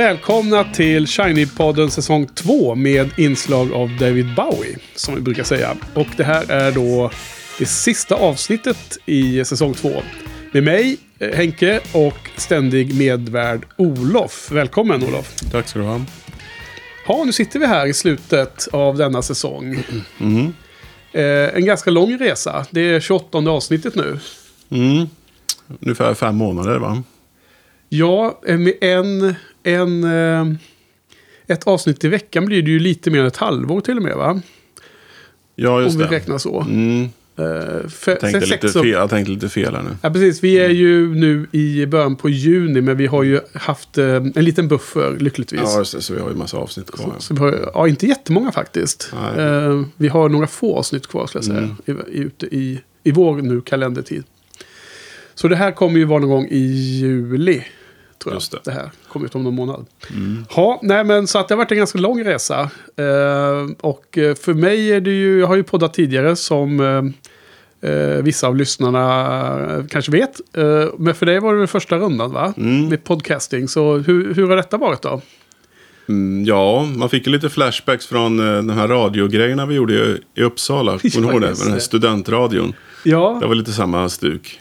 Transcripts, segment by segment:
Välkomna till Shiny-podden säsong 2 med inslag av David Bowie, som vi brukar säga. Och det här är då det sista avsnittet i säsong 2. Med mig, eh, Henke, och ständig medvärd Olof. Välkommen Olof! Tack ska du ha. Ja, nu sitter vi här i slutet av denna säsong. Mm. Eh, en ganska lång resa. Det är 28 avsnittet nu. Mm. Ungefär fem månader va? Ja, eh, med en, en, eh, ett avsnitt i veckan blir det ju lite mer än ett halvår till och med va? Ja, just Om vi det. räknar så. Mm. Eh, för, Jag, tänkte lite fel, jag tänkte lite fel här nu. Ja, precis. Vi är ju nu i början på juni, men vi har ju haft eh, en liten buffer, lyckligtvis. Ja, just det. Så vi har ju massa avsnitt kvar. Så vi har, ja, inte jättemånga faktiskt. Eh, vi har några få avsnitt kvar, ska jag säga, Mm. i, i, ute i, i vår nu kalendertid. Så det här kommer ju vara någon gång i juli. Tror jag. Just det. det här kommer ut om någon månad. Mm. Ja, nej men så att det har varit en ganska lång resa. Eh, och eh, för mig är det ju, jag har ju poddat tidigare som eh, eh, vissa av lyssnarna eh, kanske vet. Eh, men för dig var det den första rundan va? Mm. Med podcasting. Så hur, hur har detta varit då? Mm, ja, man fick ju lite flashbacks från de här radiogrejerna vi gjorde i, i Uppsala. Kommer du Ja, ihåg det? Med den här studentradion. Ja, Det var lite samma stuk.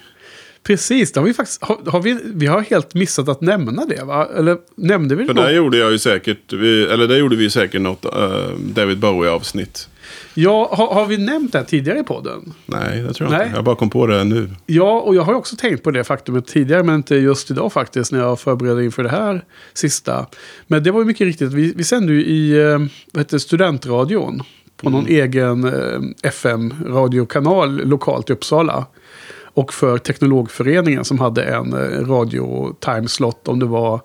Precis. Det har vi faktiskt, har, har vi, vi har helt missat att nämna det va? Eller nämnde vi det? För något? där gjorde jag ju säkert, eller där gjorde vi säkert något eh, David Bowie-avsnitt. Ja, har, har vi nämnt det här tidigare i podden? Nej, det tror jag Nej. inte. Jag bara kom på det nu. Ja, och jag har också tänkt på det faktumet tidigare, men inte just idag faktiskt, när jag förberedde inför det här sista. Men det var ju mycket riktigt, vi, vi sände ju i eh, vad heter, studentradion på någon egen eh, FM-radiokanal lokalt i Uppsala. Och för Teknologföreningen som hade en eh, radio-timeslot om det var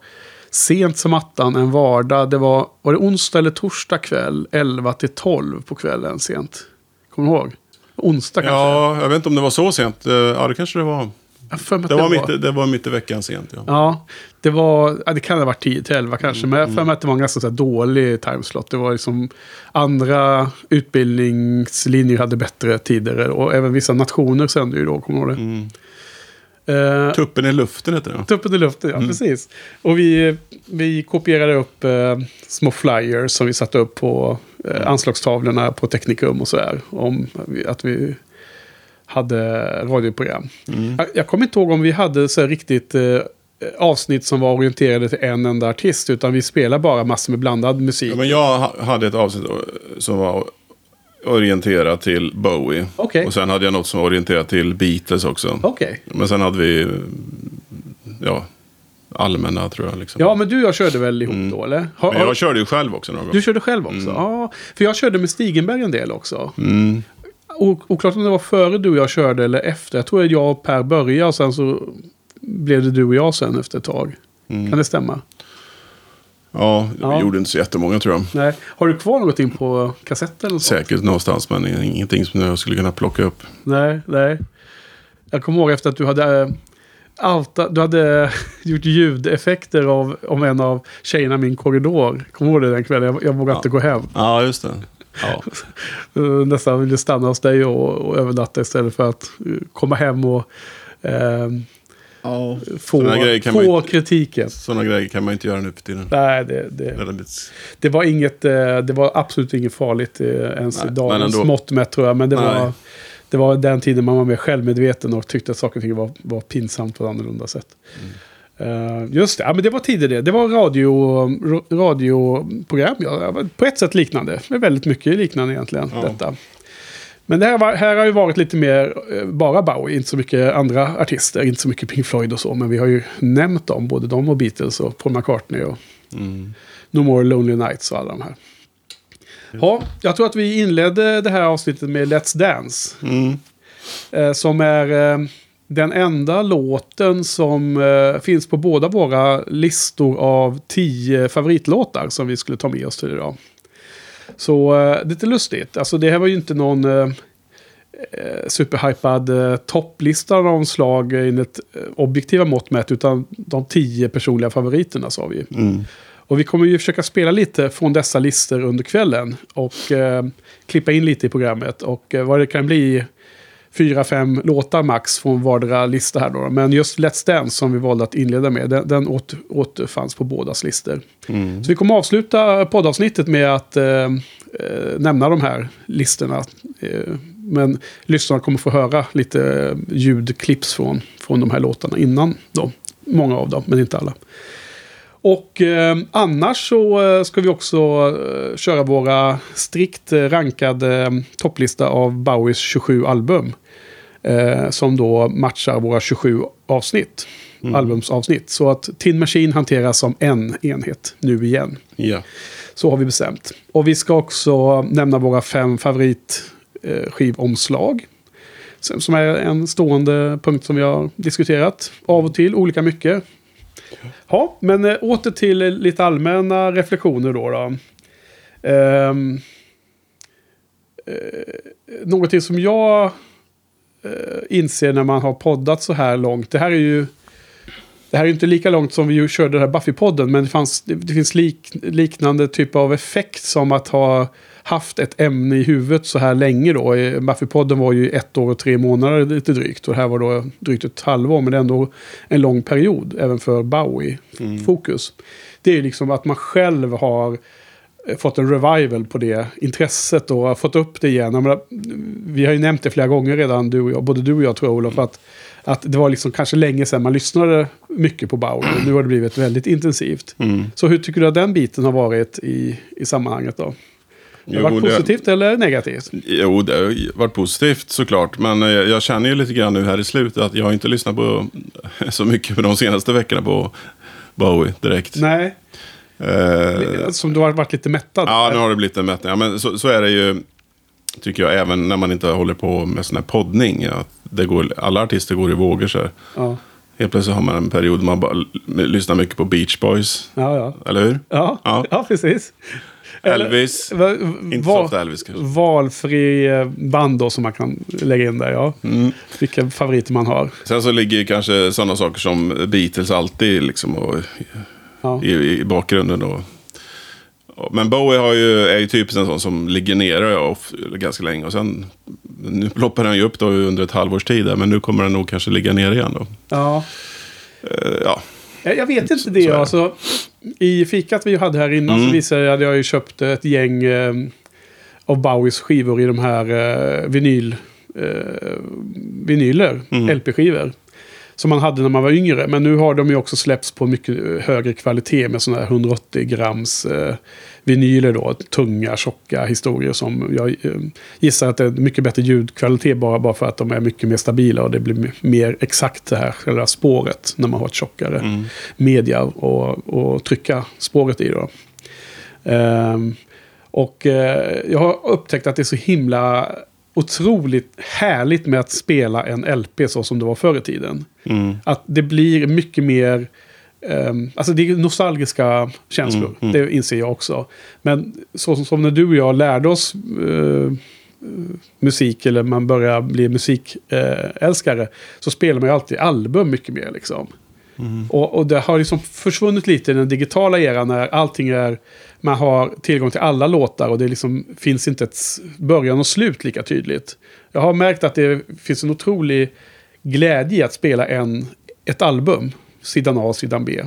sent som attan en vardag. Det var, var det onsdag eller torsdag kväll, 11 till 12 på kvällen sent. Kommer du ihåg? Onsdag kanske? Ja, jag vet inte om det var så sent. Eh, Ja, det kanske det var. Mig att Det var, mitt, det var mitt i veckan sent. Ja. Ja, det var, ja, det kan ha varit 10 till 11 kanske. Men jag har för mig att det var en ganska så dålig timeslot. Det var liksom andra utbildningslinjer hade bättre tider. Och även vissa nationer sände ju då, kommer du ihåg det? Mm. Eh, Tuppen i luften heter det. Tuppen i luften, ja precis. Och vi, vi kopierade upp eh, små flyers som vi satte upp på eh, anslagstavlorna på Teknikum och sådär. Om att vi hade radioprogram. Mm. Jag, jag kommer inte ihåg om vi hade så här riktigt avsnitt som var orienterade till en enda artist. Utan vi spelade bara massor med blandad musik. Ja, men jag ha- hade ett avsnitt eh, som var orienterat till Bowie. Okej. Och sen hade jag något som var orienterat till Beatles också. Okej. Men sen hade vi, eh, ja, allmänna tror jag. Liksom. Ja, men du och jag körde väl ihop då, eller? Har, Men har, jag körde ju själv också någon gång. du körde själv också? Ja, för jag körde med Stigenberg en del också. Mm. Oklart om det var före du och jag körde eller efter. Jag tror att jag och Per började och sen så blev det du och jag sen efter ett tag. Mm. Kan det stämma? Ja, vi Ja. gjorde inte så jättemånga tror jag. Nej. Har du kvar någonting på kassetten? Säkert någonstans, men ingenting som jag skulle kunna plocka upp. Nej, nej. Jag kommer ihåg efter att du hade... äh, Alta, du hade gjort ljudeffekter av om en av tjejerna i min korridor. Kommer du ihåg det den kvällen? Jag, jag vågade inte gå hem. Ja, just det. Ja. Uh, nästan ville stanna hos dig och, och övernatta istället för att uh, komma hem och eh, få, Såna grejer kan man få inte- kritiken. Sådana grejer kan man inte göra nu för tiden. Nej, det, det, det var inget, eh, det var absolut inget farligt eh, ens Nej, i dagens mått mätt tror jag. Men det Nej. var, det var den tiden man var mer självmedveten och tyckte att saker och ting var, var pinsamt på ett annorlunda sätt. Eh, just det, ja, men det var tidigare det. Det var radio, ra- radioprogram. Ja, på ett sätt liknande. Men väldigt mycket liknande egentligen. Ja. Detta. Men det här, var, här har ju varit lite mer eh, bara Bowie, inte så mycket andra artister, inte så mycket Pink Floyd och så. Men vi har ju nämnt dem, både de och Beatles och Paul McCartney och Mm. No More Lonely Nights och alla de här. Ja, jag tror att vi inledde det här avsnittet med Let's Dance. Mm. Eh, som är eh, den enda låten som eh, finns på båda våra listor av tio favoritlåtar som vi skulle ta med oss till idag. Så eh, det är lite lustigt. Alltså det här var ju inte någon eh, eh, superhypad eh, topplista av någon slag enligt eh, objektiva mått mätt. Utan de tio personliga favoriterna sa vi. Mm. Och vi kommer ju försöka spela lite från dessa listor under kvällen. Och eh, klippa in lite i programmet. Och eh, vad det kan bli fyra, fem låtar max från vardera lista här då. Men just Let's Dance som vi valde att inleda med, den, den åter, återfanns på bådas listor. Så vi kommer avsluta poddavsnittet med att eh, eh, nämna de här listorna. Eh, men lyssnarna kommer få höra lite ljudklipps från, från de här låtarna innan då. Många av dem, men inte alla. Och eh, annars så eh, ska vi också eh, köra våra strikt eh, rankade eh, topplista av Bowies 27 album. Eh, som då matchar våra 27 avsnitt. Albumsavsnitt. Så att Tin Machine hanteras som en enhet nu igen. Ja. Så har vi bestämt. Och vi ska också nämna våra fem favoritskivomslag. Som som är en stående punkt som vi har diskuterat av och till, olika mycket. Ja, men eh, åter till eh, lite allmänna reflektioner då. då. Ehm, eh, någonting som jag eh, inser när man har poddat så här långt. Det här är ju det här är inte lika långt som vi körde den här Buffy-podden. Men det, fanns, det, finns lik, liknande typ av effekt som att ha haft ett ämne i huvudet så här länge då. Eh, Buffy-podden var ju ett år och tre månader lite drygt. Och det här var då drygt ett halvår. Men det är ändå en lång period. Även för Bowie-fokus. Det är ju liksom att man själv har eh, fått en revival på det intresset och har fått upp det igen. Jag menar, vi har ju nämnt det flera gånger redan, du och jag, både du och jag tror jag, Olof, att, att det var liksom kanske länge sedan man lyssnade mycket på Bauer. Nu har det blivit väldigt intensivt. Mm. Så hur tycker du att den biten har varit i, i sammanhanget då? Har det varit det- positivt eller negativt? Jo, det har varit positivt såklart. Men eh, jag känner ju lite grann nu här i slutet att jag har inte lyssnat på så mycket på de senaste veckorna på Bowie direkt. Nej, Eh, som du har varit lite mättad. ja, nu har det blivit en mätning. Ja, men så, så är det ju, tycker jag, även när man inte håller på med sån här poddning. Att det går, alla artister går i vågor så här. Ja, Helt plötsligt har man en period där man bara lyssnar mycket på Beach Boys. ja, ja. Eller hur? Ja, ja. Ja. precis. Eller- Elvis. Va, Inte va- så ofta Elvis kanske. Valfri eh, band då som man kan lägga in där, ja. Mm. Vilka favoriter man har. Sen så ligger ju kanske sådana saker som Beatles alltid liksom och Ja. i, i bakgrunden. Då. Men Bowie har ju, är ju typiskt en sån som ligger nere off, ganska länge. Och sen, nu ploppar han ju upp då under ett halvårs tid. där, Men nu kommer han nog kanske ligga ner igen då. ja. Eh, ja, Jag vet inte så det. det. Alltså, I fikat vi hade här innan Mm. så visade jag att jag ju köpt ett gäng eh, av Bowies skivor i de här eh, vinyl, eh, vinyler, Mm. LP-skivor. Som man hade när man var yngre. Men nu har de ju också släppts på mycket högre kvalitet med sådana här 180 grams eh, vinyler då. Tunga, tjocka historier som jag eh, gissar att det är mycket bättre ljudkvalitet bara, bara för att de är mycket mer stabila och det blir mer exakt det här själva spåret när man har ett tjockare Mm. media och, och trycka spåret i. Då. Ehm, och eh, jag har upptäckt att det är så himla otroligt härligt med att spela en LP så som det var förr i tiden. Mm. Att det blir mycket mer... ehm, alltså det är nostalgiska känslor. Mm, mm. Det inser jag också. Men så som, som när du och jag lärde oss eh, musik eller man börjar bli musikälskare. Älskare, så spelar man ju alltid album mycket mer liksom. Mm. Och, och det har liksom försvunnit lite i den digitala eran när allting är... Man har tillgång till alla låtar och det liksom finns inte ett början och slut lika tydligt. Jag har märkt att det finns en otrolig glädje i att spela en, ett album. Sidan A och sidan B.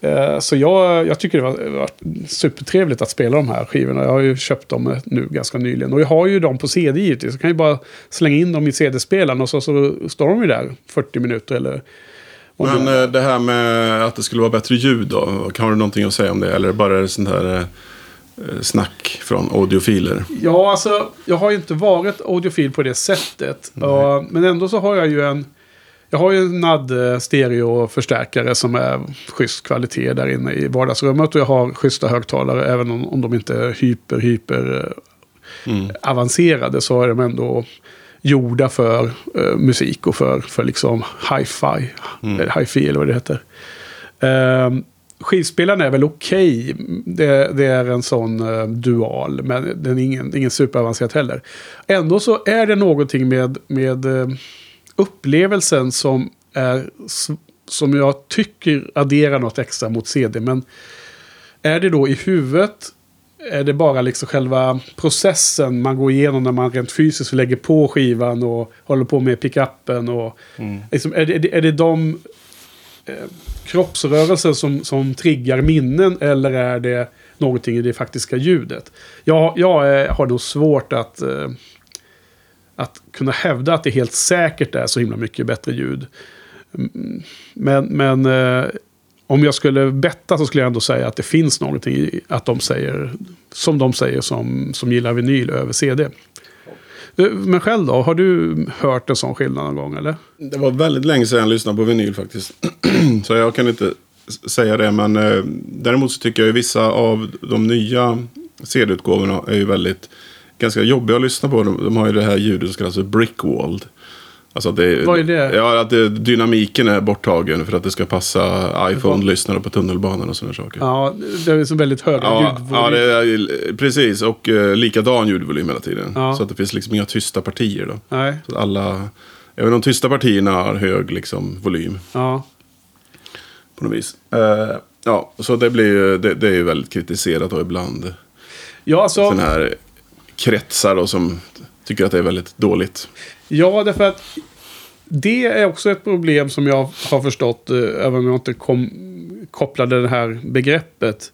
Eh, Så jag, jag tycker det var, var supertrevligt att spela de här skivorna. Jag har ju köpt dem eh, nu ganska nyligen. Och jag har ju dem på CD givetvis. Jag kan ju bara slänga in dem i CD-spelaren och så, så står de ju där 40 minuter eller... Men är. eh, det här med att det skulle vara bättre ljud då? Har du någonting att säga om det? Eller bara är det sånt här eh, snack från audiofiler? Ja, alltså jag har ju inte varit audiofil på det sättet. Ja, men ändå så har jag ju en... Jag har ju en NAD stereoförstärkare som är schysst kvalitet där inne i vardagsrummet. Och jag har schyssta högtalare även om, om de inte är hyper, hyper eh, Mm. avancerade så är de ändå gjorda för eh, musik och för, för liksom hi-fi. Eller hi-fi eller vad det heter. Um, skivspelaren är väl okej. Det, det är en sån eh, dual, men den är ingen, ingen superavancerad heller. Ändå så är det någonting med, med eh, upplevelsen som är som jag tycker adderar något extra mot CD. Men är det då i huvudet är det bara liksom själva processen man går igenom när man rent fysiskt lägger på skivan och håller på med pickuppen? Och, liksom, är, det, är det de eh, kroppsrörelser som, som triggar minnen eller är det någonting i det faktiska ljudet? Jag, jag eh, har nog svårt att, eh, att kunna hävda att det helt säkert är så himla mycket bättre ljud. Mm, Men, men eh, om jag skulle betta så skulle jag ändå säga att det finns någonting i att de säger, som de säger som, som gillar vinyl över CD. Eh, men själv då, har du hört en sån skillnad någon gång eller? Det var väldigt länge sedan jag lyssnade på vinyl faktiskt. så jag kan inte säga det. Men eh, däremot så tycker jag att vissa av de nya CD-utgåvorna är ju väldigt ganska jobbiga att lyssna på. De, de har ju det här ljudet som kallas för brickwalled. Alltså det, Vad är det? Ja, att det, dynamiken är borttagen för att det ska passa iPhone-lyssnare på tunnelbanan och sådana saker. Ja, det är så väldigt höga Ja, ljudvolym. ja det är, precis. Och uh, likadan ljudvolym hela tiden. Ja. Så att det finns liksom inga tysta partier då. Nej, Så att alla, även de tysta partierna har hög liksom, volym ja. på något vis. Eh, ja, så det, blir, det, det är ju väldigt kritiserat då ibland. Ja, alltså, Sådana här kretsar då som tycker att det är väldigt dåligt. Ja, därför att det är också ett problem som jag har förstått, eh, även om jag inte kom, kopplade det här begreppet.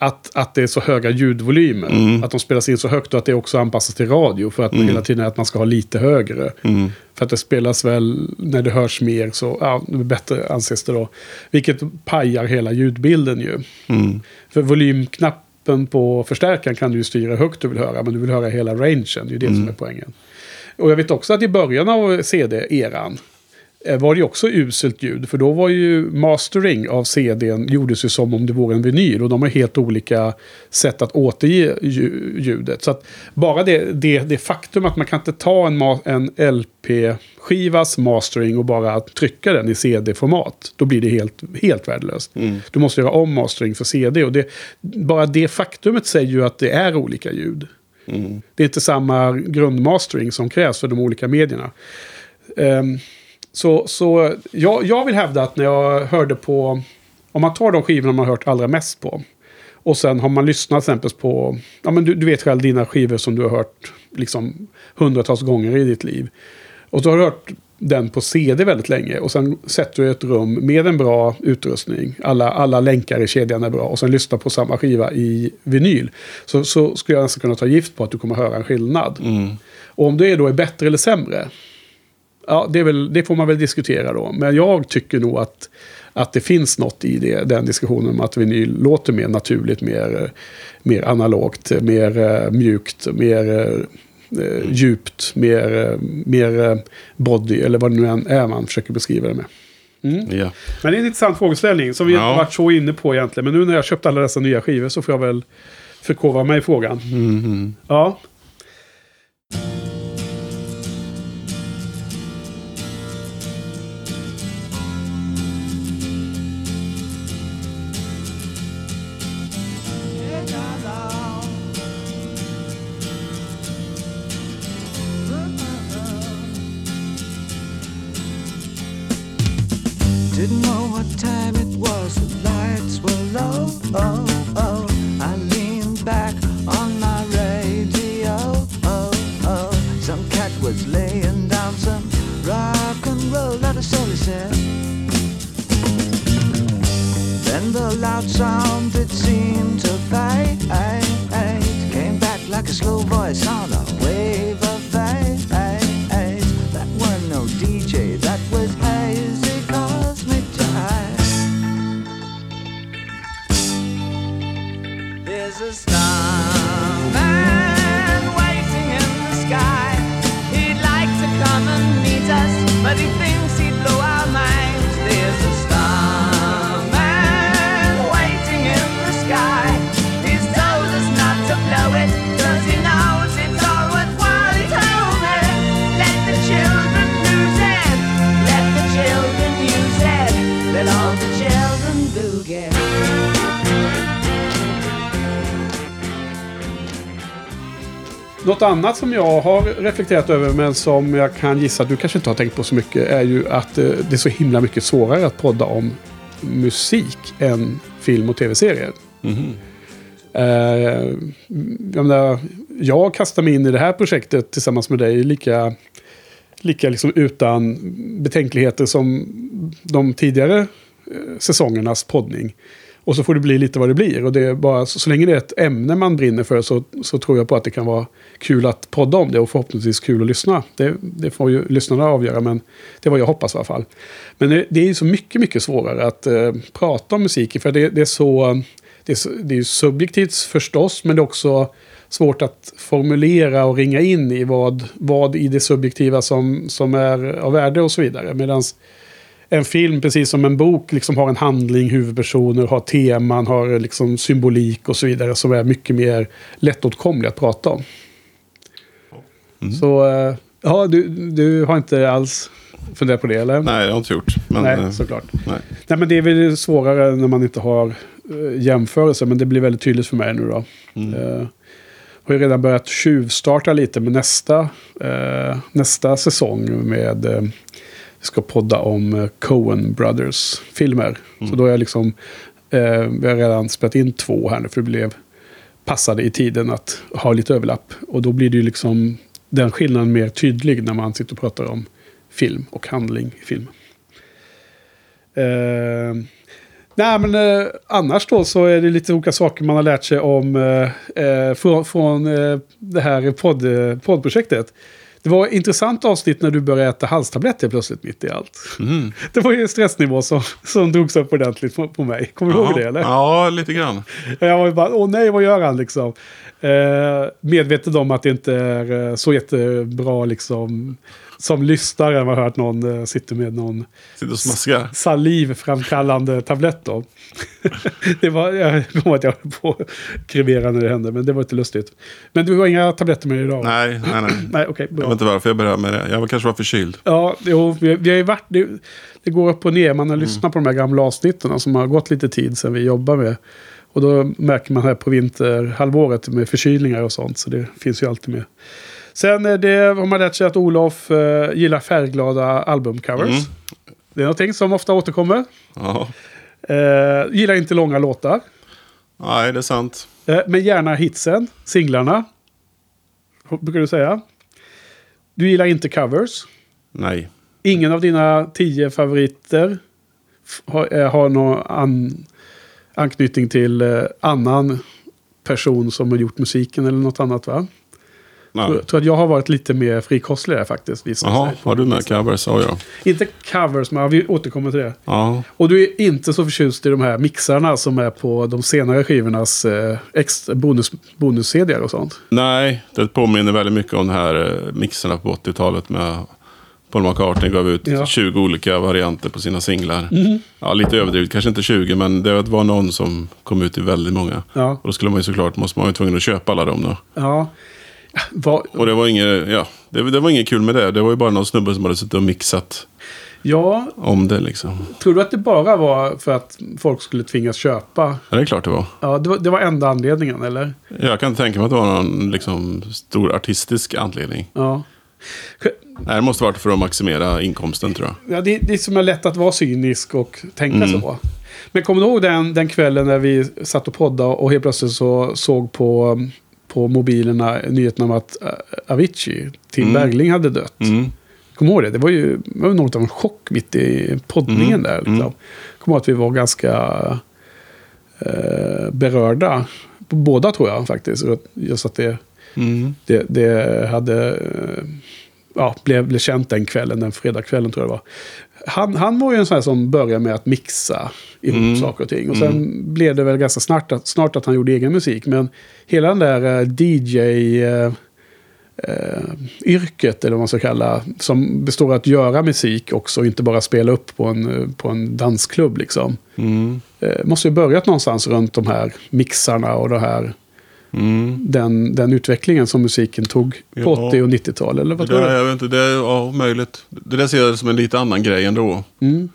Att, att det är så höga ljudvolymer. Mm. Att de spelas in så högt och att det också anpassas till radio. För att hela tiden är att man ska ha lite högre. Mm. För att det spelas väl, när det hörs mer så, ja, bättre anses det då. Vilket pajar hela ljudbilden ju. Mm. För volymknappen på förstärkaren kan du ju styra högt du vill höra, men du vill höra hela rangen. Det är ju det Mm. som är poängen. Och jag vet också att i början av CD-eran eh, var det också uselt ljud. För då var ju mastering av CDn gjordes ju som om det vore en vinyl. Och de har helt olika sätt att återge lju- ljudet. Så att bara det, det, det faktum att man kan inte ta en, en LP-skivas mastering och bara trycka den i CD-format. Då blir det helt, helt värdelöst. Du måste göra om mastering för CD. Och det, bara det faktumet säger ju att det är olika ljud. Det är inte samma grundmastering som krävs för de olika medierna. Um, så så jag, jag vill hävda att när jag hörde på... Om man tar de skivorna man har hört allra mest på. Och sen har man lyssnat till exempel på... Ja, men du, du vet själv dina skivor som du har hört liksom hundratals gånger i ditt liv. Och så har du hört den på CD väldigt länge. Och sen sätter du ett rum med en bra utrustning. Alla, alla länkar i kedjan är bra. Och sen lyssnar på samma skiva i vinyl. Så, så skulle jag nästan kunna ta gift på att du kommer höra en skillnad. Och om det då är bättre eller sämre. Ja, det, är väl, det får man väl diskutera då. Men jag tycker nog att, att det finns något i det, den diskussionen om att vinyl låter mer naturligt, mer, mer analogt, mer eh, mjukt, mer eh, eh, djupt, mer, eh, mer eh, body, eller vad det nu än är man försöker beskriva det med. Ja. Men det är en intressant frågeställning som vi inte Ja. har varit så inne på egentligen. Men nu när jag köpt alla dessa nya skivor så får jag väl förkovra mig i frågan. Mhm. Ja. Jag har reflekterat över men som jag kan gissa att du kanske inte har tänkt på så mycket är ju att eh, det är så himla mycket svårare att podda om musik än film och tv-serier. Eh, jag, menar, jag kastar mig in i det här projektet tillsammans med dig lika, lika liksom utan betänkligheter som de tidigare eh, säsongernas poddning. Och så får det bli lite vad det blir. Och det är bara, så, så länge det är ett ämne man brinner för så, så tror jag på att det kan vara kul att podda om det och förhoppningsvis kul att lyssna. Det, det får ju lyssnarna avgöra, men det är vad jag hoppas i alla fall. Men det, det är ju så mycket, mycket svårare att eh, prata om musik, för det, det är så... Det är, det är ju subjektivt förstås, men det är också svårt att formulera och ringa in i vad, vad i det subjektiva som, som är av värde och så vidare. Medan en film, precis som en bok, liksom har en handling, huvudpersoner, har teman, har liksom symbolik och så vidare som är mycket mer lättåtkomlig att prata om. Så, eh, ja, du, du har inte alls funderat på det, eller? Nej, det har jag inte gjort. Men, Nej, eh, såklart. nej. Nej, men det är väl svårare när man inte har uh, jämförelser, men det blir väldigt tydligt för mig nu då. Mm. Eh, har ju redan börjat tjuvstarta lite med nästa, eh, nästa säsong med eh, vi ska podda om eh, Coen Brothers filmer. Så då har jag liksom, eh, vi har redan spelat in två här nu för det blev passade i tiden att ha lite överlapp. Och då blir det ju liksom den skillnaden mer tydlig när man sitter och pratar om film och handling i film. Eh, nej, men eh, annars då så är det lite olika saker man har lärt sig om eh, eh från, från eh, det här podd, eh, poddprojektet. Det var ett intressant avsnitt när du började äta halstabletter plötsligt mitt i allt. Mm. Det var ju en stressnivå som, som drogs upp ordentligt på, på mig. Kommer du ihåg det eller? Ja, lite grann. Jag var ju bara, åh nej, vad gör han liksom? Eh, medveten om att det inte är eh, så jättebra liksom. Som lyssnare har man hört någon eh, sitter med någon Sitter salivframkallande tablett då. det var, jag kommer att jag höll på att krevera när det hände, men det var inte lustigt. Men du har inga tabletter med dig idag? Nej, nej, nej. Nej, Jag bra. vet inte varför jag började med det. Jag kanske var förkyld. Ja, jo, vi, vi har ju varit... Det, det går upp och ner. Man har lyssnat på de här gamla avsnitten som har gått lite tid sedan vi jobbar med. Och då märker man här på vinterhalvåret med förkylningar och sånt. Så det finns ju alltid med. Sen det, har man lärt sig att Olof eh, gillar färgglada albumcovers. Mm. Det är någonting som ofta återkommer. Ja. Eh, gillar inte långa låtar. Nej, det är sant. Eh, men gärna hitsen, singlarna. Brukar du säga. Du gillar inte covers. Nej. Ingen av dina tio favoriter har, eh, har någon an, anknytning till eh, annan person som har gjort musiken eller något annat va? Nej. Jag tror att jag har varit lite mer frikostig där faktiskt. Jaha, har du med covers? Ja, ja. Inte covers, men vi återkommer till det. Ja, Och du är inte så förtjust i de här mixarna som är på de senare skivornas eh, bonus, bonus och sånt. Nej, det påminner väldigt mycket om de här eh, mixerna på 80-talet med Paul McCartney gav ut Ja. Mm. 20 olika varianter på sina singlar. Ja, lite överdrivet, kanske inte 20, men det var någon som kom ut i väldigt många. Ja. Och då skulle man ju såklart, måste man ju tvungen att köpa alla dem då. Ja. Vad, Och det var inget, ja, det, det var inget kul med det. Det var ju bara någon snubbe som hade suttit och mixat ja, om det liksom. tror du att det bara var för att folk skulle tvingas köpa? Ja, det är klart det var. Ja, det var, det var enda anledningen, eller? Jag kan inte tänka mig att det var någon liksom, stor artistisk anledning. Ja. Nej, det måste varit för att maximera inkomsten tror jag. Ja, det, det är som är lätt att vara cynisk och tänka så. Men kommer du ihåg den, den kvällen när vi satt och poddade och helt plötsligt så såg på, på mobilerna nyheten om att äh, Avicii, Tim Bergling, hade dött? Mm. Kommer ihåg det? Det var ju var något av en chock mitt i poddningen Mm. där. Liksom. Kommer ihåg att vi var ganska eh, berörda. Båda tror jag faktiskt. Just att det, Mm. det, det hade... eh, Ja, blev, blev känt den kvällen, den fredagskvällen tror jag det var. Han, han var ju en sån här som började med att mixa ihop Mm. saker och ting. Och sen blev det väl ganska snart att, snart att han gjorde egen musik. Men hela den där eh, DJ... Eh, eh, eller vad man ska kalla, som består av att göra musik också, inte bara spela upp på en, på en dansklubb. Liksom. Mm. Måste ju börjat någonstans runt de här mixarna och det här, Mm. den, den utvecklingen som musiken tog på Ja. 80 och 90-tal. Eller Det vad tror där, du? jag vet inte, det är ja, möjligt. Det där ser jag som en lite annan grej ändå. Mm.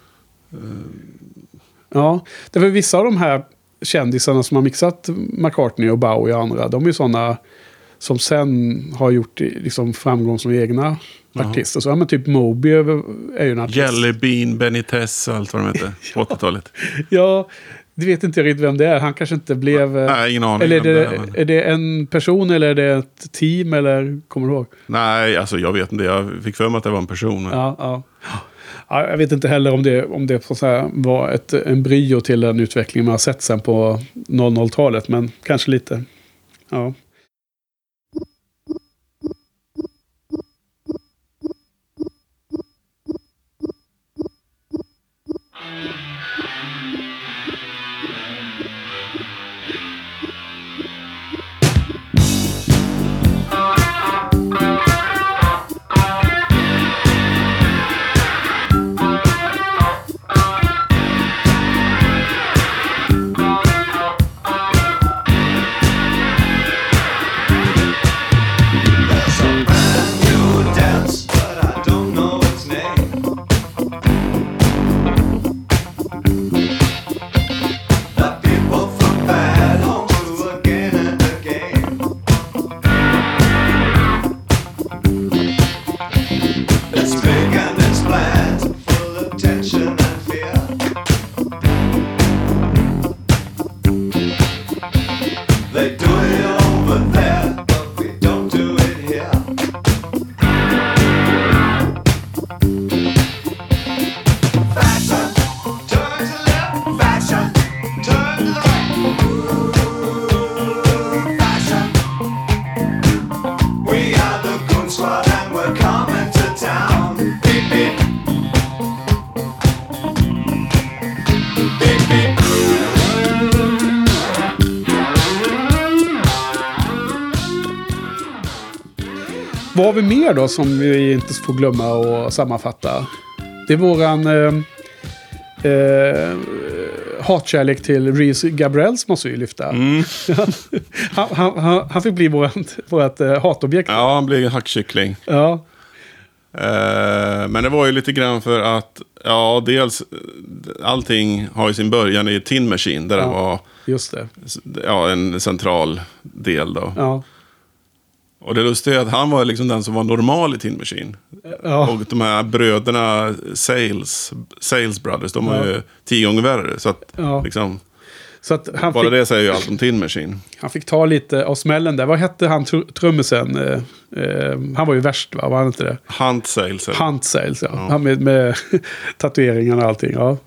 Ja, därför vissa av de här kändisarna som har mixat McCartney och Bowie och andra, de är ju sådana som sen har gjort liksom framgång som egna artister. Så ja, men typ Moby är ju en artist. Jelly Bean, Benitez och allt vad de heter. På 80-talet. Ja, Det vet inte jag riktigt vem det är. Han kanske inte blev... eh, Nej, ingen aning. Eller är det, är, men- är det en person eller är det ett team eller kommer du ihåg? Nej, alltså jag vet inte. Jag fick för mig att det var en person. Ja, ja. Ja, jag vet inte heller om det, om det så var ett embryo till den utveckling man har sett sen på 00-talet. Men kanske lite. Ja. Har vi mer då som vi inte får glömma och sammanfatta? Det är våran eh, eh, hatkärlek till Reese Gabriels måste vi lyfta. Mm. han, han, han, han fick bli vårat, vårat eh, hatobjekt. Ja. Ja, han blev en hackkyckling. ja. Eh, men det var ju lite grann för att, ja, dels eh, allting har ju sin början i Tin Machine. Där Ja. det var just det. ja, en central del då. Ja. Och det lustiga är att han var liksom den som var normal i Tin Machine. Ja. Och de här bröderna Sales, Sales Brothers, de var Ja. ju tio gånger värre. Så att Ja. liksom, Så att han, bara fick, det säger ju allt om Tin Machine. han fick ta lite av smällen där. Vad hette han tr- trummisen? Eh, eh, han var ju värst va? Var han inte det? Hunt Sales. Hunt Sales ja. Han med, med tatueringarna och allting. Ja.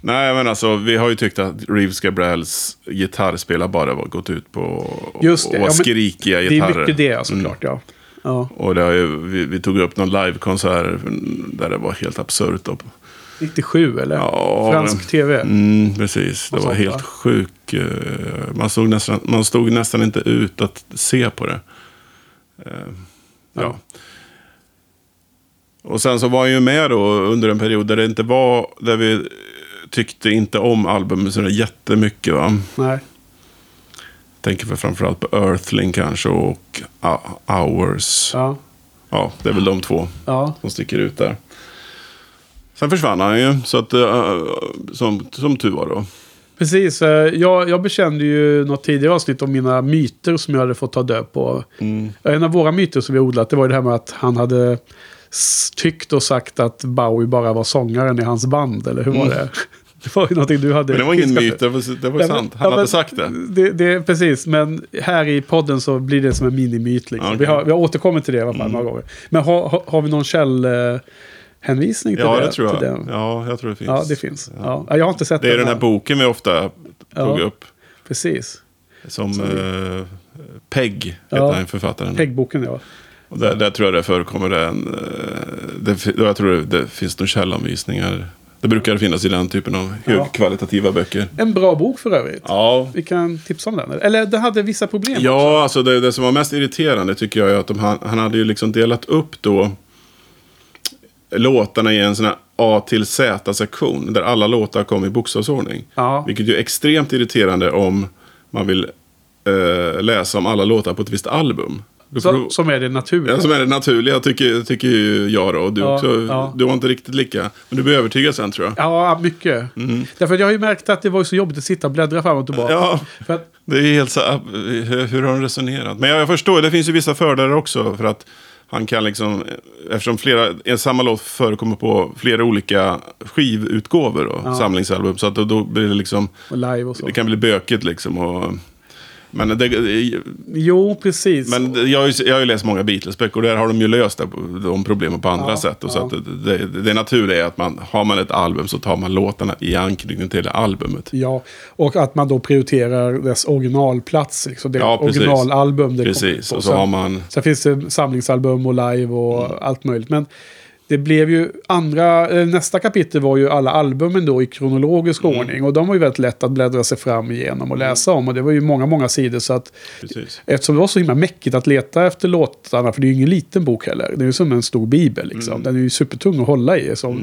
Nej, men alltså vi har ju tyckt att Reeves Gabriels gitarrspelare bara var gått ut på Just det, och var ja, skrikiga Det gitarrer. är mycket det såklart. Ja. Ja. Och det har ju, vi, vi tog upp någon livekonsert där det var helt absurt. då. 97 eller? Ja, Fransk men- tv. Mm, precis, det var helt va? sjuk. eh, Man nästan, man stod nästan inte ut att se på det. Eh, Ja. Ja. Och sen så var han ju med då under en period där det inte var, där vi tyckte inte om albumet så där jättemycket. Va? Nej. Tänker för framförallt på Earthling kanske och Hours. Ja. Ja. det är väl de två Ja. som sticker ut där. Sen försvann han ju, så att, eh, som, som tur var då. Precis. eh, Jag, jag bekände ju något tidigare avsnitt om mina myter som jag hade fått ta död på. Mm. En av våra myter som vi odlat det var ju det här med att han hade tyckt och sagt att Bowie bara var sångaren i hans band. Eller hur var det? Det var ju någonting du hade. Mm. Men det var ingen myt, det var, det var Ja, men- sant. Han ja, hade sagt det. Det, det. Precis, men här i podden så blir det som en minimyt. Liksom. Okej. Vi, har, vi har återkommit till det i alla fall några gånger. Men har, har, har vi någon källhänvisning till Ja, det? det tror jag. den? Ja, jag tror det finns. Ja, det finns. Ja. Ja, jag har inte sett Det är den här boken vi ofta tog Ja. upp. Precis. Som eh, Peg heter Ja. den författaren. Peggboken, ja. Och där, där tror jag det förekommer en... eh, Det, jag tror det, det finns några källanvisningar. Det brukar finnas i den typen av Ja. högkvalitativa böcker. En bra bok för övrigt. Ja, Vi kan tipsa om den. Eller den hade vissa problem. Ja, alltså det, det som var mest irriterande tycker jag är att de, han, han hade ju liksom delat upp då låtarna i en sån här A till Z-sektion. Där alla låtar kom i bokstavsordning. Ja. Vilket är extremt irriterande om man vill eh, läsa om alla låtar på ett visst album. Så, som är det naturliga. Ja, som är det naturliga tycker, tycker jag då. Och du, Ja, också, ja. du var inte riktigt lika. Men du blir övertygad sen tror jag. Ja, mycket. Därför att jag har ju märkt att det var så jobbigt att sitta och bläddra fram och tillbaka. Ja, För att, det är helt så... Hur, har de resonerat? Men jag, jag förstår, det finns ju vissa fördelar också. För att Han kan liksom, eftersom flera, en samma låt förekommer på flera olika skivutgåvor och Ja. samlingsalbum. Så att då, då blir det liksom, Och live och så. det kan bli bökigt liksom. Och, men det, Jo, precis. men jag, har ju, jag har ju läst många Beatles-böcker och där har de ju löst det, de problemen på andra Ja, sätt. Och så ja. att det, det, naturliga är att man, har man ett album så tar man låtarna i anknytning till albumet. Ja, och att man då prioriterar dess originalplats. Liksom det Ja, originalalbum det Precis, på. och så har man... Sen finns det samlingsalbum och live och Mm. allt möjligt. Men det blev ju andra, eh, nästa kapitel var ju alla albumen då i kronologisk Mm. ordning. Och de var ju väldigt lätt att bläddra sig fram igenom och läsa om. Och det var ju många, många sidor. Så att Precis. eftersom det var så himla mäckigt att leta efter låtarna, för det är ju ingen liten bok heller. Det är ju som en stor bibel liksom. Mm. Den är ju supertung att hålla i. Så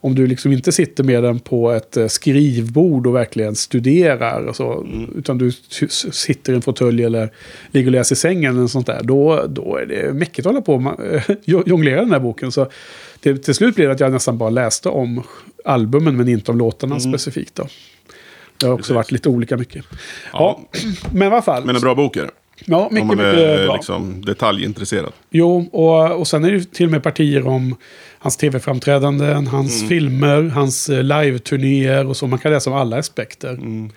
om, du liksom inte sitter med den på ett eh, skrivbord och verkligen studerar, och så, Mm. utan du sitter i en fåtölj eller ligger och läser i sängen eller sånt där, då, då är det mäckigt att hålla på och jonglera den här boken. Så det, till slut blev det att jag nästan bara läste om albumen men inte om låtarna specifikt. Då. Det har också Mm. Precis. varit lite olika mycket. Ja, Ja, men i alla fall. men en bra bok är det. Ja, Om mycket, man mycket är bra. liksom, detaljintresserad. Jo, och, och sen är det till och med partier om hans tv-framträdanden, hans Mm. filmer, hans eh, live-turnéer och så. Man kan läsa om alla aspekter. Mm.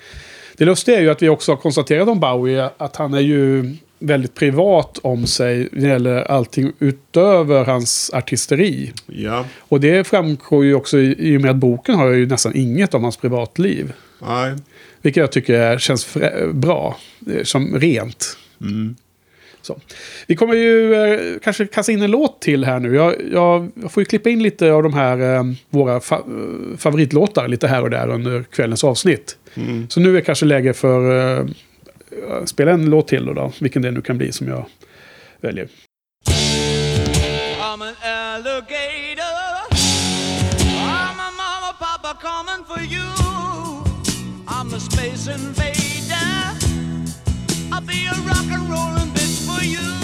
Det lustiga är ju att vi också har konstaterat om Bowie att han är ju väldigt privat om sig när det gäller allting utöver hans artisteri. Ja, Och det framgår ju också i, och med att boken har ju nästan inget om hans privatliv. nej. Vilket jag tycker känns bra, eh, som rent. Mm. Så. Vi kommer ju eh, kanske kasta in en låt till här nu. Jag, jag, jag får ju klippa in lite av de här eh, våra fa eh, favoritlåtar lite här och där under kvällens avsnitt. Mm. Så nu är kanske läge för eh, att spela en låt till då, då, vilken det nu kan bli som jag väljer. I'm an alligator. I'm a mama, papa coming for you. I'm a space invader. Rock and rollin' bitch for you.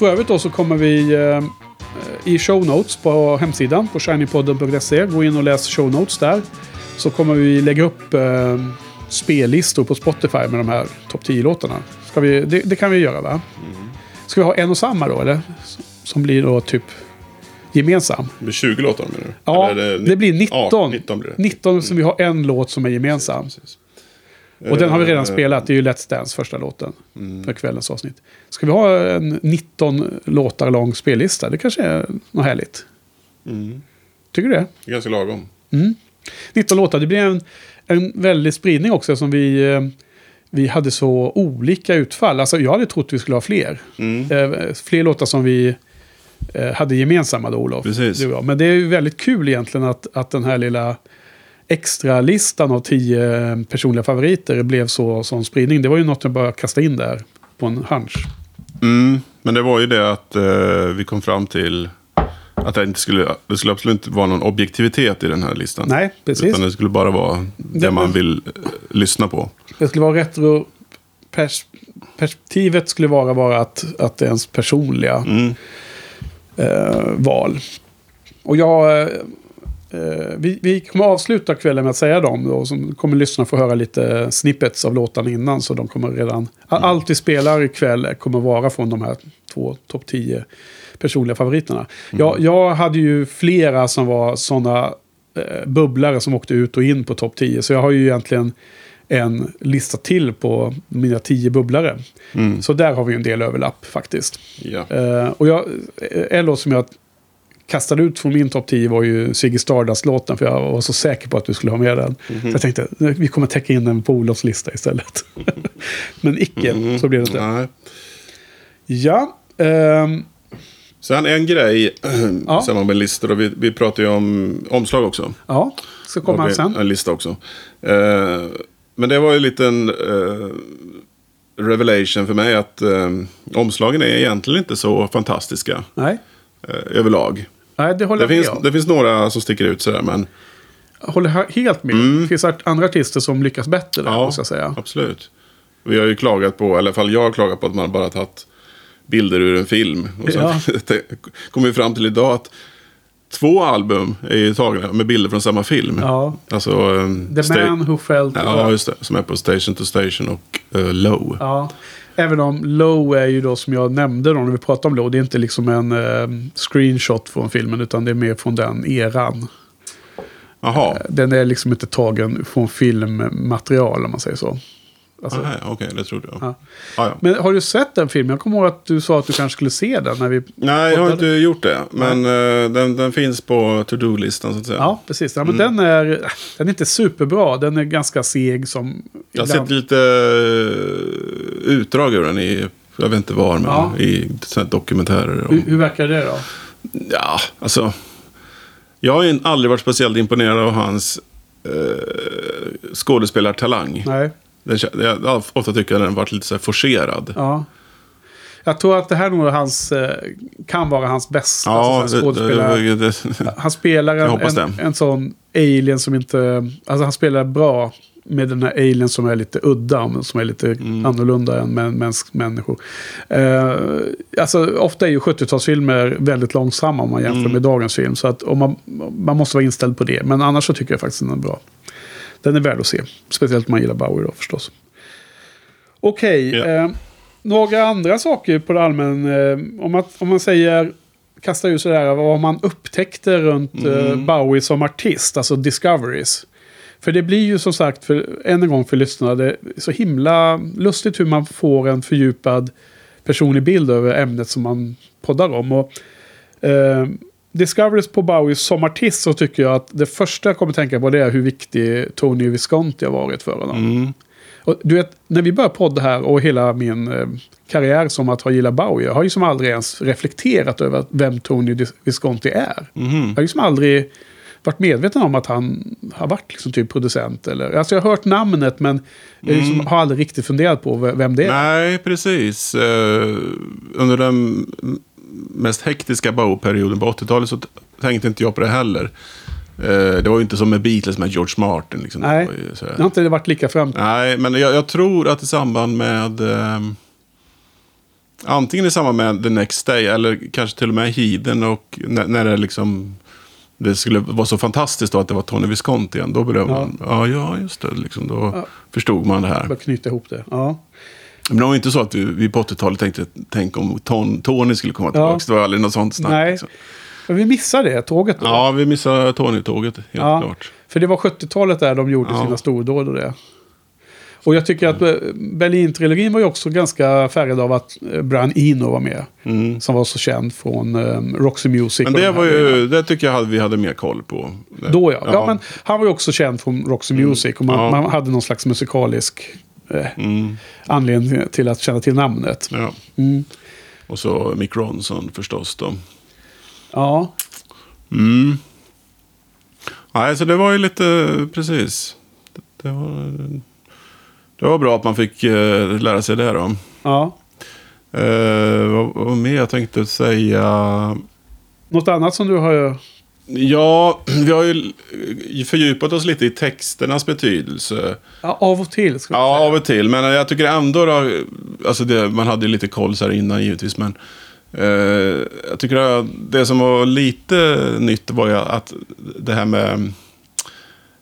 För övrigt då så kommer vi eh, i show notes på hemsidan på shinypodden.se. Gå in och läs show notes där. Så kommer vi lägga upp eh, spellistor på Spotify med de här topp 10-låtarna. Ska vi, det, det kan vi göra va? Ska vi ha en och samma då eller? Som blir då typ gemensam. Det blir 20 låtar menar du? Ja, är det blir 19. Ja, 19 blir det. 19 som vi har en låt som är gemensam. Precis. Och den har vi redan Eh, spelat. Det är ju Let's Dance första låten. Mm. För kvällens avsnitt. Ska vi ha en 19 låtar lång spellista? Det kanske är något härligt. Mm. Tycker du det? Det är ganska lagom. 19 låtar. Det blir en, en väldig spridning också som vi, eh, vi hade så olika utfall. Alltså jag hade trott vi skulle ha fler. Mm. Eh, fler låtar som vi hade gemensamma då, Olof. Precis. Men det är ju väldigt kul egentligen att, att den här lilla extra listan av tio personliga favoriter blev så sån spridning. Det var ju något jag bara kastade in där på en hunch. Mm, men det var ju det att eh, vi kom fram till att det, inte skulle, det skulle absolut inte vara någon objektivitet i den här listan. Nej, precis. Utan det skulle bara vara det Det- man vill eh, lyssna på. Det skulle vara retro... Pers perspektivet skulle vara bara att, att det är ens personliga Mm. eh, val. Och jag... Eh, eh, vi, vi kommer avsluta kvällen med att säga dem. Då, som kommer lyssna få höra lite snippets av låtarna innan. Så de kommer redan... all- Allt vi spelar ikväll kommer vara från de här två topp 10 personliga favoriterna. Jag, jag hade ju flera som var sådana eh, bubblare som åkte ut och in på topp 10. Så jag har ju egentligen en lista till på mina 10 bubblare. Mm. Så där har vi en del överlapp faktiskt. Ja. Eh, och jag, eh, en låt som jag kastade ut från min topp 10 var ju Ziggy Stardust-låten. För jag var så säker på att du skulle ha med den. Så jag tänkte, "Nej, vi kommer täcka in den på Olofs lista istället. Men icke, så blev det inte. Nej. Ja, ehm, Sen en grej, Ja. i samband med listor, och vi, vi pratar ju om omslag också. ja, så kommer han Och sen. En lista också. Eh, men det var ju en liten eh, revelation för mig att eh, omslagen är egentligen inte så fantastiska Nej, eh, överlag. Nej det håller Det jag finns, med om. det finns några som sticker ut sådär, men Jag håller he- helt med. Det finns andra artister som lyckas bättre där, Mm. ja, måste jag säga. absolut. Vi har ju klagat på, eller i alla fall jag har klagat på att man bara tagit bilder ur en film. Och så Ja. kommer vi fram till idag att två album är ju tagna med bilder från samma film. Ja. Alltså, eh, The Man Who Felt... Ja, just det. Som är på Station to Station och eh, Low. Ja. Även om Low är ju då som jag nämnde då när vi pratade om Low. Det är inte liksom en eh, screenshot från filmen utan det är mer från den eran. Jaha. Den är liksom inte tagen från filmmaterial om man säger så. Alltså, Nej, Okej, det trodde jag. Ja. Ja. Ja, Men har du sett den filmen? Jag kommer ihåg att du sa att du kanske skulle se den när vi... Nej, jag har inte gjort det. Men eh, den, den finns på to-do-listan så att säga. Ja, precis. Ja, men Mm. den, är, den är inte superbra. Den är ganska seg som... jag har ibland- sett lite eh, utdrag ur den i, jag vet inte var, men Ja. i dokumentärer. hur, Om, hur verkar det då? ja, alltså. Jag har aldrig varit speciellt imponerad av hans eh, skådespelartalang. Nej. Den, jag har ofta tycker jag den varit lite så forcerad. Ja. Jag tror att det här nog hans, eh, kan vara hans bästa Ja, alltså, skådespelare. det, det, det, Han spelar en, en, en sån alien som inte... Alltså han spelar bra med den här alien som är lite udda, men som är lite Mm. annorlunda än mäns, människor. Eh, alltså ofta är ju 70-talsfilmer väldigt långsamma om man jämför Mm. med dagens film. Så att man, man måste vara inställd på det. Men annars så tycker jag faktiskt den är bra. Den är värd att se. Speciellt om man gillar Bowie då förstås. Okej, Ja. eh, några andra saker på det allmän. Eh, om, man, om man säger, kastar ut sådär vad man upptäckte runt eh, Bowie som artist, alltså discoveries. För det blir ju som sagt, för, än en gång för är så himla lustigt hur man får en fördjupad personlig bild över ämnet som man poddar om. Och, eh, Discoveries på Bowie som artist så tycker jag att det första jag kommer tänka på det är hur viktig Tony Visconti har varit för honom. mm, Och du vet, när vi började podda här och hela min eh, karriär som att ha gillat Bowie, jag har ju som aldrig ens reflekterat över vem Tony Visconti är. mhm. Jag har ju som aldrig varit medveten om att han har varit liksom typ producent. Eller, alltså jag har hört namnet men jag liksom har aldrig riktigt funderat på vem det är. Nej, precis. Eh, under den mest hektiska Bowie-perioden på 80-talet så tänkte inte jag på det heller. Eh, det var ju inte som med Beatles med George Martin. Liksom. Nej. Det. Det har inte varit lika fram... Nej, men jag, jag tror att i samband med... ehm, antingen i samband med The Next Day eller kanske till och med Heathen och när, när det liksom... Det skulle vara så fantastiskt då att det var Tony Visconti igen. Då blev Ja. man, ja, ja just det. Liksom, då Ja. förstod man det här. Bara knyta ihop det. Ja. Men det var ju inte så att vi, vi på 80-talet tänkte, tänk om ton, Tony skulle komma tillbaka. Ja. Det var aldrig något sånt snack. Nej. Liksom. Men vi missade det tåget då. Ja, vi missade Tony-tåget, helt Ja. klart. För det var 70-talet där de gjorde Ja. sina stordåd och det. Och jag tycker att Berlin-trilogin var ju också ganska färgad av att eh, Brian Eno var med. Mm. Som var så känd från um, Roxy Music. Men det var ju, det tycker jag hade, vi hade mer koll på. Då ja. ja. men han var ju också känd från Roxy Music. Och man, Mm. Ja. man hade någon slags musikalisk Mm, anledning till att känna till namnet. ja. Mm. Och så Mick Ronson förstås då. Ja, Mm. Nej, så det var ju lite, precis. Det, det, var, det var bra att man fick eh, lära sig det då. ja. Eh, vad, vad mer jag tänkte säga? Något annat som du har... Ja, vi har ju fördjupat oss lite i texternas betydelse. Ja, av och till. Ska Ja, säga. av och till. Men jag tycker ändå då, alltså det, man hade ju lite koll så här innan givetvis. Men eh, jag tycker att det som var lite nytt var ju att det här med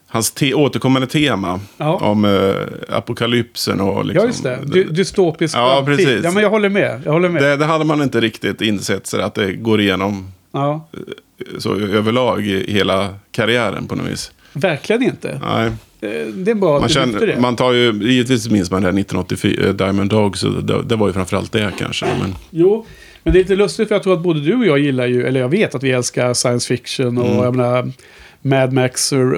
hans te, återkommande tema. Ja. Om eh, apokalypsen och liksom. Ja, just det. Dy dystopisk Ja, precis. Ja, men jag håller med. Jag håller med. Det, det hade man inte riktigt insett så att det går igenom Ja, så överlag i hela karriären på något vis. verkligen inte. Nej. Eh, Det är bra att Man, du känner, det. man tar ju, givetvis minns man det här 1984, eh, Diamond Dogs, så det, det var ju framförallt det kanske. Men, Jo, men det är lite lustigt för jag tror att både du och jag gillar ju, eller jag vet att vi älskar science fiction och Mm. jag menar Mad Max, uh,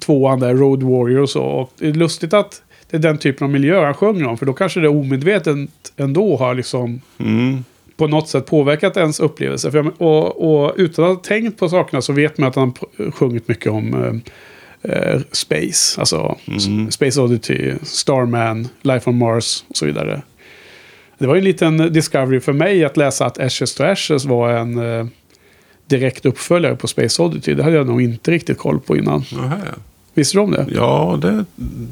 tvåan där, Road Warrior och så. Och det är lustigt att det är den typen av miljö han sjunger om, för då kanske det omedvetet ändå har liksom mm, på något sätt påverkat ens upplevelse. För jag, och, och utan att ha tänkt på sakerna så vet man att han sjungit mycket om eh, eh, Space. Alltså S- Space Oddity, Starman, Life on Mars och så vidare. Det var en liten discovery för mig att läsa att Ashes to Ashes var en eh, direkt uppföljare på Space Oddity. Det hade jag nog inte riktigt koll på innan. Jaha, ja. Visste du om det? Ja, det,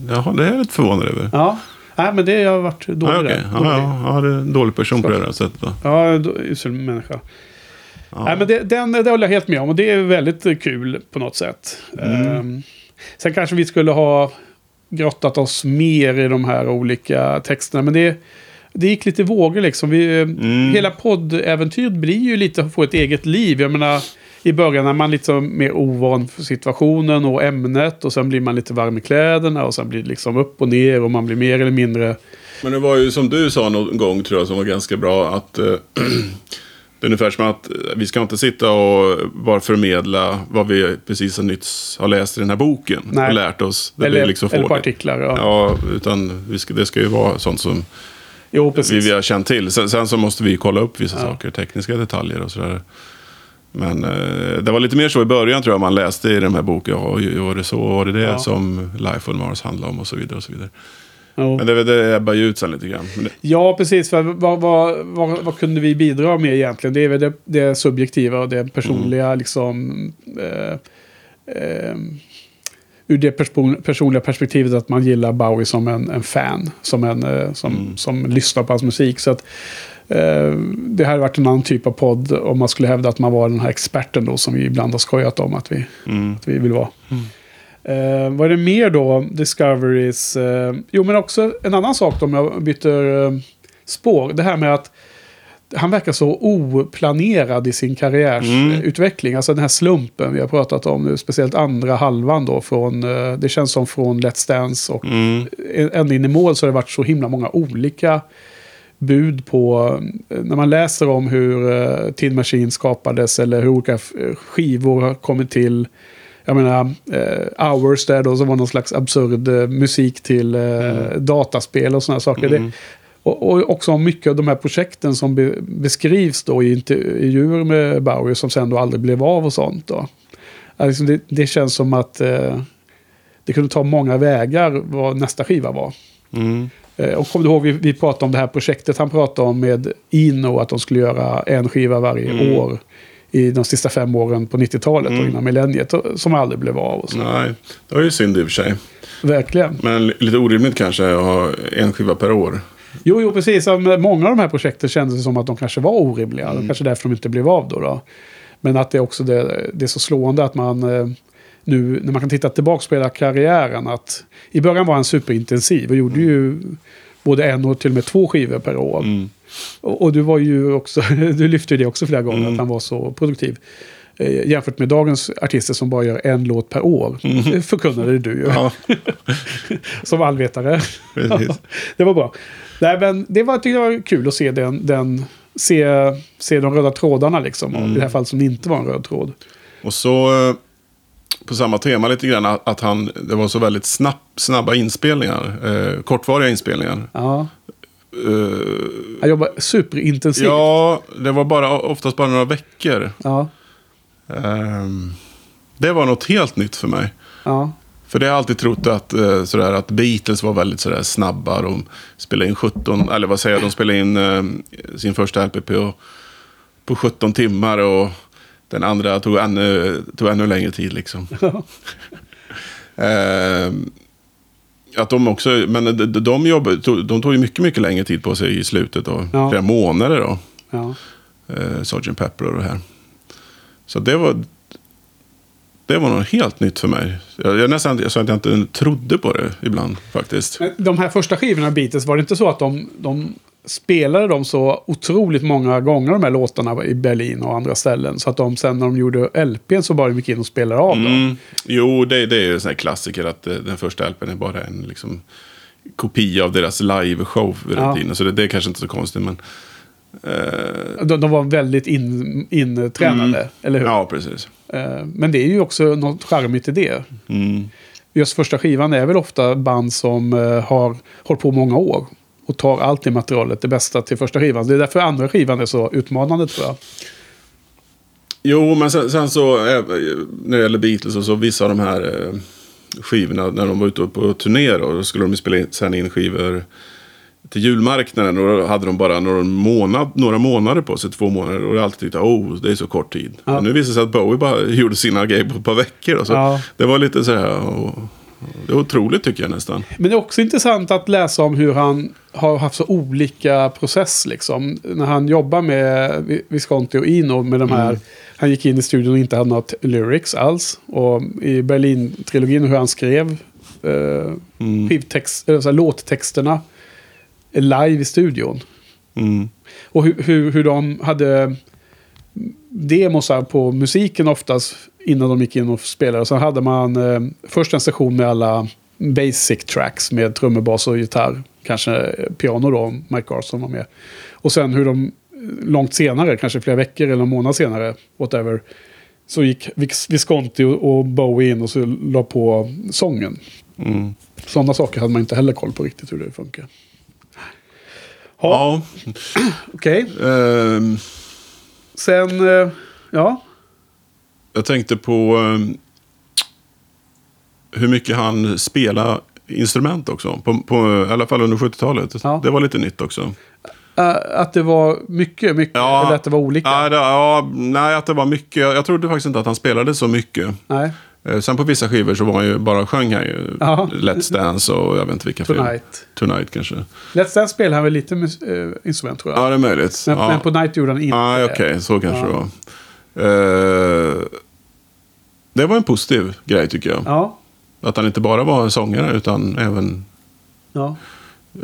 jaha, det är jag lite förvånad över. Ja. Nej, men det har varit dålig Ja, okej. där. ja, Dålig. ja, ja, det är en dålig person på det här sättet. Då. Ja, usel människa. Nej, men det, den, det håller jag helt med om och det är väldigt kul på något sätt. Ehm, sen kanske vi skulle ha grottat oss mer i de här olika texterna. Men det, det gick lite vågor liksom. Vi, eh, Hela poddäventyret blir ju lite att få ett eget liv. Jag menar, i början är man lite mer ovan för situationen och ämnet. Och sen blir man lite varm i kläderna och sen blir det liksom upp och ner och man blir mer eller mindre... Men det var ju som du sa någon gång tror jag som var ganska bra att eh, det är ungefär som att eh, vi ska inte sitta och bara förmedla vad vi precis har nyss har läst i den här boken Nej. och lärt oss. Det eller blir liksom eller på artiklar. Ja. Ja, utan ska, det ska ju vara sånt som Jo, vi, vi har känt till. Sen, sen så måste vi kolla upp vissa saker, tekniska detaljer och sådär. Men eh, det var lite mer så i början tror jag man läste i den här boken. Ja, var det så? Var det det Ja. som Life on Mars handlade om? Och så vidare. och så vidare. Jo. Men det, det ebbar ju ut sen lite grann. Det, Ja, precis. För vad, vad, vad, vad kunde vi bidra med egentligen? Det är väl det, det subjektiva och det personliga liksom... Eh, eh, ur det person, personliga perspektivet att man gillar Bowie som en, en fan. Som en eh, som, som lyssnar på hans musik. Så att, det här varit en annan typ av podd om man skulle hävda att man var den här experten då som vi ibland har skojat om att vi, att vi vill vara. Eh, vad är det mer då? Discoveries. Eh, jo, men också en annan sak då, om jag byter eh, spår. Det här med att han verkar så oplanerad i sin karriärsutveckling. Alltså den här slumpen vi har pratat om nu. Speciellt andra halvan då. Från, eh, det känns som från Let's Dance och mm, ända in i mål så har det varit så himla många olika bud på... eh, När man läser om hur uh, Tin Machine skapades eller hur olika eh, skivor har kommit till. Jag menar, eh, Hours där då som var någon slags absurd eh, musik till eh, dataspel och sådana saker. Det, och, och också om mycket av de här projekten som be, beskrivs då i intervjuer med Bowie som sen då aldrig blev av och sånt. Då. Alltså det, det känns som att eh, det kunde ta många vägar vad nästa skiva var. mm, Eh, Och kommer du ihåg, vi, vi pratade om det här projektet han pratade om med Ino, att de skulle göra en skiva varje år i de sista fem åren på 90-talet och innan millenniet, som aldrig blev av. Och så. nej, det var ju synd i och för sig. Verkligen. Men lite orimligt kanske att ha en skiva per år. Jo, jo, precis. Många av de här projekten kändes som att de kanske var orimliga. Mm. Kanske därför de inte blev av då. då. Men att det är också det, det är så slående att man eh, nu, när man kan titta tillbaka på hela karriären, att i början var han superintensiv och gjorde ju både en och till och med två skivor per år. Mm. Och, och du var ju också, du lyfte det också flera gånger, Mm. att han var så produktiv. Eh, jämfört med dagens artister som bara gör en låt per år. Mm. Förkunnade du ju. Ja, Som allvetare. det var bra. Nej, men det var, jag tyckte det var kul att se, den, den, se, se de röda trådarna liksom. Och I det här fallet som inte var en röd tråd. Och så eh, på samma tema lite grann att han, det var så väldigt snabb, snabba inspelningar. Eh, kortvariga inspelningar. Ja. Eh, Han jobbar superintensivt. ja, det var bara, oftast bara några veckor. Ja. Ehm, det var något helt nytt för mig. ja. För det har jag alltid trott att, eh, sådär, att Beatles var väldigt sådär, snabba. De spelade in 17, eller vad säger jag, de spelade in eh, sin första LP på, på 17 timmar. Och den andra tog ännu, tog ännu längre tid liksom. Eh, att de också, men de, de, tog- de tog ju mycket, mycket längre tid på sig i slutet. Då, Ja. Flera månader då. Ja. Eh, Sgt. Pepper och det här. Så det var, det var något helt nytt för mig. Jag, jag nästan jag sa att jag inte trodde på det ibland faktiskt. Men de här första skivorna Beatles, var det inte så att de, de spelade dem så otroligt många gånger, de här låtarna i Berlin och andra ställen. Så att de sen när de gjorde LPn så bara gick in och spelade av dem. Mm. Jo, det, det är ju en sån här klassiker att eh, den första LPn är bara en liksom, kopia av deras liveshow Ja. Så det, det är kanske inte så konstigt. Men, eh, De, de var väldigt in, intränade, eller hur? Mm. ja, precis. Eh, Men det är ju också något charmigt i det. Mm. Just första skivan är väl ofta band som eh, har hållit på många år. Och tar allt det materialet, det bästa till första skivan. Det är därför andra skivan är så utmanande tror jag. Jo, men sen, sen så eh, när det gäller Beatles och så vissa av de här eh, skivorna när de var ute på turné då, då skulle de spela in, sen in skivor till julmarknaden och då hade de bara några, månad, några månader på sig, två månader. Och jag alltid tyckt oh, det är så kort tid. Ja. Men nu visar det sig att Bowie bara gjorde sina grejer på ett par veckor. Och så Ja. Det var lite så här, och, det är otroligt tycker jag nästan. Men det är också intressant att läsa om hur han har haft så olika process. Liksom. När han jobbar med Vi- Visconti och Ino med de här. Han gick in i studion och inte hade något lyrics alls. Och i Berlin-trilogin hur han skrev eh, skivtext, eller så här, låttexterna live i studion. Mm. Och hur, hur, hur de hade demosar på musiken oftast innan de gick in och spelade. Så hade man eh, först en session med alla basic tracks med trummor, bas och gitarr. Kanske eh, piano då, om Mike Garson var med. Och sen hur de eh, långt senare, kanske flera veckor eller en månad senare, whatever, så gick Vis- Visconti och Bowie in och så la på sången. Mm. Sådana saker hade man inte heller koll på riktigt hur det funkar. Ja, Ja, okej. ehm, Sen, eh, ja. Jag tänkte på ehm, hur mycket han spelar instrument också. På, på, I alla fall under 70-talet. Ja. Det var lite nytt också. Eh, att det var mycket, mycket. Eller att det var olika. Ja, det, ja, nej, att det var mycket. Jag trodde faktiskt inte att han spelade så mycket. Nej, Eh, Sen på vissa skivor så var han ju bara sjöng han ju Ja. Let's Dance och jag vet inte vilka. Tonight. Tonight kanske. Let's Dance spelade han väl lite eh, instrument tror jag. Ja, det är möjligt. men, ja. men på Night gjorde han inte Nej, det. okej, så kanske Ja. det var. Eh, det var en positiv grej tycker jag. Ja, Att han inte bara var en sångare utan även ja.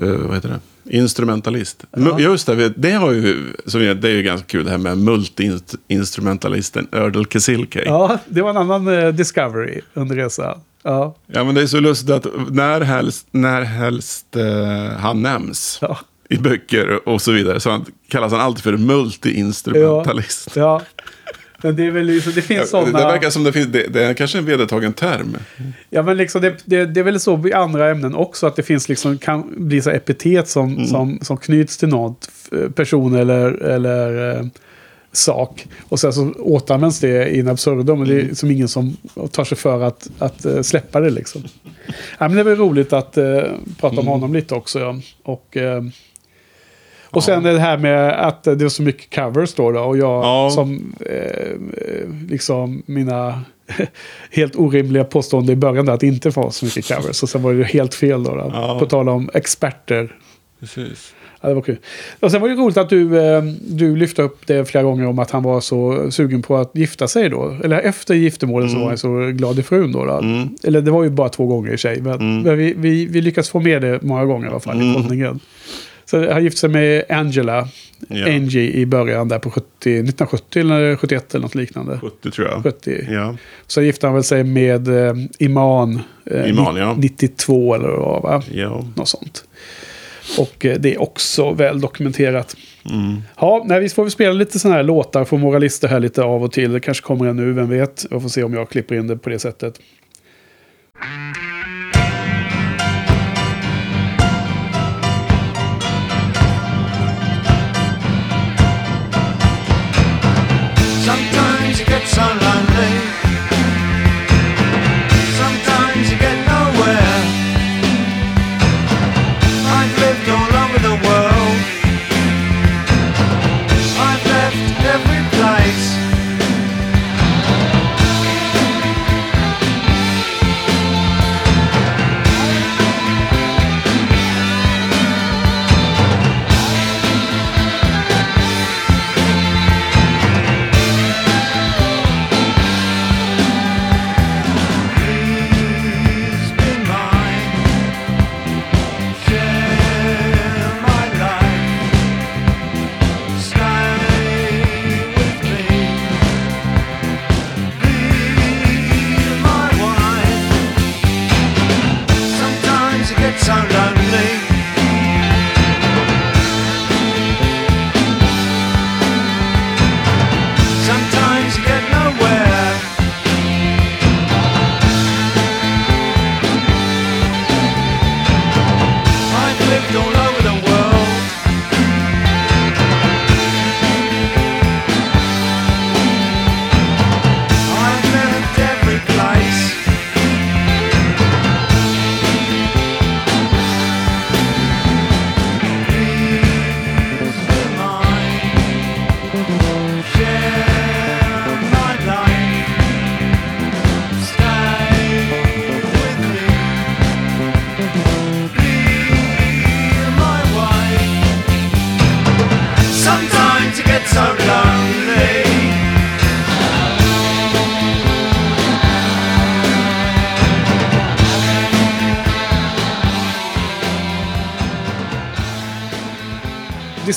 eh, vad heter det? Instrumentalist. Ja. Just det, det, har ju, det är ju ganska kul det här med multi-instrumentalisten Erdal Kazilkay. ja, det var en annan eh, discovery under resan. Ja, Ja, men det är så lustigt att när helst, när helst eh, han nämns ja, i böcker och så vidare så han, kallas han alltid för multi-instrumentalist. ja. Men det är väl liksom, det finns Ja, sådana... det verkar som det finns, det, det är kanske en vedertagen term. Ja, men liksom det, det, det är väl så i andra ämnen också. Att det finns liksom, kan bli så epitet som, Mm. som, som knyts till något person eller, eller eh, sak. Och sen så återanvänds det in absurdum. Men det Mm. är som ingen som tar sig för att, att eh, släppa det liksom. ja, men det var roligt att eh, prata Mm. om honom lite också. Ja. Och, eh, och sen det här med att det är så mycket covers då. då och jag Ja. som eh, liksom mina helt orimliga påståenden i början där att det inte var så mycket covers. Och sen var det helt fel då. då. Ja. På tal om experter. Precis. Ja, det var kul. Och sen var det roligt att du, eh, du lyfte upp det flera gånger om att han var så sugen på att gifta sig då. Eller efter giftermålet så var han så glad i frun då. då. Mm. Eller det var ju bara två gånger i sig. Men, men vi, vi, vi lyckas få med det många gånger i alla fall i Mm. poddningen. Så han gifte sig med Angela, Ja. Angie, i början där på 70, 1970 eller 71 eller något liknande. 70 tror jag. 70. Ja. Så gifte han väl sig med eh, Iman, eh, Iman, ja. 92 eller vad va? ja. Något sånt. Och eh, det är också väl dokumenterat. Mm. Ja, nej, vi får väl spela lite sådana här låtar från våra listor här lite av och till. Det kanske kommer en nu, vem vet. Jag får se om jag klipper in det på det sättet.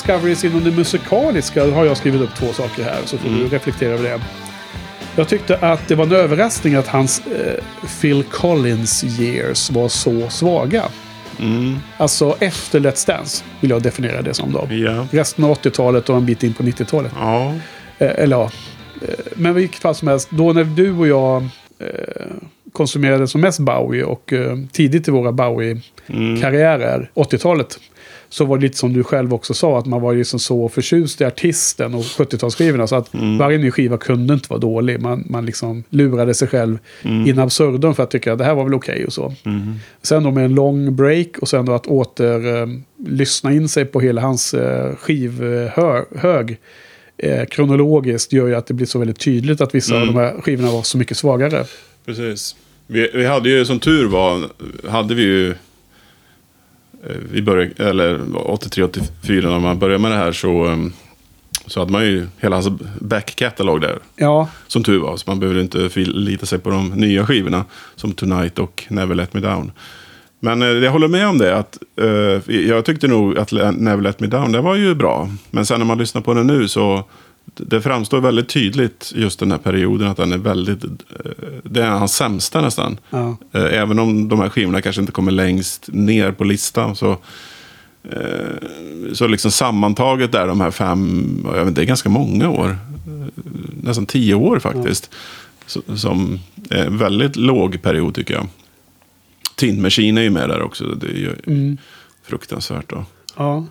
Discoveries inom det musikaliska har jag skrivit upp två saker här. Så får du reflektera över det. Jag tyckte att det var en överraskning att hans eh, Phil Collins years var så svaga. Mm. Alltså efter Let's Dance vill jag definiera det som då. Ja. Resten av 80-talet och en bit in på 90-talet. Ja. Eh, eller ja. Eh, men i vilket fall som helst, då när du och jag eh, konsumerade som mest Bowie och eh, tidigt i våra Bowie-karriärer, 80-talet, så var det lite som du själv också sa, att man var liksom så förtjust i artisten och 70-talsskivorna. Så att varje ny skiva kunde inte vara dålig. Man, man liksom lurade sig själv in absurdum för att tycka att det här var väl okej och så. Sen då med en lång break och sen då att åter eh, lyssna in sig på hela hans eh, skivhög eh, kronologiskt gör ju att det blir så väldigt tydligt att vissa av de här skivorna var så mycket svagare. Precis. Vi, vi hade ju som tur var, hade vi ju... eh, Vi började, eller 83-84 när man började med det här så, eh, så hade man ju hela hans back-catalog där. Ja, Som tur var, så man behövde inte förlita sig på de nya skivorna. Som Tonight och Never Let Me Down. Men eh, jag håller med om det. att eh, Jag tyckte nog att Never Let Me Down, det var ju bra. Men sen när man lyssnar på den nu så det framstår väldigt tydligt just den här perioden att den är väldigt... eh, Det är hans sämsta nästan. Ja. Eh, Även om de här skivorna kanske inte kommer längst ner på listan så... eh, Så liksom sammantaget där de här fem, jag vet inte, det är ganska många år. Nästan tio år faktiskt. Så- Som är en väldigt låg period tycker jag. Tin Machine är ju med där också. Det är ju Mm. fruktansvärt då. ja.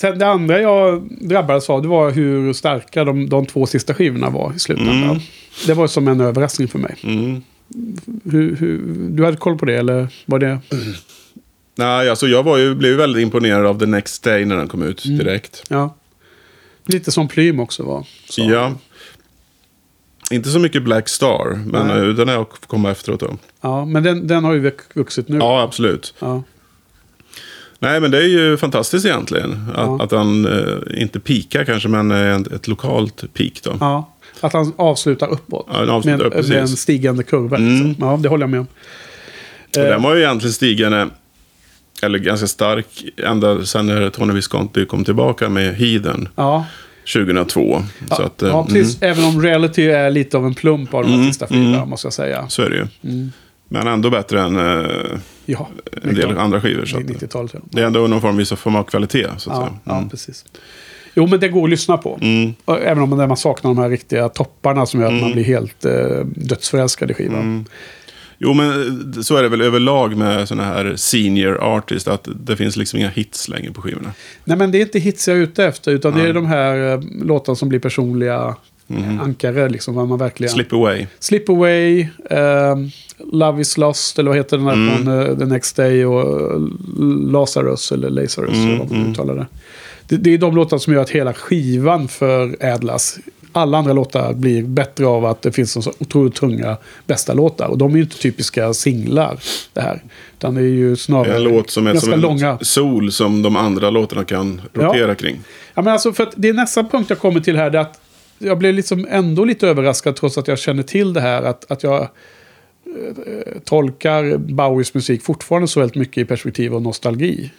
Sen det andra jag drabbades av det var hur starka de, de två sista skivorna var i slutändan. Mm. Det var som en överraskning för mig. Mm. Hur, hur, du hade koll på det eller var det? Nej, alltså jag var ju, blev väldigt imponerad av The Next Day när den kom ut Mm. direkt. Ja. Lite som Plym också var. Så. Ja. Inte så mycket Black Star, men Nej. eh, den har jag kommit efteråt då. ja men den, den har ju vux- vuxit nu. Ja, absolut. Ja. Nej, men det är ju fantastiskt egentligen. Att, Ja. att han eh, inte pikar kanske, men eh, ett, ett lokalt peak då. Ja, att han avslutar uppåt. Ja, han avslutar med, upp, med en stigande kurva. Mm. Liksom. Ja, det håller jag med om. Och den var ju egentligen stigande, eller ganska stark, ända sen när Tony Visconti kom tillbaka med Heathen Ja, 2002. Så, att, eh, ja precis. Även om reality är lite av en plump av de här Mm, sista fyra, mm. måste jag säga. mm, så är det ju. Mm. Men ändå bättre än eh, Ja, en del andra skivor. Så att, 90-talet. Ja. det är ändå någon form, av kvalitet. Så att Ja, säga. ja, Mm. precis. Jo, men det går att lyssna på. Mm. Även om man saknar de här riktiga topparna som gör att man blir helt eh, dödsförälskad i skivan. Mm. Jo, men eh, så är det väl överlag med sådana här senior artists. Att det finns liksom inga hits längre på skivorna. Nej, men det är inte hits jag är ute efter, utan det är de här eh, låtarna som blir personliga Mhm. ankare. Liksom, vad man verkligen... Slip away. Slip Away, ehm, Love is Lost, eller vad heter den här Mm. från eh, The Next Day och eh, Lazarus, eller Lazarus, Mm, eller vad man mm. uttalar det. det. Det är de låtar som gör att hela skivan förädlas. Alla andra låtar blir bättre av att det finns så otroligt tunga bästa låtar. Och de är ju inte typiska singlar, det här. Utan det är ju snarare en låt som är som en långa. sol som de andra låtarna kan rotera kring. Ja, men alltså, för att det är nästa punkt jag kommer till här. Det är att jag blev liksom ändå lite överraskad trots att jag känner till det här. Att, att jag eh, tolkar Bowies musik fortfarande så väldigt mycket i perspektiv av nostalgi.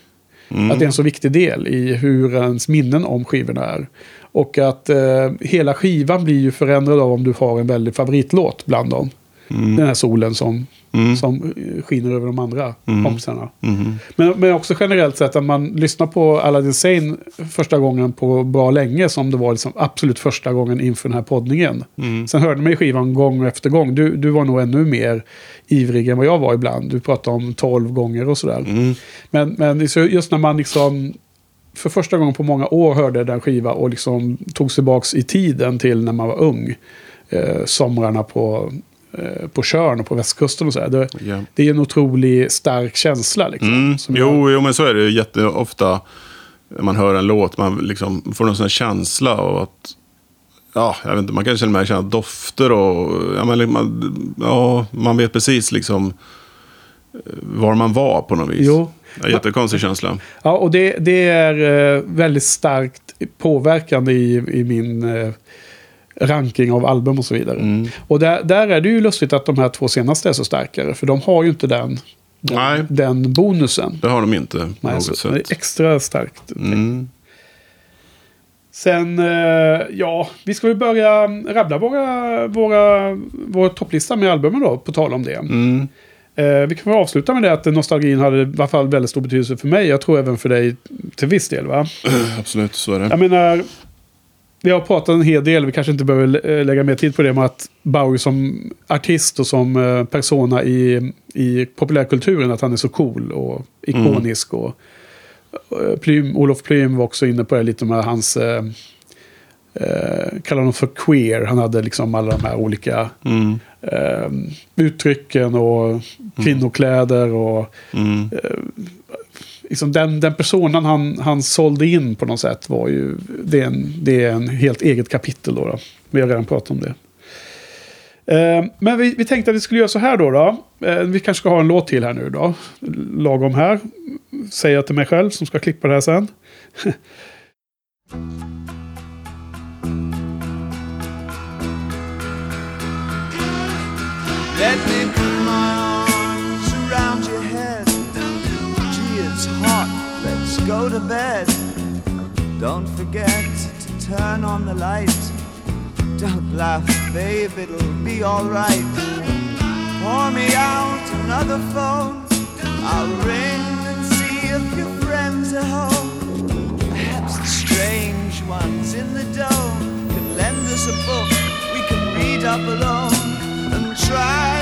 Mm. Att det är en så viktig del i hur ens minnen om skivorna är. Och att eh, hela skivan blir ju förändrad av om du har en väldigt favoritlåt bland dem. Den här solen som, Mm. som eh, skiner över de andra kompisarna. Mhm. Men, men också generellt sett att man lyssnar på Aladdin Sane första gången på bra länge som det var liksom absolut första gången inför den här poddningen. Mm. Sen hörde man ju skivan gång efter gång. Du, du var nog ännu mer ivrig än vad jag var ibland. Du pratade om tolv gånger och sådär. Mm. Men, men just när man liksom för första gången på många år hörde den skiva och liksom tog sig tillbaka i tiden till när man var ung. Eh, somrarna på, på Tjörn och på västkusten och så. här. Det, Ja. det är en otroligt stark känsla. Liksom, Mm. Jo, jo, men så är det jätteofta. Man hör en låt, man liksom får någon sån känsla av att... Ja, jag vet inte, man kan känna med känna dofter och... Ja, men, man, ja, man vet precis liksom eh, var man var på något vis. Jo. Ja, jättekonstig känsla. Ja, och det, det är eh, väldigt starkt påverkande i, i min eh, ranking av album och så vidare. Mm. Och där, där är det ju lustigt att de här två senaste är så starkare. För de har ju inte den, Nej. den, bonusen. Det har de inte på Nej, något så, det är sätt. extra starkt. Mm. Sen, eh, ja, vi ska väl börja rabbla våra, våra, vår topplista med albumen då, på tal om det. Mm. Eh, vi kan väl avsluta med det att nostalgin hade i alla fall väldigt stor betydelse för mig. Jag tror även för dig till viss del va? Absolut, så är det. Jag menar, vi har pratat en hel del, vi kanske inte behöver eh, lägga mer tid på det, med att Bowie som artist och som eh, persona i, i populärkulturen, att han är så cool och ikonisk. Och, eh, Plym, Olof Plym var också inne på det lite med hans, eh, eh, kallar honom för queer, han hade liksom alla de här olika Mm. eh, uttrycken och kvinnokläder och Mm liksom den, den personen han, han sålde in på något sätt var ju... Det är en, det är en helt eget kapitel då. då. Vi har redan pratat om det. Eh, men vi, vi tänkte att vi skulle göra så här då. då. Eh, vi kanske ska ha en låt till här nu då. Lagom här. Säger jag till mig själv som ska klippa det här sen. go to bed. Don't forget to turn on the light. Don't laugh, babe, it'll be alright. Pour me out another phone. I'll ring and see if your friends are home. Perhaps the strange ones in the dome could lend us a book we can read up alone and try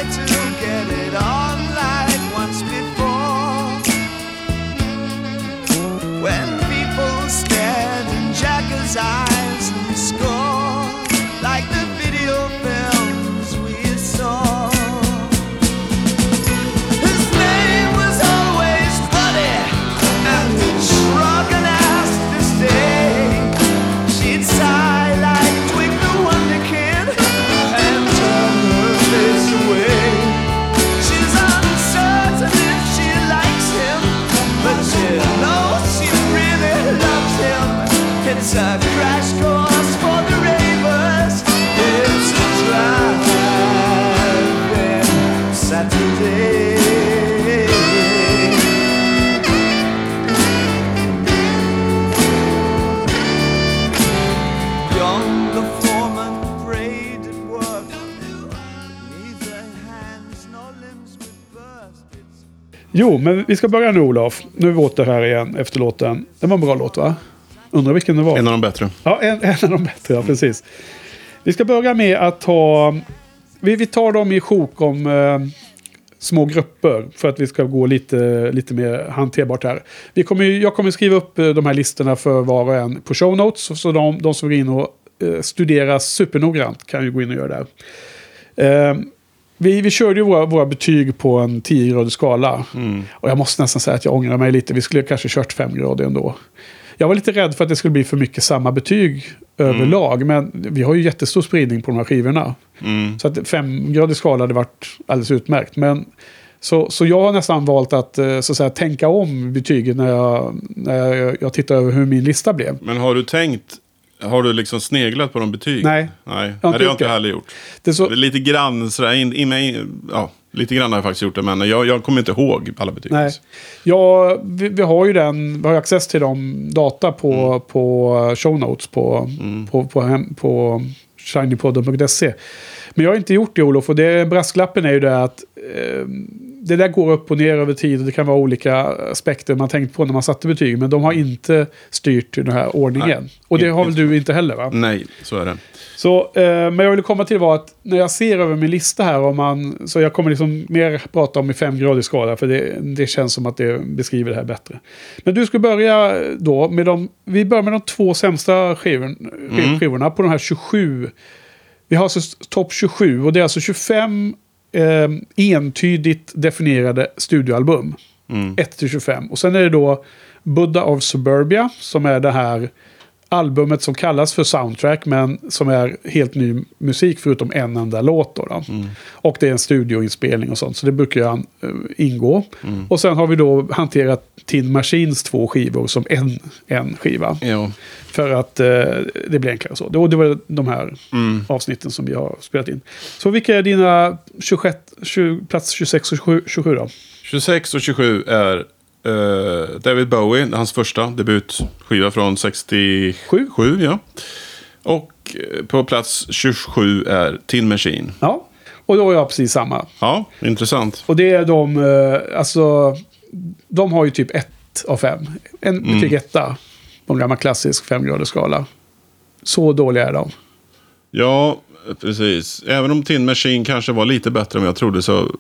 Jo, men vi ska börja nu Olof. Nu är vi åter här igen efter låten. Det var en bra låt va? Undrar vilken det var. En av de bättre. Ja, en, en av de bättre, ja precis. Vi ska börja med att ta... Vi, vi tar dem i sjok om eh, små grupper för att vi ska gå lite, lite mer hanterbart här. Vi kommer, jag kommer skriva upp eh, de här listorna för var och en på show notes. Så de, de som går in och eh, studerar supernoggrant kan ju gå in och göra det. här. Eh, vi, vi körde ju våra, våra betyg på en 10-gradig skala. Och jag måste nästan säga att jag ångrar mig lite. Vi skulle kanske kört 5 grader ändå. Jag var lite rädd för att det skulle bli för mycket samma betyg överlag. Men vi har ju jättestor spridning på de här skivorna. Mm. Så att 5-gradig skala hade varit alldeles utmärkt. Men, så, så jag har nästan valt att, eh, så att säga, tänka om betygen när jag, när jag, jag tittar över hur min lista blev. Men har du tänkt, har du liksom sneglat på de betyg? Nej. Nej, inte Nej det har jag inte heller gjort. Det är så, Lite grann sådär, in, in, in, ja, lite grann har jag faktiskt gjort det, men jag, jag kommer inte ihåg alla betyg. Nej. Ja, vi, vi har ju den, vi har access till de data på, Mm. på show notes på, på, på, hem, på shinypodden.se. Men jag har inte gjort det Olof och det, brasklappen är ju det att eh, det där går upp och ner över tid och det kan vara olika aspekter man tänkt på när man satte betyg. Men de har inte styrt den här ordningen. Nej, och det har väl du inte heller va? Nej, så är det. Så, eh, men jag ville komma till var att när jag ser över min lista här, om man, så jag kommer liksom mer prata om i femgradig skala, för det, det känns som att det beskriver det här bättre. Men du ska börja då med de, vi börjar med de två sämsta skivor, skiv, skivorna på de här 27. Vi har alltså topp 27 och det är alltså 25 eh, entydigt definierade studioalbum. 1 till 25. Och sen är det då Buddha of Suburbia som är det här albumet som kallas för soundtrack men som är helt ny musik förutom en enda låt. Då, då. Och det är en studioinspelning och sånt så det brukar ju uh, ingå. Och sen har vi då hanterat Tin Machines två skivor som en, en skiva. Ja. För att eh, det blir enklare så. Det, det var de här avsnitten som vi har spelat in. Så vilka är dina 26, 20, plats 26 och 27, 27 då? 26 och 27 är eh, David Bowie, hans första debutskiva från 67. Sju? ja. Och eh, på plats 27 är Tin Machine. Ja. Och då har jag precis samma. Ja, intressant. Och det är de, eh, alltså, de har ju typ ett av fem. En Mm. betyg etta på en gammal klassisk femgradig skala. Så dåliga är de. Ja, precis. Även om Tin Machine kanske var lite bättre än jag trodde så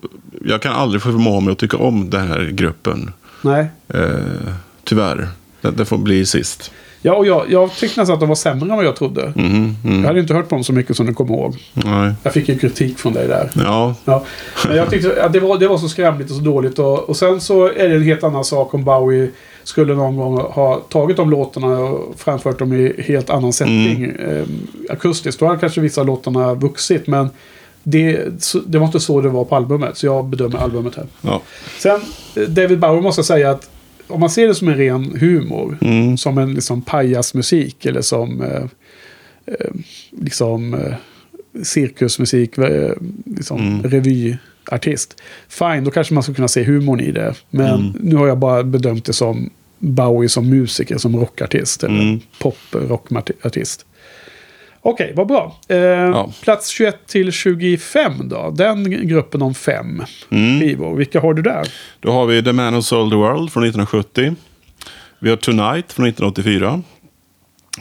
jag kan aldrig förmå mig att tycka om den här gruppen. Nej. Eh, tyvärr. Det, det får bli sist. Ja, och jag, jag tyckte nästan att de var sämre än vad jag trodde. Mhm, mm. Jag hade inte hört på dem så mycket som du kommer ihåg. Nej. Jag fick ju kritik från dig där. Ja, Ja. Men jag tyckte att det var, det var så skrämligt och så dåligt. Och, och sen så är det en helt annan sak om Bowie skulle någon gång ha tagit de låtarna och framfört dem i helt annan setting. Eh, akustiskt. Då hade kanske vissa låtarna vuxit. Men det, det var inte så det var på albumet. Så jag bedömer albumet här. ja. Sen, eh, David Bowie måste jag säga att om man ser det som en ren humor. Mm. Som en liksom pajasmusik eller som eh, eh, liksom eh, cirkusmusik, eh, liksom Mm. revyartist. Fine, då kanske man ska kunna se humorn i det. Men Mm. nu har jag bara bedömt det som Bowie som musiker, som rockartist eller Mm. pop-rockartist. Okej, vad bra. Eh, Plats 21 till 25 då. Den gruppen om fem Mm. skivor. Vilka har du där? Då har vi The Man Who Sold the World från 1970. Vi har Tonight från 1984.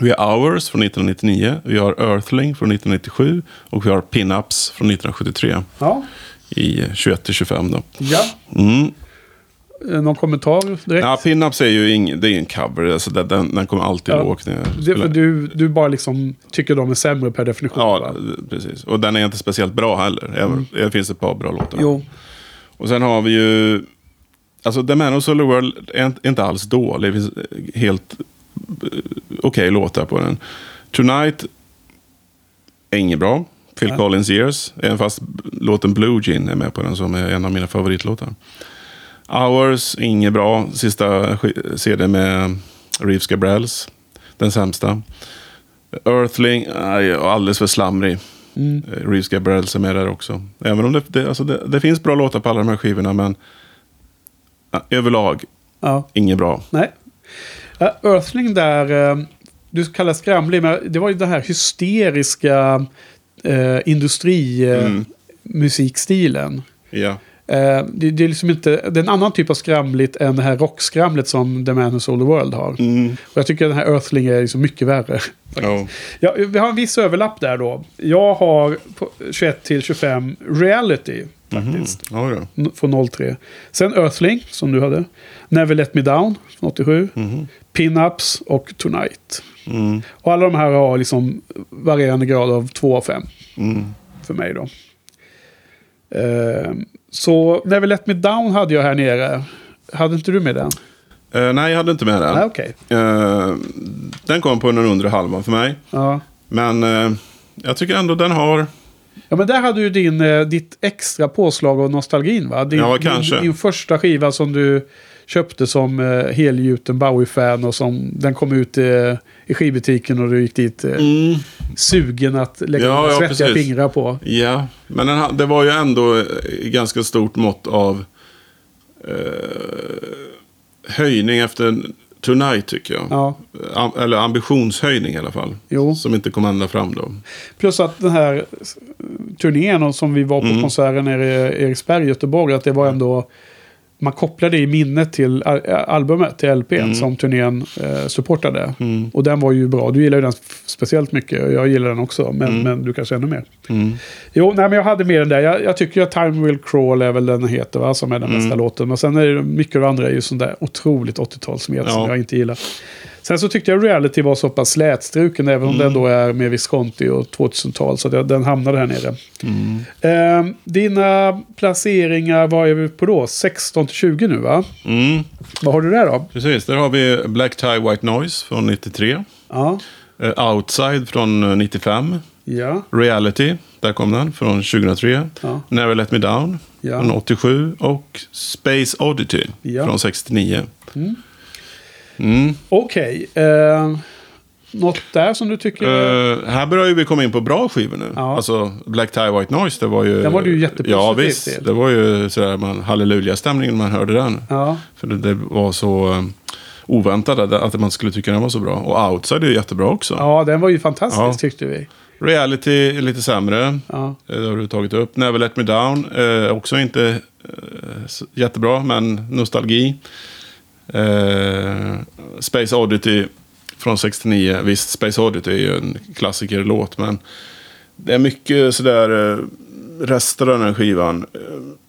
Vi har Hours från 1999. Vi har Earthling från 1997. Och vi har Pinups från 1973. Ja, I 21 till 25 då. ja. Mm. Eh, Någon kommentar direkt? Ja, Pinups är ju ing, det är en cover. Alltså den, den, kommer alltid Ja. lågt ner. Det för du, du bara liksom tycker de är sämre per definition. Ja, va? precis. Och den är inte speciellt bra heller. Även, Det finns ett par bra låtar. Mm. Jo, Och sen har vi ju... Alltså The Man of Solar World är inte- alls dålig. Det finns helt eh, okej låtar på den. Tonight är inget bra. Phil Ja. Collins Years. Även fast låten Blue Gin är med på den som är en av mina favoritlåtar. Hours, inget bra. Sista CD med Reeves Gabrels. Den sämsta. Earthling, alldeles för slamrig. Mm. Eh, Reeves Gabrels är med där också. Även om det, det, alltså det, det finns bra låtar på alla de här skivorna, men överlag ja. inget bra. Nej. Earthling där, eh, du kallar skramlig, men det var ju den här hysteriska eh, industrimusikstilen. Ja. Eh, det, det är liksom inte, det är en annan typ av skramligt än det här rockskramlet som The Man Who Sold the World har. Mm. Och jag tycker den här Earthling är liksom mycket värre. Ja. Ja, vi har en viss överlapp där då. Jag har på 21 till 25 reality faktiskt. Ja, då. N- Från 03. Sen Earthling som du hade. Never Let Me Down från 87. Pinups och Tonight. Mm. Och alla de här har liksom varierande grad av 2 av 5 Mm. för mig då. Eh, så Never Let Me Down hade jag här nere. Hade inte du med den? Eh, nej, jag hade inte med den. Nej, okej. Eh, den kom på den undre halvan för mig. Ja. Men eh, jag tycker ändå den har... Ja, men där hade du din, eh, ditt extra påslag av nostalgin va? Din, Ja, kanske. Din, din första skiva som du köpte som eh, helgjuten Bowie-fan och som den kom ut eh, i skivbutiken och du gick dit eh, sugen att lägga Ja, ja, svettiga precis. fingrar på. Ja, men den, det var ju ändå i ganska stort mått av eh, höjning efter Tonight tycker jag. Ja. Am, eller ambitionshöjning i alla fall. Jo. Som inte kom ända fram då. Plus att den här eh, turnén och som vi var på Mm. konserten nere i Eriksberg i Göteborg, att det var ändå... Man kopplade i minnet till al- albumet, till LPn, Mm. som turnén eh, supportade. Och den var ju bra. Du gillar ju den speciellt mycket. och Jag gillar den också, men, men du kanske ännu mer. Mm. Jo, nej, men jag hade med den där. Jag, jag tycker att Time Will Crawl är väl den heter, va? Som är den bästa låten. Men sen är det mycket av det andra är ju sån där otroligt 80-talsmet som Ja. jag inte gillar. Sen så tyckte jag Reality var så pass slätstruken, även om den då är med Visconti och 2000-tal. Så den hamnade här nere. Eh, dina placeringar, vad är vi på då? 16 till 20 nu va? Mm. Vad har du där då? Precis, där har vi Black Tie White Noise från 93. Ja, Eh, Outside från eh, 95. ja, Reality, där kom den, från 2003. Ja. Never Let Me Down Ja. från 87. Och Space Oddity från 69. Mm. Okej. Eh, något där som du tycker... Eh, här börjar ju vi komma in på bra skivor nu. Ja. Alltså Black Tie White Noise, det var ju... Den var du ju jättepositiv Ja, visst. till. Det var ju sådär man, halleluja-stämningen när man hörde den. ja. För det, det var så um, oväntat att, man skulle tycka den var så bra. Och Outside är ju jättebra också. ja, den var ju fantastisk Ja. tyckte vi. Reality är lite sämre. Ja. Eh, Det har du tagit upp. Never Let Me Down. Eh, också inte eh, jättebra, men nostalgi. Eh, Space Oddity från 69. Visst, Space Oddity är ju en klassikerlåt, men det är mycket sådär eh, rester av den här skivan. Eh,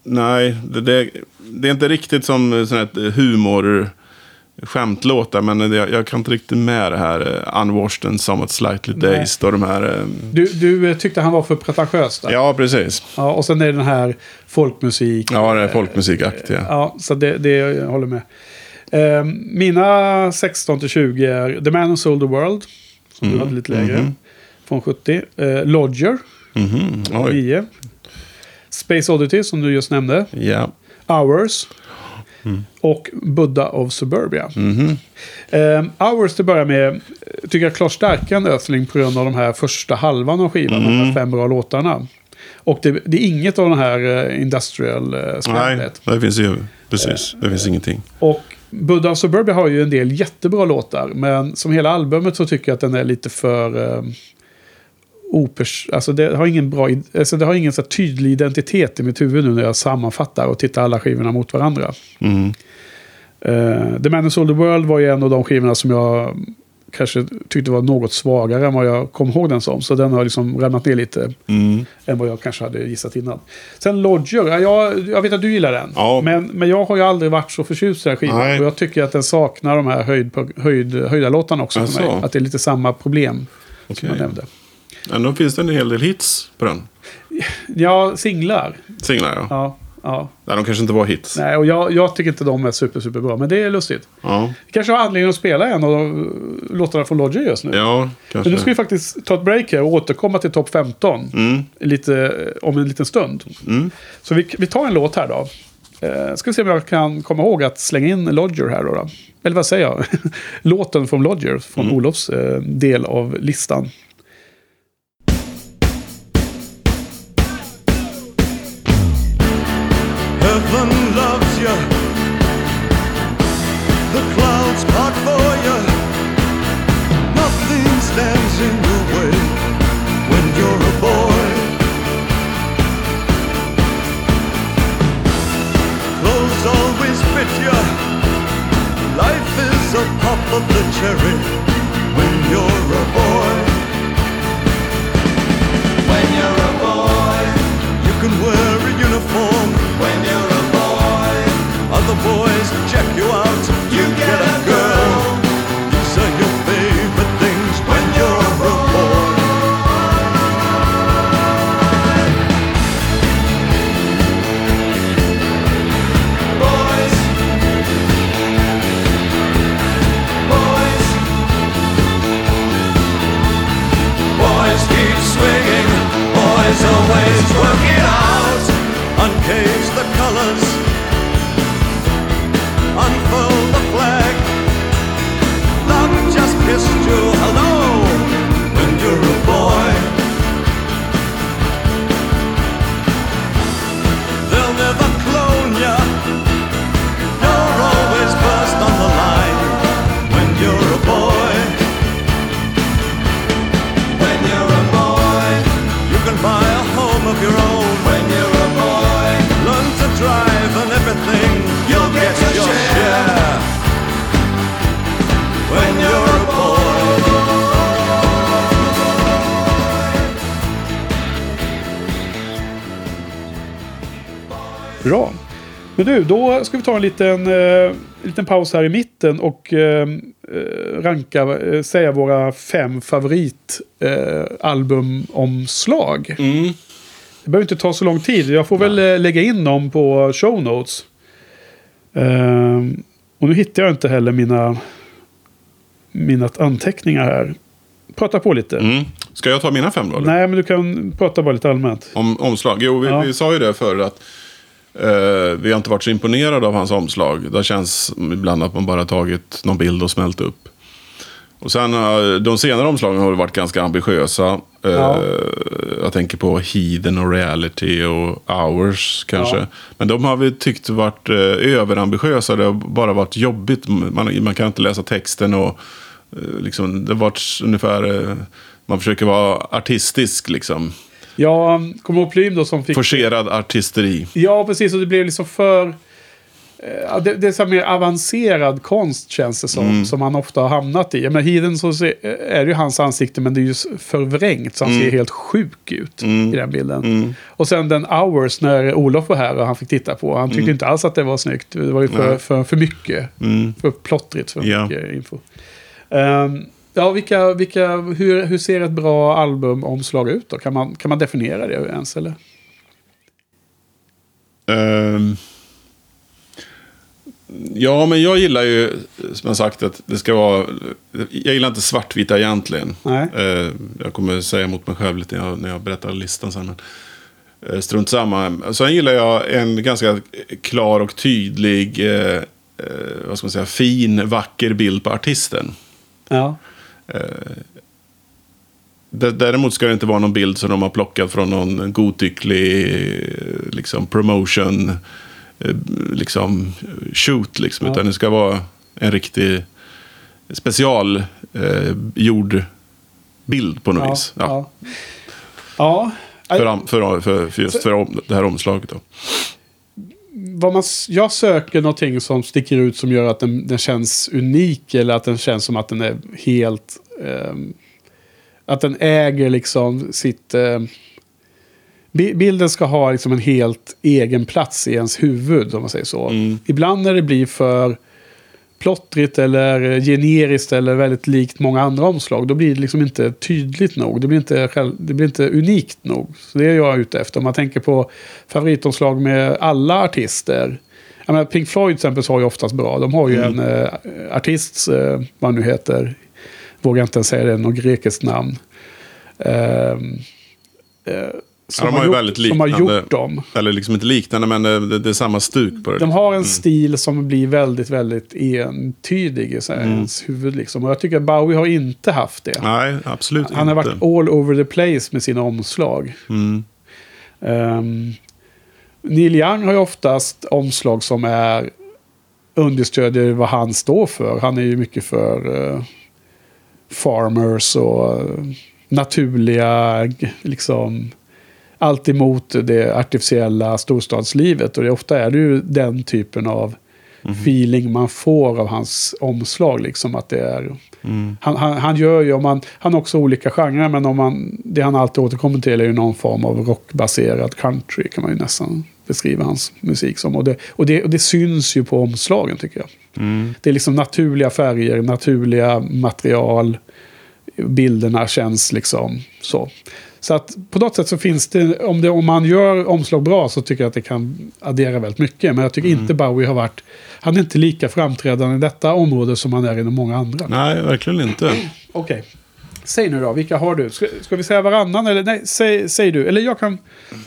nej, det, det, det är inte riktigt som eh, sån här humor skämtlåtar, men det, jag kan inte riktigt med det här Unwashed and Somewhat Slightly. Dazed och de här... Du, du tyckte han var för pretentiös där. Ja, precis. Ja, och sen är det den här folkmusik. Ja, det är folkmusikaktiga. Ja, så det, det jag håller med. Eh, mina 16 till 20 är The Man Who Sold the World. Som Mm. du hade lite lägre. Från 70. Eh, Lodger. Mhm, Oj. 9. Space Oddity som du just nämnde. Ja. Hours. Mm. Och Buddha of Suburbia. Mhm. Eh, Hours till att börja med tycker jag klart starkare än Ösling på grund av de här första halvan av skivan. De Mm. här fem bra låtarna. Och det, det är inget av den här eh, industrial eh, Nej, det finns ju... Precis, det finns ingenting. Och Buddha of Suburbia har ju en del jättebra låtar. Men som hela albumet så tycker jag att den är lite för... Eh, opers, alltså det har ingen bra... Alltså det har ingen så tydlig identitet i mitt huvud nu när jag sammanfattar och tittar alla skivorna mot varandra. Mm. Uh, The Man Who Sold the World var ju en av de skivorna som jag kanske tyckte var något svagare än vad jag kom ihåg den som. Så den har liksom ramlat ner lite Mm. än vad jag kanske hade gissat innan. Sen Lodger, ja, jag, jag vet att du gillar den. Ja. Men, men jag har ju aldrig varit så förtjust i den här skivan. Nej. Och jag tycker att den saknar de här höjd, höjd, höjda låtarna också för Jaså? mig. Att det är lite samma problem som Okej. jag nämnde. Ändå finns det en hel del hits på den. Ja, singlar. Singlar, ja. Ja, ja. Nej, de kanske inte var hits. Nej, och jag, jag tycker inte de är super, super bra. Men det är lustigt. Ja, Vi kanske har anledning att spela en av låtarna från Lodger just nu. ja Men kanske. nu ska vi faktiskt ta ett break här och återkomma till topp 15 Mm. lite, om en liten stund. Mm. Så vi, vi tar en låt här då. Eh, ska vi se om jag kan komma ihåg att slänga in Lodger här då. då. Eller vad säger jag? Låten från Lodger, från Mm. Olofs eh, del av listan. You. The clouds part for you. Nothing stands in your way when you're a boy. Clothes always fit you. Life is a pop of the cherry when you're a Other boys check you out. You get a girl. These are your favorite things when you're a boy. boys, boys, boys keep swinging, boys always work it out. Uncage the colors. The flag. Love just kissed you hello when you're a boy. They'll never clone ya. You're always first on the line when you're a boy. When you're a boy, You can buy a home of your own. when you're a boy, Learn to drive and everything. Bra. Men du, då ska vi ta en liten, eh, liten paus här i mitten och eh, eh, ranka, eh, säga våra fem favoritalbumomslag. Eh. Mm. Det behöver inte ta så lång tid. Jag får väl eh, lägga in dem på show notes. Och nu hittar jag inte heller mina, mina anteckningar här. Prata på lite. Mm. Ska jag ta mina fem då? eller? Nej, men du kan prata bara lite allmänt. Om omslag? Jo, vi, Ja. vi sa ju det förr att eh, vi har inte varit så imponerade av hans omslag. Det känns ibland att man bara tagit någon bild och smält upp. Och sen eh, de senare omslagen har varit ganska ambitiösa. Eh, Ja. Jag tänker på Heathen och Reality och Hours kanske. Ja. Men de har vi tyckt varit överambitiösa. Det har bara varit jobbigt. Man, man kan inte läsa texten och liksom, det har varit ungefär... Man försöker vara artistisk liksom. Ja, kommer du ihåg Plym då som fick... Forcerad artisteri. Ja, precis. Och det blev liksom för... eh, Det, det är så mer avancerad konst känns det som. Som han ofta har hamnat i. Men Hiden så se- är det ju hans ansikte men det är ju förvrängt. Så han ser helt sjuk ut i den bilden. Och sen den Hours när Olof var här och han fick titta på. Han tyckte inte alls att det var snyggt. Det var ju för, för, för mycket. För plottrigt för Ja. mycket info. Ehm, ja, vilka, vilka, hur, hur ser ett bra albumomslag ut då? Kan man, kan man definiera det ens eller? Ehm, ja, men jag gillar ju, som jag sagt, att det ska vara... Jag gillar inte svartvita egentligen. Nej. Eh, jag kommer säga emot mig själv lite när jag, när jag berättar listan sen. Men, eh, strunt samma. Sen gillar jag en ganska klar och tydlig, eh, vad ska man säga, fin, vacker bild på artisten. Ja. D- Däremot ska det inte vara någon bild som de har plockat från någon godtycklig eh, liksom, promotion eh, liksom, shoot. Liksom, Ja. Utan det ska vara en riktig special eh, gjord bild på något Ja, vis. Ja. ja. För, för, för, för just för om, det här omslaget. Då. Vad man, jag söker någonting som sticker ut som gör att den, den känns unik eller att den känns som att den är helt... ehm, att den äger liksom sitt... bi- bilden ska ha liksom en helt egen plats i ens huvud om man säger så. Ibland när det blir för plottrigt eller generiskt eller väldigt likt många andra omslag. Då blir det liksom inte tydligt nog. Det blir inte, själv, det blir inte unikt nog. Så det är jag ute efter. Om man tänker på favoritomslag med alla artister. Jag menar, Pink Floyd till exempel har ju oftast bra. De har ju en eh, artist, eh, vad nu heter, vågar inte ens säga det, något grekiskt namn. Ehm, eh, som, de har har gjort, väldigt som har gjort dem. Eller liksom inte liknande, men det, det, det är samma stuk på det. De har en stil som blir väldigt, väldigt entydig i här, ens huvud. Liksom. Och jag tycker att Bowie har inte haft det. Nej, absolut Han har inte. varit all over the place med sina omslag. Mm. Um, Neil Young har ju oftast omslag som är understödjer vad han står för. Han är ju mycket för eh, farmers och eh, naturliga, liksom allt emot det artificiella storstadslivet. Och det, ofta är det ju den typen av feeling man får av hans omslag. Liksom att det är... Han, han, han gör ju, om man, han har också olika genrer, men om man, det han alltid återkommer till är ju någon form av rockbaserad country kan man ju nästan beskriva hans musik som. Och det, och det, och det syns ju på omslagen tycker jag. Det är liksom naturliga färger, naturliga material. Bilderna känns liksom så. Så att på något sätt så finns det, om, det, om man gör omslag bra så tycker jag att det kan addera väldigt mycket. Men jag tycker inte Bowie har varit, han är inte lika framträdande i detta område som han är inom många andra. Nej, verkligen inte. Okej. Säg nu då, vilka har du? Ska, ska vi säga varannan eller nej, säg, säg du. Eller jag kan,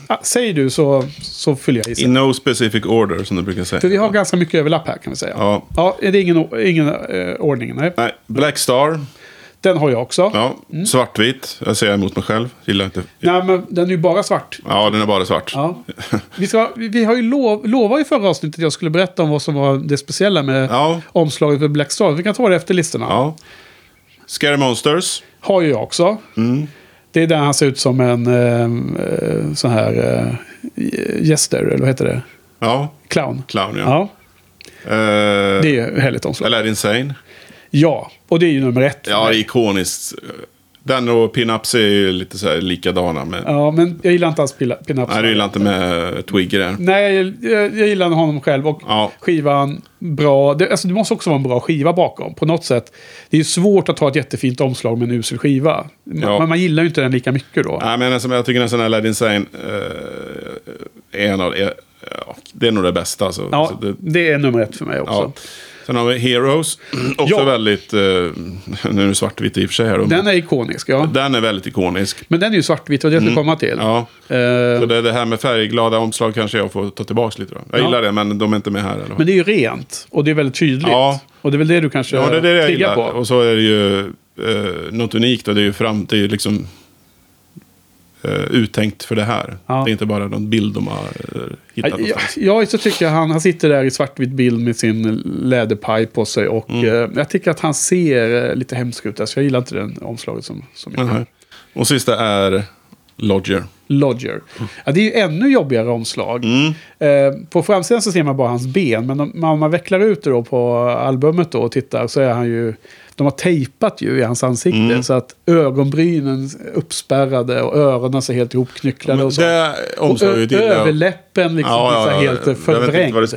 ah, säg du så, så fyller jag i. In no specific order, som du brukar säga. För vi har ganska mycket överlapp här kan vi säga. Ja. Ja, är det ingen, o- ingen eh, ordning? Nej. Nej, Black Star. Den har jag också. Ja, svartvit. Jag säger emot mig själv. Gillar inte. Nej, men den är ju bara svart. Ja, den är bara svart. Ja. Vi, ska, vi har ju lov, lovat i förra avsnittet att jag skulle berätta om vad som var det speciella med Ja. omslaget för Black Star. Vi kan ta det efter listorna. Ja. Scary Monsters. Har ju jag också. Mm. Det är där han ser ut som en eh, eh, sån här eh, gäster, eller vad heter det? Ja, Clown. Clown ja. Ja, Eh, det är ju härligt omslag. Aladdin Sane. Ja, och det är ju nummer ett. Ja, ikoniskt. Den och Pin-Ups är ju lite så här likadana. Med... ja, men jag gillar inte alls pin- pin-ups. Nej, du gillar inte med Twiggy där. Nej, jag, jag, gillar honom själv och Ja. skivan bra. Det, alltså, det måste också vara en bra skiva bakom. På något sätt. Det är svårt att ta ett jättefint omslag med en usel skiva. Man, Ja. Men man gillar ju inte den lika mycket då. Nej, men alltså, jag tycker nästan Aladdin Sane eh, är en av... Är, ja, det är nog det bästa. Alltså. Ja, det, det är nummer ett för mig också. ja. Sen har vi Heroes. Också Ja. väldigt... Eh, nu är det svartvitt i och för sig här. då, Den är ikonisk, ja. den är väldigt ikonisk. Men den är ju svartvit och det ska jag komma till. Mm. Ja. Eh, Så det, det här med färgglada omslag kanske jag får ta tillbaka lite. Då. Jag Ja. gillar det, men de är inte med här. Eller? men det är ju rent och det är väldigt tydligt. Ja. Och det är väl det du kanske Ja, det är det jag gillar. på. Och så är det ju eh, något unikt och det är ju fram, det är liksom eh, uttänkt för det här. Ja. Det är inte bara någon bild de har eh, hittat Ja, någonstans. ja, så tycker jag han, han sitter där i svartvit bild med sin läderpaj på sig. Och Mm. eh, jag tycker att han ser lite hemsk ut. där, Så jag gillar inte den omslaget som, som jag Nej. Och sista är Lodger. Lodger. Ja, det är ju ännu jobbigare omslag. Mm. Eh, på framsidan så ser man bara hans ben. Men om, man vecklar ut det då på albumet då och tittar så är han ju... De har tejpat ju i hans ansikte. Mm. Så att ögonbrynen är uppspärrade och öronen ser helt ihopknycklade. Men och så. det omslaget överläppen liksom ja, helt jag vet inte förvrängd. ska,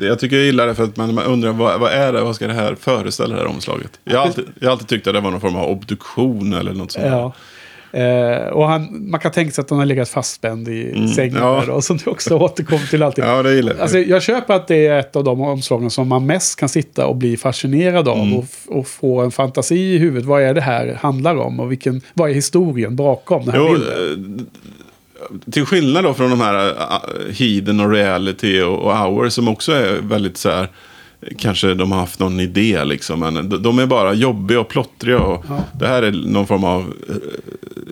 jag tycker jag gillar det för att man, man undrar vad, vad är det, vad ska det här föreställa det här omslaget? Jag har alltid, jag har alltid tyckt att det var någon form av obduktion eller något sånt. Ja. Eh, och han, man kan tänka sig att han har legat fastspänd i sängen. Mm. ja. Där, och som du också återkommer till alltid. Ja, det gillar jag. Alltså, jag köper att det är ett av de omslagen som man mest kan sitta och bli fascinerad av. Mm. Och, och få en fantasi i huvudet. Vad är det här handlar om? Och vilken, vad är historien bakom den här Jo, bilden? eh, till skillnad då från de här uh, Heathen och Reality och, och Hour som också är väldigt så här. Kanske de har haft någon idé liksom. Men de, är bara jobbiga och plottriga. Och Det här är någon form av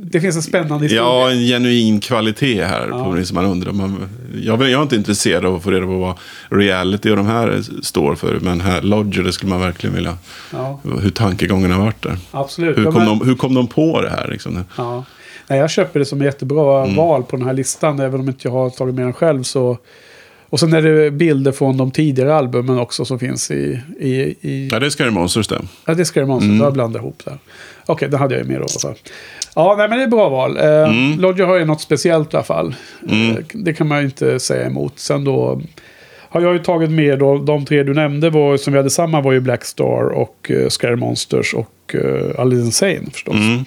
Det finns en spännande historia. Ja, en genuin kvalitet här. På det som man undrar. Man, jag, jag är inte intresserad av att få reda på vad reality och de här står för. Men här, Lodger, det skulle man verkligen vilja. Ja, Hur tankegången har varit där. absolut. Hur kom, är- de, hur kom de på det här? Liksom? Ja. Nej, jag köper det som ett jättebra Mm. val på den här listan. Även om inte jag har tagit med den själv. Så... Och sen är det bilder från de tidigare albumen också som finns i... i, i... Ja, det är Scary Monsters det. Ja, det ska det Monster. Mm. Jag blandat ihop där. Okej, det hade jag ju med då. Ja, nej, men det är bra val. Eh, Mm. Lodger har ju något speciellt i alla fall. Eh, det kan man ju inte säga emot. Sen då har jag ju tagit med då, de tre du nämnde var, som vi hade samma var ju Black Star och uh, Scary Monsters och uh, Alice Insane förstås. Mm.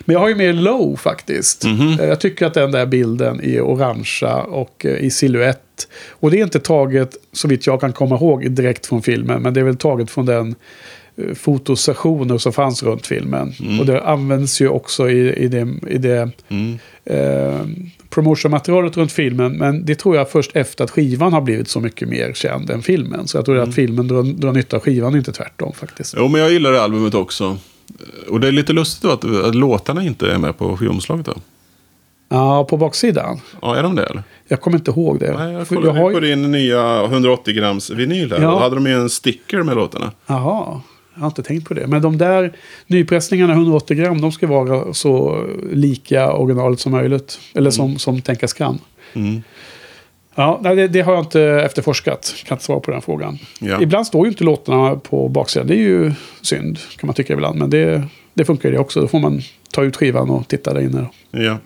Men jag har ju med Low faktiskt. Mhm. Eh, Jag tycker att den där bilden är orangea och eh, i Och det är inte taget, så vitt jag kan komma ihåg, direkt från filmen. Men det är väl taget från den eh, fotosessioner som fanns runt filmen. Och det används ju också i, i det, i det Mm. eh, promotionmaterialet runt filmen. Men det tror jag först efter att skivan har blivit så mycket mer känd än filmen. Så jag tror att filmen drar, drar nytta av skivan inte tvärtom faktiskt. Jo, men jag gillar det albumet också. Och det är lite lustigt då att, att låtarna inte är med på skivomslaget då. Ja, på baksidan. Ja, är de det eller? Jag kommer inte ihåg det. Nej, jag kollade jag har på din nya 180 grams vinyl här. Ja. Då hade de ju en sticker med låtarna. Jaha, jag har inte tänkt på det. Men de där nypressningarna 180 gram, de ska vara så lika originalet som möjligt. Eller som, som tänkas kan. Mm. Ja, nej, det, det har jag inte efterforskat. Kan inte svara på den frågan. Ja. Ibland står ju inte låtarna på baksidan. Det är ju synd, kan man tycka ibland. Men det, det funkar ju det också. Då får man ta ut skivan och titta där inne. Ja.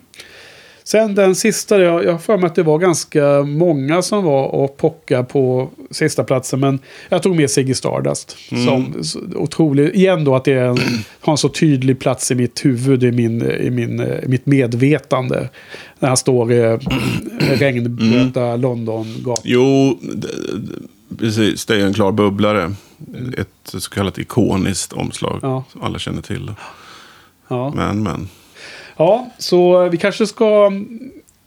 Sen den sista, jag har för mig att det var ganska många som var och pocka på sista platsen Men jag tog med Ziggy Stardust. Som så otrolig, igen då att det en, har en så tydlig plats i mitt huvud, i, min, i, min, mitt medvetande. När han står i regnblöta London-gator. Jo, d- d- precis. Det är en klar bubblare. Ett så kallat ikoniskt omslag. Ja. Som alla känner till. Ja. Men, men. Ja, så vi kanske ska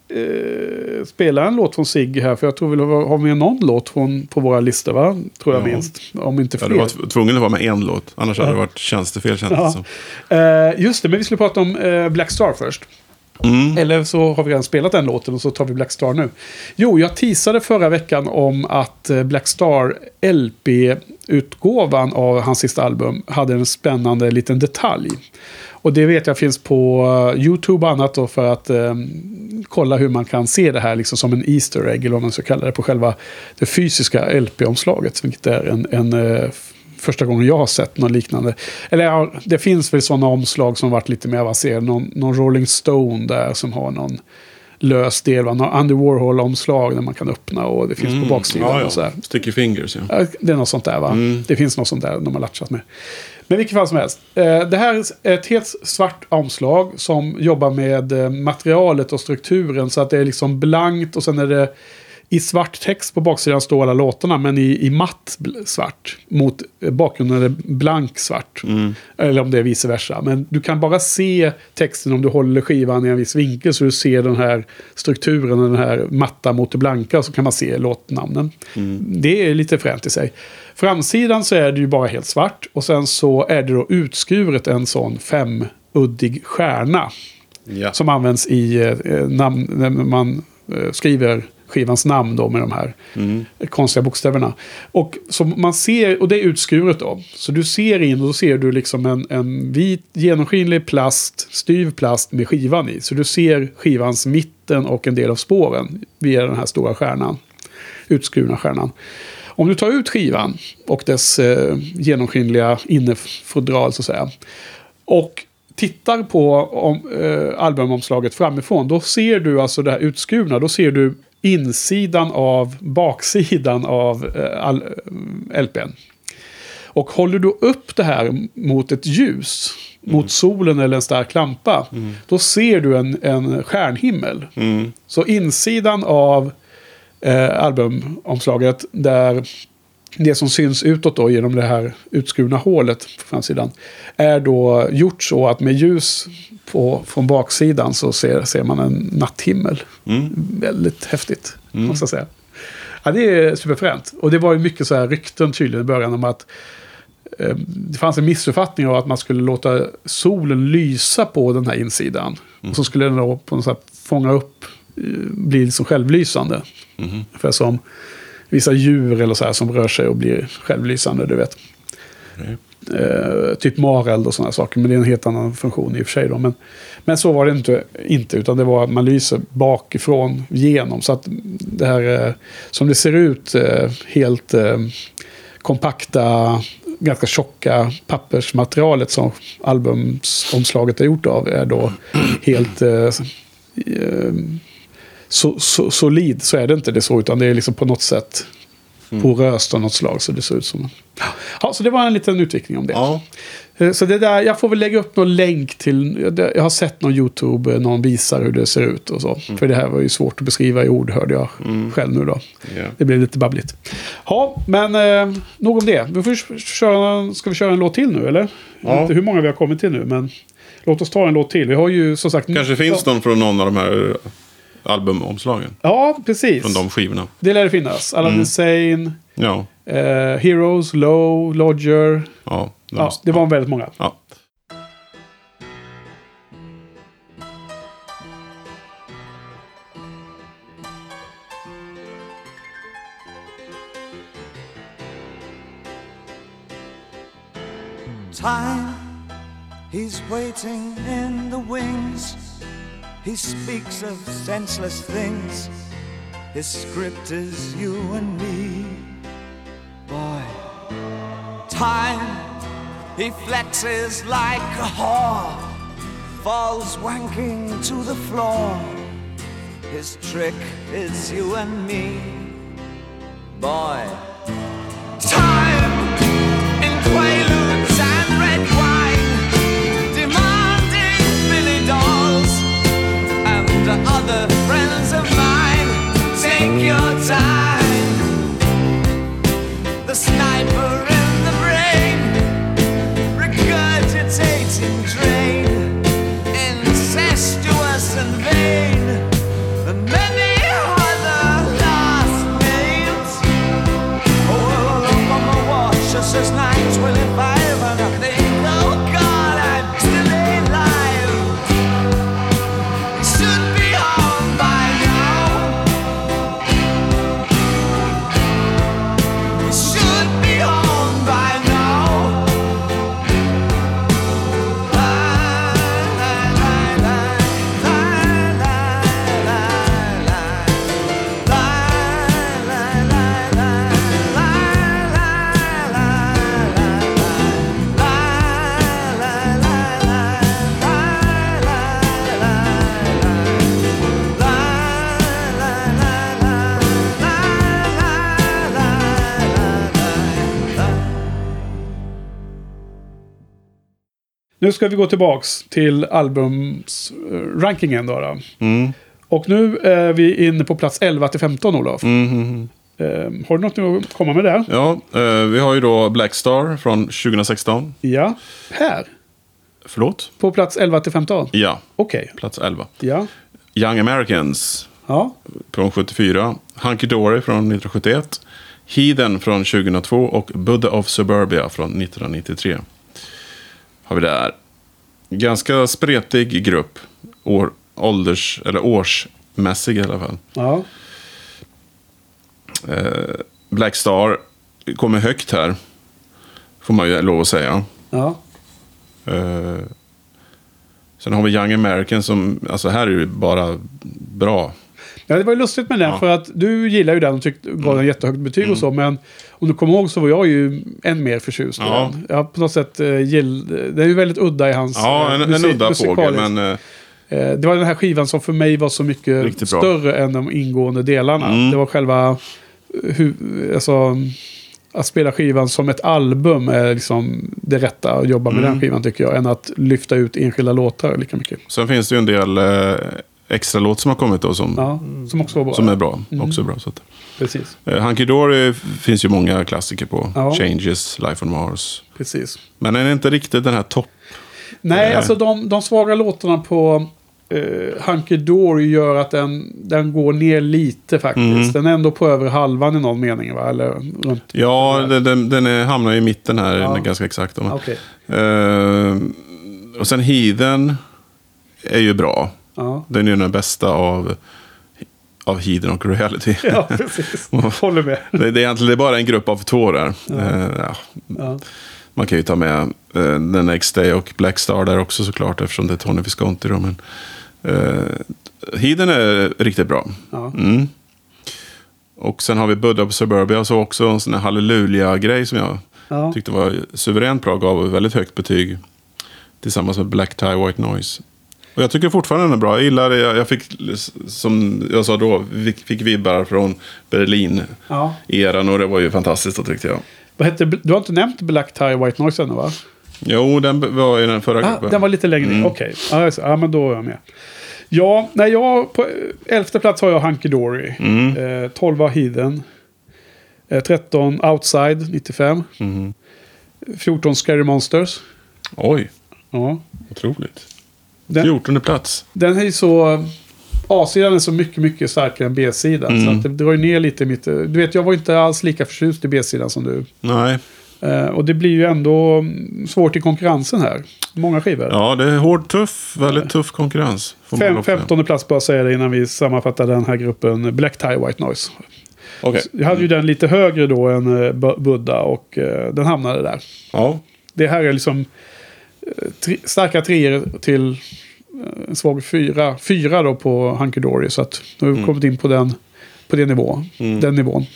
eh, spela en låt från Ziggy här. För jag tror vi har med någon låt från, på våra listor, va? Tror jag Ja. minst. Om inte Ja, fler. du var tv- tvungen att vara med en låt. Annars hade det varit tjänstefel känns Ja. som. Eh, just det, men vi skulle prata om eh, Black Star först. Mm. Eller så har vi redan spelat den låten och så tar vi Black Star nu. Jo, jag teasade förra veckan om att eh, Black Star LP-utgåvan av hans sista album hade en spännande liten detalj. Och det vet jag finns på eh, YouTube och annat då för att eh, kolla hur man kan se det här liksom som en Easter egg eller vad man ska kalla det på själva det fysiska LP-omslaget. Vilket är en, en eh, första gången jag har sett något liknande. Eller ja, det finns väl sådana omslag som varit lite mer avancerade. Någon, någon Rolling Stone där som har någon lös del. va? Någon Andy Warhol-omslag där man kan öppna och det finns på baksidan Mm. Ja, och så ja. Sticky fingers, ja. Ja, Det är något sånt där va? Mm. Det finns något sånt där de har latchat med. Men vilket fall som helst. Eh, det här är ett helt svart omslag som jobbar med eh, materialet och strukturen. Så att det är liksom blankt och sen är det i svart text på baksidan står alla låtarna, men i, i matt svart. Mot eh, bakgrunden är det blank svart. Eller om det är vice versa. Men du kan bara se texten om du håller skivan i en viss vinkel. Så du ser den här strukturen, den här matta mot det blanka. Så kan man se låtnamnen. Det är lite fränt i sig. Framsidan så är det ju bara helt svart. Och sen så är det då utskuret en sån femuddig stjärna. Ja. Som används i eh, namn, när man eh, skriver skivans namn då med de här konstiga bokstäverna. Och som man ser, och det är utskuret då. Så du ser in och då ser du liksom en, en vit genomskinlig plast, styv plast med skivan i. Så du ser skivans mitten och en del av spåren via den här stora stjärnan. Utskurna stjärnan. Om du tar ut skivan och dess eh, genomskinliga innefodral så att säga. Och tittar på om, eh, albumomslaget framifrån. Då ser du alltså det här utskurna. Då ser du insidan av baksidan av eh, all, eh, LPn. Och håller du upp det här mot ett ljus, mot solen eller en stark lampa, då ser du en, en stjärnhimmel. Mm. Så insidan av eh, albumomslaget, där det som syns utåt då genom det här utskurna hålet på framsidan, är då gjort så att med ljus på, från baksidan så ser, ser man en natthimmel. Väldigt häftigt, måste jag säga. Ja, det är superfränt. Och det var ju mycket så här rykten tydligen i början om att eh, det fanns en missuppfattning av att man skulle låta solen lysa på den här insidan. Och så skulle den då på något sätt fånga upp, eh, bli liksom självlysande. För som vissa djur eller så här som rör sig och blir självlysande, du vet. Eh, typ mareld och sådana saker. Men det är en helt annan funktion i och för sig. Då. Men, men så var det inte, inte. Utan det var att man lyser bakifrån genom. Så att det här eh, som det ser ut, eh, helt kompakta, ganska tjocka pappersmaterialet som albumomslaget är gjort av är då helt eh, så, så, solid. Så är det inte det så, utan det är liksom på något sätt poröst av något slag. Så det ser ut som... Ja, så det var en liten utveckling om det. Ja. Eh, Så det där, jag får väl lägga upp någon länk till, jag har sett någon YouTube, eh, någon visar hur det ser ut och så. För det här var ju svårt att beskriva i ord hörde jag själv nu då. Ja. Det blev lite babbligt. Ja, men eh, nog om det. Vi får köra, ska vi köra en låt till nu eller? Jag vet Ja. inte hur många vi har kommit till nu, men låt oss ta en låt till. Vi har ju som sagt... Kanske finns ja, någon från någon av de här albumomslagen. Ja, precis. Från de skivorna. Det lär det finnas. Aladdin Sane, Ja. eh, Heroes, Low, Lodger. Ja. Ja, det var väldigt många. ja. Time, he's waiting in the wings. He speaks of senseless things. His script is you and me. Boy, time, he flexes like a whore, falls wanking to the floor. His trick is you and me. Boy, time and other friends of mine. Take your time. The sniper Nu ska vi gå tillbaks till albumsrankingen då. då. Mm. Och nu är vi inne på plats 11 till 15, Olof. Mhm. Eh, har du något att komma med där? Ja, eh, vi har ju då Black Star från 2016. Ja. Här. Förlåt? På plats 11 till 15. Ja, Okej. plats 11. Ja. Young Americans Ja. från 74. Hunky Dory från 1971. Heathen från 2002 och Buddha of Suburbia från 1993. Har vi där. Ganska spretig grupp. År, ålders, eller årsmässig i alla fall. Ja. Black Star kommer högt här. Får man ju lov att säga. Ja. Eh, sen har vi Young American som, alltså här är ju bara bra. Ja, det var ju lustigt med den. Ja. Mm. För att du gillar ju den och tyckte, gav den jättehögt betyg och så. Men om du kommer ihåg så var jag ju än mer förtjust i Ja. den. Jag på något sätt uh, gill, Den är ju väldigt udda i hans... Ja, eh, en, en musik- udda fågel, men eh, Eh, Det var den här skivan som för mig var så mycket större än de ingående delarna. Mm. Det var själva... eh, Hu, alltså, att spela skivan som ett album är liksom det rätta att jobba med Mm. den skivan tycker jag. Än att lyfta ut enskilda låtar lika mycket. sen finns det ju en del eh, extra låt som har kommit då som, Ja, som också var bra. som är bra. Mm. Också bra så att, Precis. eh, Hunky Dory finns ju många klassiker på. Ja. Changes, Life on Mars. Precis. Men den är inte riktigt den här topp. Nej, Nej. alltså de, de svaga låtarna på uh, Hunky Dory gör att den, den går ner lite faktiskt. Mm. Den är ändå på över halvan i någon mening va? Eller runt. Ja, den, den, den är, hamnar i mitten här Ja. ganska exakt. Okej. Eh, och sen Heathen är ju bra. Ja. Den är ju den bästa av, av Heathen och Reality. ja, precis. Håller med. det, det är egentligen det är bara en grupp av två där. Eh, ja. Ja. Man kan ju ta med uh, The Next Day och Black Star där också såklart eftersom det är Tony Visconti. Då, men, uh, Heathen är riktigt bra. Ja. Mm. Och sen har vi Buddha of Suburbia, så också en sån här halleluja-grej som jag Ja. tyckte var suveränt bra. Gav väldigt högt betyg tillsammans med Black Tie White Noise. Och jag tycker fortfarande den är bra. Jag gillar det. Jag fick, som jag sa då, fick, vibbar från Berlin-eran Ja. och det var ju fantastiskt då tyckte jag. Vad hette, du har inte nämnt Black Tie White Noise ännu va? Jo, den var i den förra Ah, gruppen. den var lite längre. Mm. Okej, just det. ja, men då är jag med. Ja, nej, jag, på elfte plats har jag Hunky Dory. Mm. Eh, 12 har Heathen. Eh, 13 Outside 95. Mhm. 14 Scary Monsters. Oj, Ja. otroligt. Den, 14 plats. den är ju så... A-sidan är så mycket, mycket starkare än B-sidan. Så Mm. att det drar ju ner lite i mitt... Du vet, jag var inte alls lika förtjust i B-sidan som du. Nej, Eh, och det blir ju ändå svårt i konkurrensen här. Många skivor. ja det är hård, tuff, väldigt tuff konkurrens. Fem. 15 plats bara säga det innan vi sammanfattar den här gruppen Black Tie White Noise. Okej. Jag hade ju den lite högre då än eh, Bu- Buddha och eh, den hamnade där. Ja, Det här är liksom tre, starka treor till eh, en svag fyra. Fyra då på Hunky Dory. Så att nu har vi kommit in på den, på den, nivå, den nivån.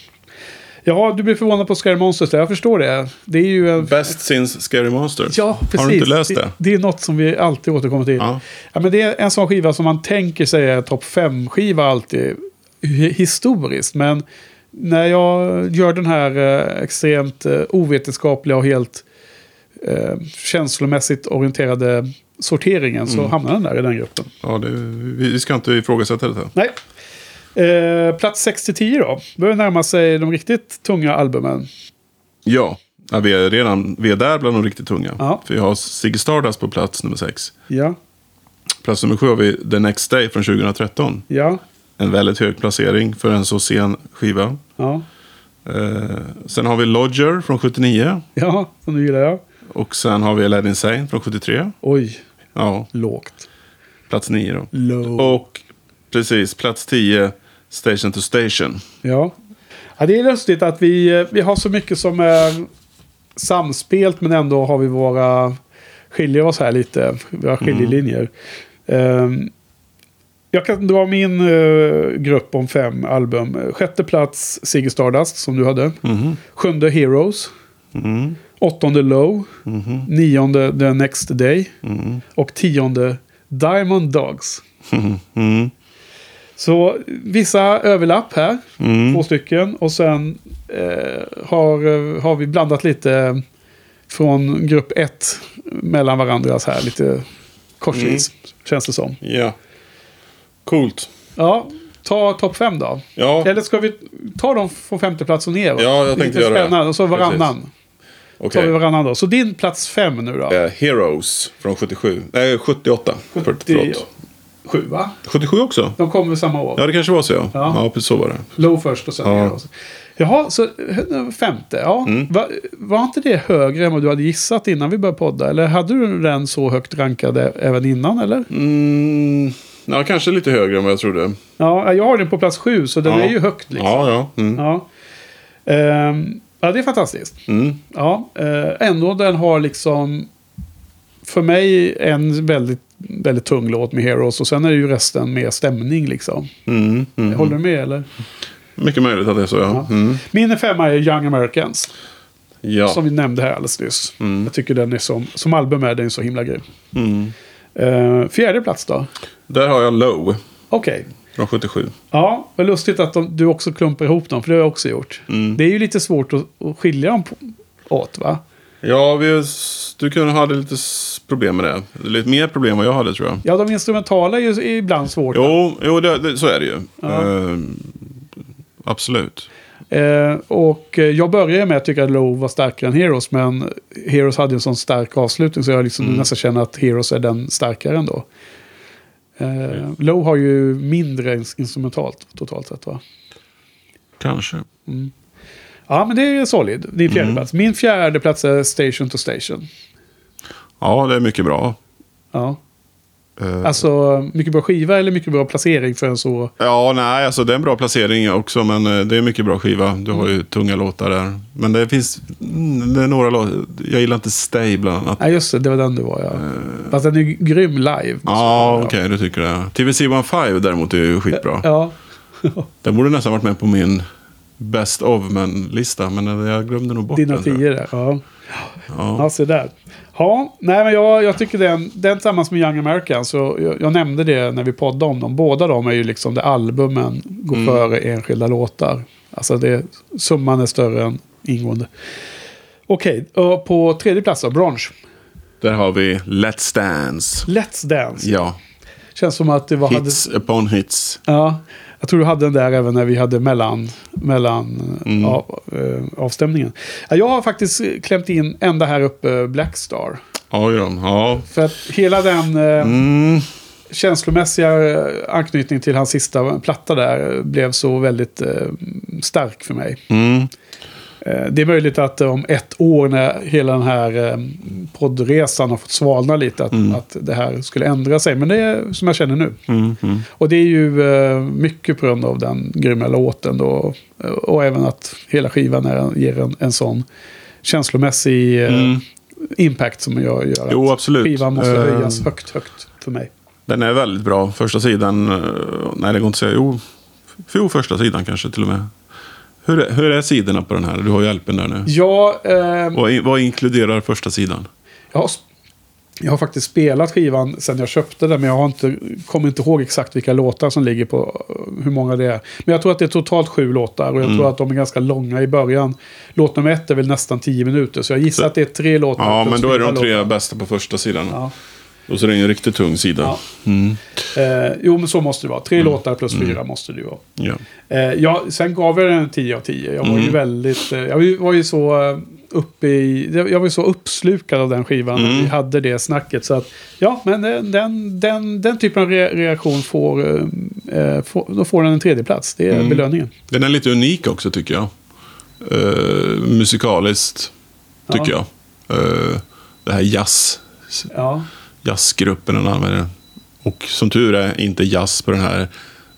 Ja, du blir förvånad på Scary Monsters där. Jag förstår det. Det är ju en... Best since Scary Monsters. Ja, precis. Har du inte läst det? Det är något som vi alltid återkommer till. Ja. Ja, men det är en sån skiva som man tänker sig är topp 5-skiva alltid hi- historiskt. Men när jag gör den här eh, extremt eh, ovetenskapliga och helt eh, känslomässigt orienterade sorteringen så hamnar den där i den gruppen. Ja, det, vi vi ska inte ifrågasätta detta. Nej. Eh, plats 6-10 då. Börjar närma sig de riktigt tunga albumen. Ja, ja vi, är redan, vi är där bland de riktigt tunga. Ja. För jag har Ziggy Stardust på plats nummer sex. Ja, Plats nummer sju har vi The Next Day från 2013. ja, En väldigt hög placering för en så sen skiva. ja. Eh, sen har vi Lodger från 79. Ja, som du gillar jag. Och sen har vi Aladdin Insane från 73. Oj, Ja, lågt. plats nio då. Low. Och precis, plats 10, Station to Station. Ja. ja, det är lustigt att vi, eh, vi har så mycket som är samspelt men ändå har vi våra, skiljer oss här lite, våra skiljelinjer. Ehm, jag kan dra min eh, grupp om fem album. Sjätte plats Ziggy Stardust som du hade. Mhm. Sjunde Heroes. Mm. Åttonde Low. Mhm. Nionde The Next Day. Mm. Och tionde Diamond Dogs. Mm. Så vissa överlapp här. Mm. Två stycken. Och sen eh, har, eh, har vi blandat lite från grupp ett mellan varandras här. Lite korsvis. Känns det som. Ja. Coolt. Ja, ta topp fem då. Ja, Eller ska vi ta dem från femte plats och ner? Ja, jag tänkte göra det. spännande. Och så varannan. Okej. Tar vi varannan då. Så din plats fem nu då? Eh, Heroes från 77. Nej, 78. För, förlåt. Sju va? 77 också? De kommer samma år. Ja, det kanske var så ja. Ja. Ja, så var det. Low först och sen Ja. Heroes. Jaha, så eh, femte. Ja. Mm. Va, var inte det högre än vad du hade gissat innan vi började podda? Eller hade du den så högt rankad även innan eller? Mm, ja, kanske lite högre än vad jag trodde. Ja, jag har den på plats sju så den Ja. är ju högt liksom. Ja, ja. Mm. Ja. Ehm, ja, det är fantastiskt. Mm. Ja, eh, ändå den har liksom för mig en väldigt, väldigt tung låt med Heroes och sen är det ju resten mer stämning liksom. Mm. Mm. Håller du med eller? Mycket möjligt att det är så, ja. Mm. Min femma är Young Americans. Ja. Som vi nämnde här alldeles nyss. Mm. Jag tycker den är som, som album är den så himla grym. Mm. Eh, fjärde plats då? Där har jag Low Okej. Från 77. Ja, vad lustigt att de, du också klumpar ihop dem, för det har jag också gjort. Mm. Det är ju lite svårt att, att skilja dem på, åt, va? Ja, vi, du kunde ha lite problem med det. Lite mer problem än vad jag hade tror jag. Ja, de instrumentala är ju ibland svårt. Jo, jo det, det, så är det ju. Ja. Eh, absolut. Eh, och eh, jag började med att tycka att Low var starkare än Heroes, men Heroes hade en sån stark avslutning så jag liksom Mm. nästan känner att Heroes är den starkare ändå. Eh, Low har ju mindre ins- instrumentalt totalt sett va? Kanske. Ja, men det är solid. Din fjärde Mm. plats. Min fjärde plats är Station to Station. Ja, det är mycket bra. Ja. Eh, Alltså, mycket bra skiva eller mycket bra placering för en så... Ja, nej, alltså det är en bra placering också, men eh, det är mycket bra skiva. Du har ju tunga låtar där. Men det finns mm, det är några låtar. Jag gillar inte Stay bland annat. Nej, just det. Det var den du var, ja. Fast den är ju grym live. Ja, okej, du tycker det. TVC15 däremot är ju skitbra. Ja. Den borde nästan varit med på min Best of men-lista, men jag glömde nog bort Dina den. jag. tio där. Ja. Ja. Ja, se där. Ja, nej men jag, jag tycker den, den tillsammans med Young Americans, så jag, jag nämnde det när vi poddade om dem. Båda de är ju liksom där albumen går Mm. före enskilda låtar. Alltså det, summan är större än ingående. Okej, och på tredje plats då, Bronze. Där har vi Let's Dance. Let's Dance. Ja, Känns som att det var... Hade, hits upon hits. ja, jag tror du hade den där även när vi hade mellan, mellan Mm. av, eh, avstämningen. Ja, Jag har faktiskt klämt in ända här uppe Blackstar. Oj då, ja. För att hela den... Eh, Mm. känslomässiga eh, anknytning till hans sista platta där blev så väldigt eh, stark för mig. Mm. Eh, det är möjligt att eh, om ett år när hela den här eh, poddresan har fått svalna lite att, att det här skulle ändra sig. Men det är som jag känner nu. Mm. Mm. Och det är ju mycket på grund av den grymma låten då. Och även att hela skivan är, ger en, en sån känslomässig Mm. impact som jag gör. Jo, absolut. Skivan måste höjas högt, högt för mig. Den är väldigt bra. Första sidan, nej det går inte att säga. Jo, jo första sidan kanske till och med. Hur är, hur är sidorna på den här? Du har hjälpen där nu. Ja, eh, Vad, vad inkluderar första sidan? Jag har, jag har faktiskt spelat skivan sen jag köpte den, men jag har inte, kommer inte ihåg exakt vilka låtar som ligger på, eh, hur många det är. Men jag tror att det är totalt sju låtar och jag Mm. tror att de är ganska långa i början. Låt nummer ett är väl nästan tio minuter, så jag gissar Så- att det är tre låtar. Ja, men då är det de tre låtar. bästa på första sidan. Ja. Och så är det en riktigt tung sida. Ja. Mm. Eh, jo, men så måste det vara. Tre låtar plus fyra måste det ju vara. Ja. Eh, ja, sen gav jag den en 10 av 10. Jag var ju Mm. väldigt... Eh, jag var ju- så eh, uppe i... Jag jag var ju så uppslukad av den skivan Mm. vi hade det snacket. Så att, ja, men den, den, den, den typen av re reaktion får, eh, eh, får... Då får den en tredje plats. Det är Mm. belöningen. Den är lite unik också tycker jag. Musikaliskt, tycker Ja. jag. Eh, det här jazz, Ja, jazzgruppen den använder. Och som tur är inte jazz på den här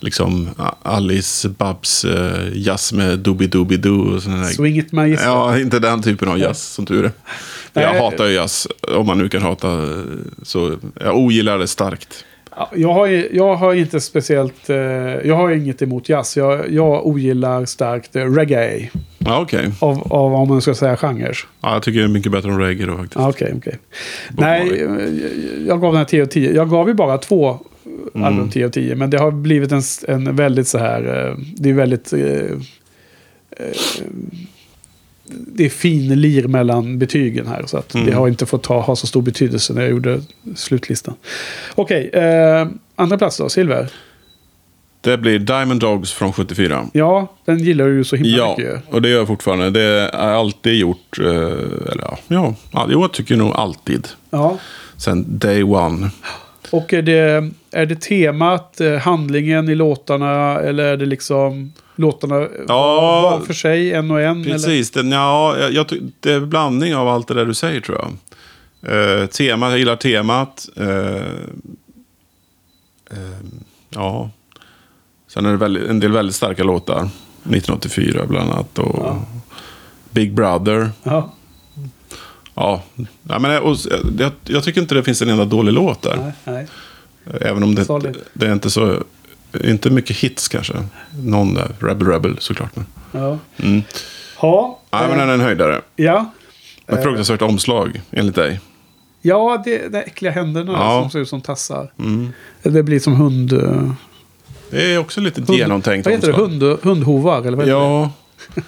liksom Alice Babs uh, jazz med Doobie Doobie Doo och sådana där. swing it magister. Ja, inte den typen av jazz, som tur är. Nej. Jag hatar ju jazz, om man nu kan hata. eh, Så jag ogillar det starkt. Ja, Jag har, jag har inte speciellt... Eh, jag har inget emot jazz. Jag, jag ogillar starkt eh, reggae. Ja, okej. Av, av om man ska säga genrer. Ja, jag tycker det är mycket bättre än reggae då faktiskt. Ja, Okej, okej. Bob Nej, eh, jag gav den här 10 av 10. Jag gav ju bara två Mm. album 10 av 10. Men det har blivit en, en väldigt så här... eh, Det är väldigt... eh, eh, Det är fin lir mellan betygen här. Så att det Mm. har inte fått ta, ha så stor betydelse när jag gjorde slutlistan. Okej, eh, andra plats då, Silver. Det blir Diamond Dogs från 74. Ja, den gillar du ju så himla Ja, mycket. och det gör jag fortfarande. Det är alltid gjort. eh, Eller ja, ja, jo, jag tycker nog alltid. Ja. Sen day one. Och är det, är det temat, eh, handlingen i låtarna eller är det liksom låtarna Ja. var för sig, en och en? Eller? Precis, den, ja, jag, jag, det är en blandning av allt det där du säger tror jag. Eh, tema, jag gillar temat. Eh, eh, ja. Sen är det en del väldigt starka låtar. 1984 bland annat. Och Big Brother. Ja, Ja, ja men, och, jag, jag tycker inte det finns en enda dålig låt där. nej, nej. Även om det, Solid. det är inte så... Inte mycket hits kanske. Någon där. Rebel Rebel såklart. Men, Ja. mm. Ja, Nej, men den är en höjdare. ja. Ett fruktansvärt omslag, enligt dig. ja det, det äckliga händerna Ja. som ser ut som tassar. Mm. Det blir som hund... Det är också lite hund genomtänkt Vad heter det? Hund, hundhovar? Eller vad Ja,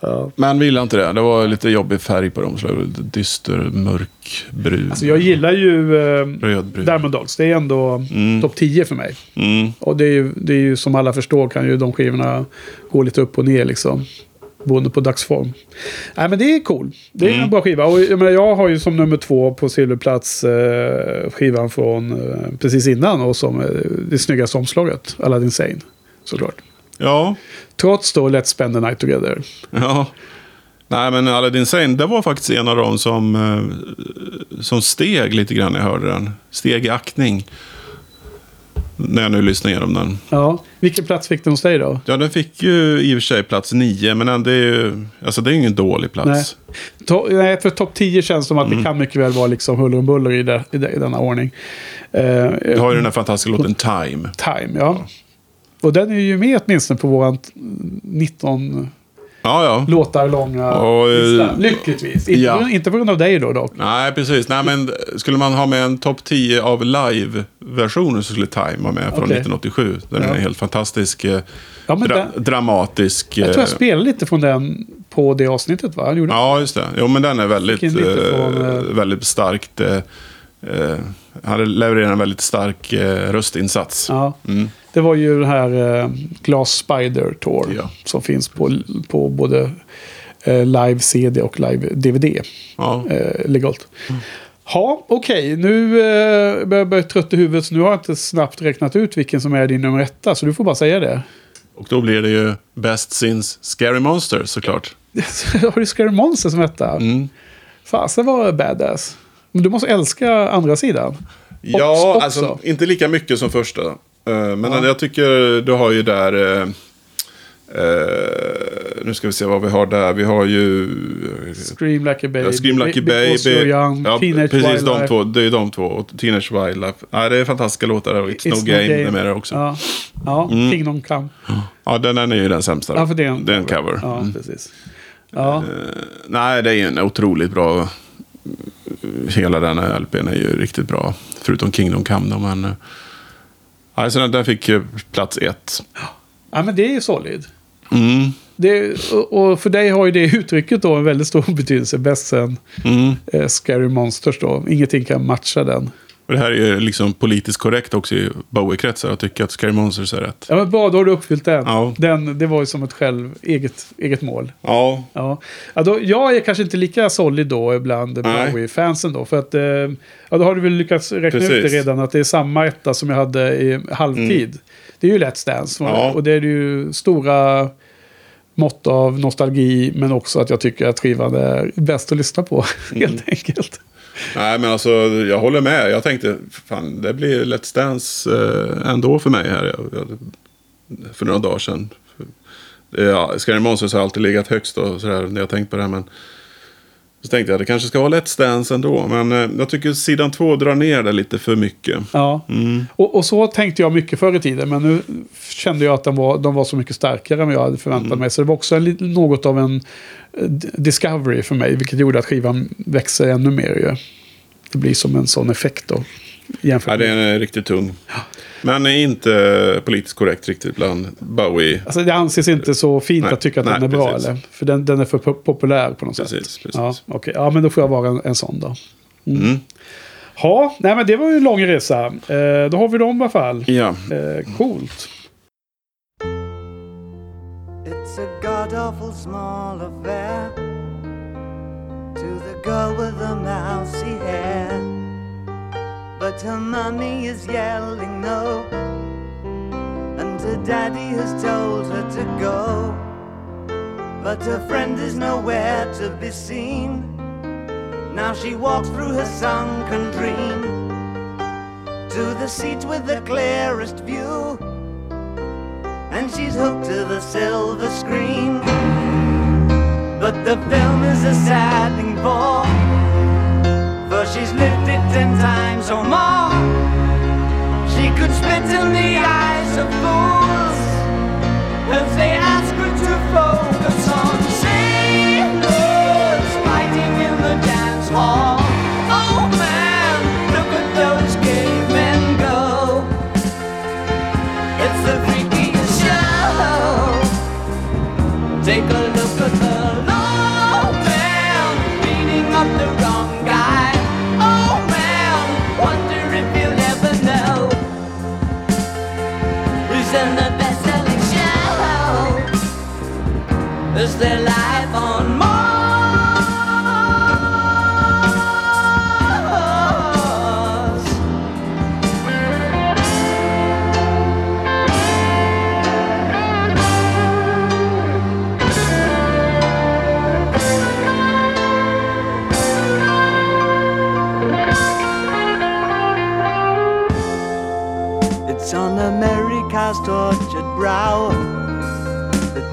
Ja. men vi gillar inte det. Det var lite jobbig färg på det omslaget. Lite Dyster, mörk, brun. Alltså jag gillar ju eh, Rödbrun. Diamond Dogs. Det är ändå Mm. topp 10 för mig. Mm. Och det är, ju, det är ju som alla förstår kan ju de skivorna gå lite upp och ner liksom. Beroende på dagsform. Nej men det är cool. Det är Mm. en bra skiva. Och jag, menar, jag har ju som nummer två på silverplats eh, skivan från eh, precis innan. Och som eh, det snyggaste omslaget. Aladdin Sane. Såklart. Ja, Trots då Let's Spend the Night Together. ja. Nej, men Aladdin Sane, det var faktiskt en av dem som, eh, som steg lite grann när jag hörde den. Steg i aktning. När jag nu lyssnar igenom den. Ja. Vilken plats fick den hos dig då? Ja, den fick ju i och för sig plats nio, men det är ju alltså, det är ingen dålig plats. To- nej, för topp 10 känns som att Mm. det kan mycket väl vara liksom huller om buller i, det, i, det, i denna ordning. Eh, Du har ju den här fantastiska låten Time. Time, ja. Och den är ju med åtminstone på våran 19 Ja, ja. låtar långa Och, eh. Lyckligtvis. Inte, ja. inte på grund av dig då dock. Nej, precis. Nej, men skulle man ha med en topp 10 av live-versioner så skulle Time vara med från Okej. 1987. Den Ja. är helt fantastisk, eh, Ja, dra- den, dramatisk. jag tror jag eh, spelade lite från den på det avsnittet va? Gjorde Ja, just det. Jo, men den är väldigt, från, väldigt starkt. Eh, han levererar en väldigt stark eh, röstinsats. Ja. Mm. Det var ju den här eh, Glass Spider Tour. Ja. Som finns på, på både eh, live CD och live DVD. Ja. eh, legalt. Ja, okej. Nu eh, börjar jag bli trött i huvudet. Så nu har jag inte snabbt räknat ut vilken som är din nummer etta. Så du får bara säga det. Och då blir det ju Best Since Scary Monsters såklart. har du Scary Monster som etta? Mm. Fasen var badass. Men du måste älska andra sidan. Ja, också. alltså inte lika mycket som första. Eh, Men Ja. jag tycker du har ju där... eh, nu ska vi se vad vi har där. Vi har ju... Scream Like a Baby. Scream Like a Baby. You're Young, Ja, Teenage precis Wildlife. de två. Det är de två. Och Teenage Wildlife. Ja, det är fantastiska låtar. Och It's, No, Game, är med där också. Ja. Ja, ja Mm. Kingdom Come. den är ju den sämsta. Ja, för det är en, det är en cover. Ja, Mm. precis. Ja, Nej, det är ju en otroligt bra... Hela den här LPn är ju riktigt bra. Förutom Kingdom Come då, men... Alltså den där fick ju plats ett. ja men det är ju solid. Mm. Det, och- och för dig har ju det uttrycket då en väldigt stor betydelse. Bäst sen Mm. eh, Scary Monsters då. Ingenting kan matcha den. Och det här är ju liksom politiskt korrekt också i Bowie-kretsar att tycka att Scary Monsters är rätt. Ja men bra, då har du uppfyllt den. Ja. den det var ju som ett själv, eget, eget mål. Ja. Ja. Ja, då, jag är kanske inte lika solid då bland. Bowie-fansen då. För att, eh, ja, då har du väl lyckats räkna ut Precis. det redan att det är samma etta som jag hade i halvtid. Det är ju Let's Dance. Mm. Ja. Och det är ju stora mått av nostalgi. Men också att jag tycker att skivan är bäst att lyssna på. Mm. Helt enkelt. Nej, men alltså jag håller med. Jag tänkte, fan, det blir Let's Dance eh, ändå för mig här. Jag, jag, för några dagar sedan. Ja, Scary Monsters har alltid legat högst och sådär när jag tänkt på det här. Men så tänkte jag det kanske ska vara Let's Dance ändå. Men eh, jag tycker sidan två drar ner det lite för mycket. Ja. Mm. Och, och så tänkte jag mycket förr i tiden. Men nu kände jag att de var, de var så mycket starkare än vad jag hade förväntat Mm. mig. Så det var också en, något av en eh, discovery för mig. Vilket gjorde att skivan växer ännu mer. Ju. Det blir som en sån effekt då. Jämfört Ja, det är riktigt tung. Men är inte politiskt korrekt riktigt bland Bowie. Alltså det anses inte så fint nej, att tycka att nej, den är precis. bra eller? För den, den är för populär på något precis, sätt. Precis. Ja, okay. ja, men då får jag vara en, en sån då. Mm. Mm. Ja, nej men det var ju en lång resa. Eh, då har vi dem i alla fall. Ja. Eh, coolt. It's a god awful small affair To the girl with the mousy hair But her mommy is yelling no, and her daddy has told her to go. But her friend is nowhere to be seen. Now she walks through her sunken dream to the seat with the clearest view. And she's hooked to the silver screen. But the film is a sad thing for she's lived it ten times or more. She could spit in the eyes of fools if they Is their life on Mars? It's on America's tortured brow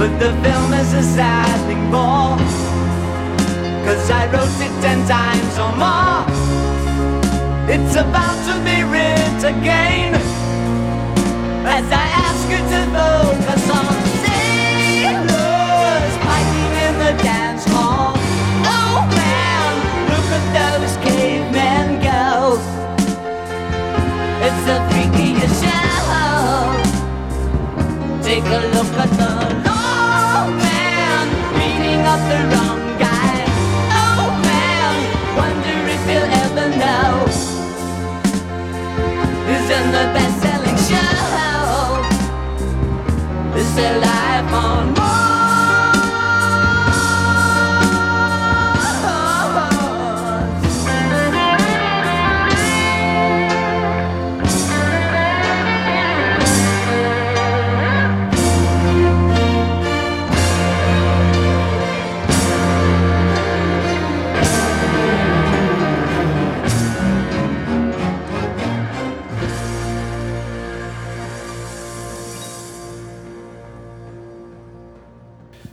But the film is a sad thing more. Cause I wrote it ten times or more. It's about to be writ again. As I ask you to focus on sailors fighting in the dance hall. Oh man, look at those cavemen go. It's the freakiest show. Take a look at the Is their life on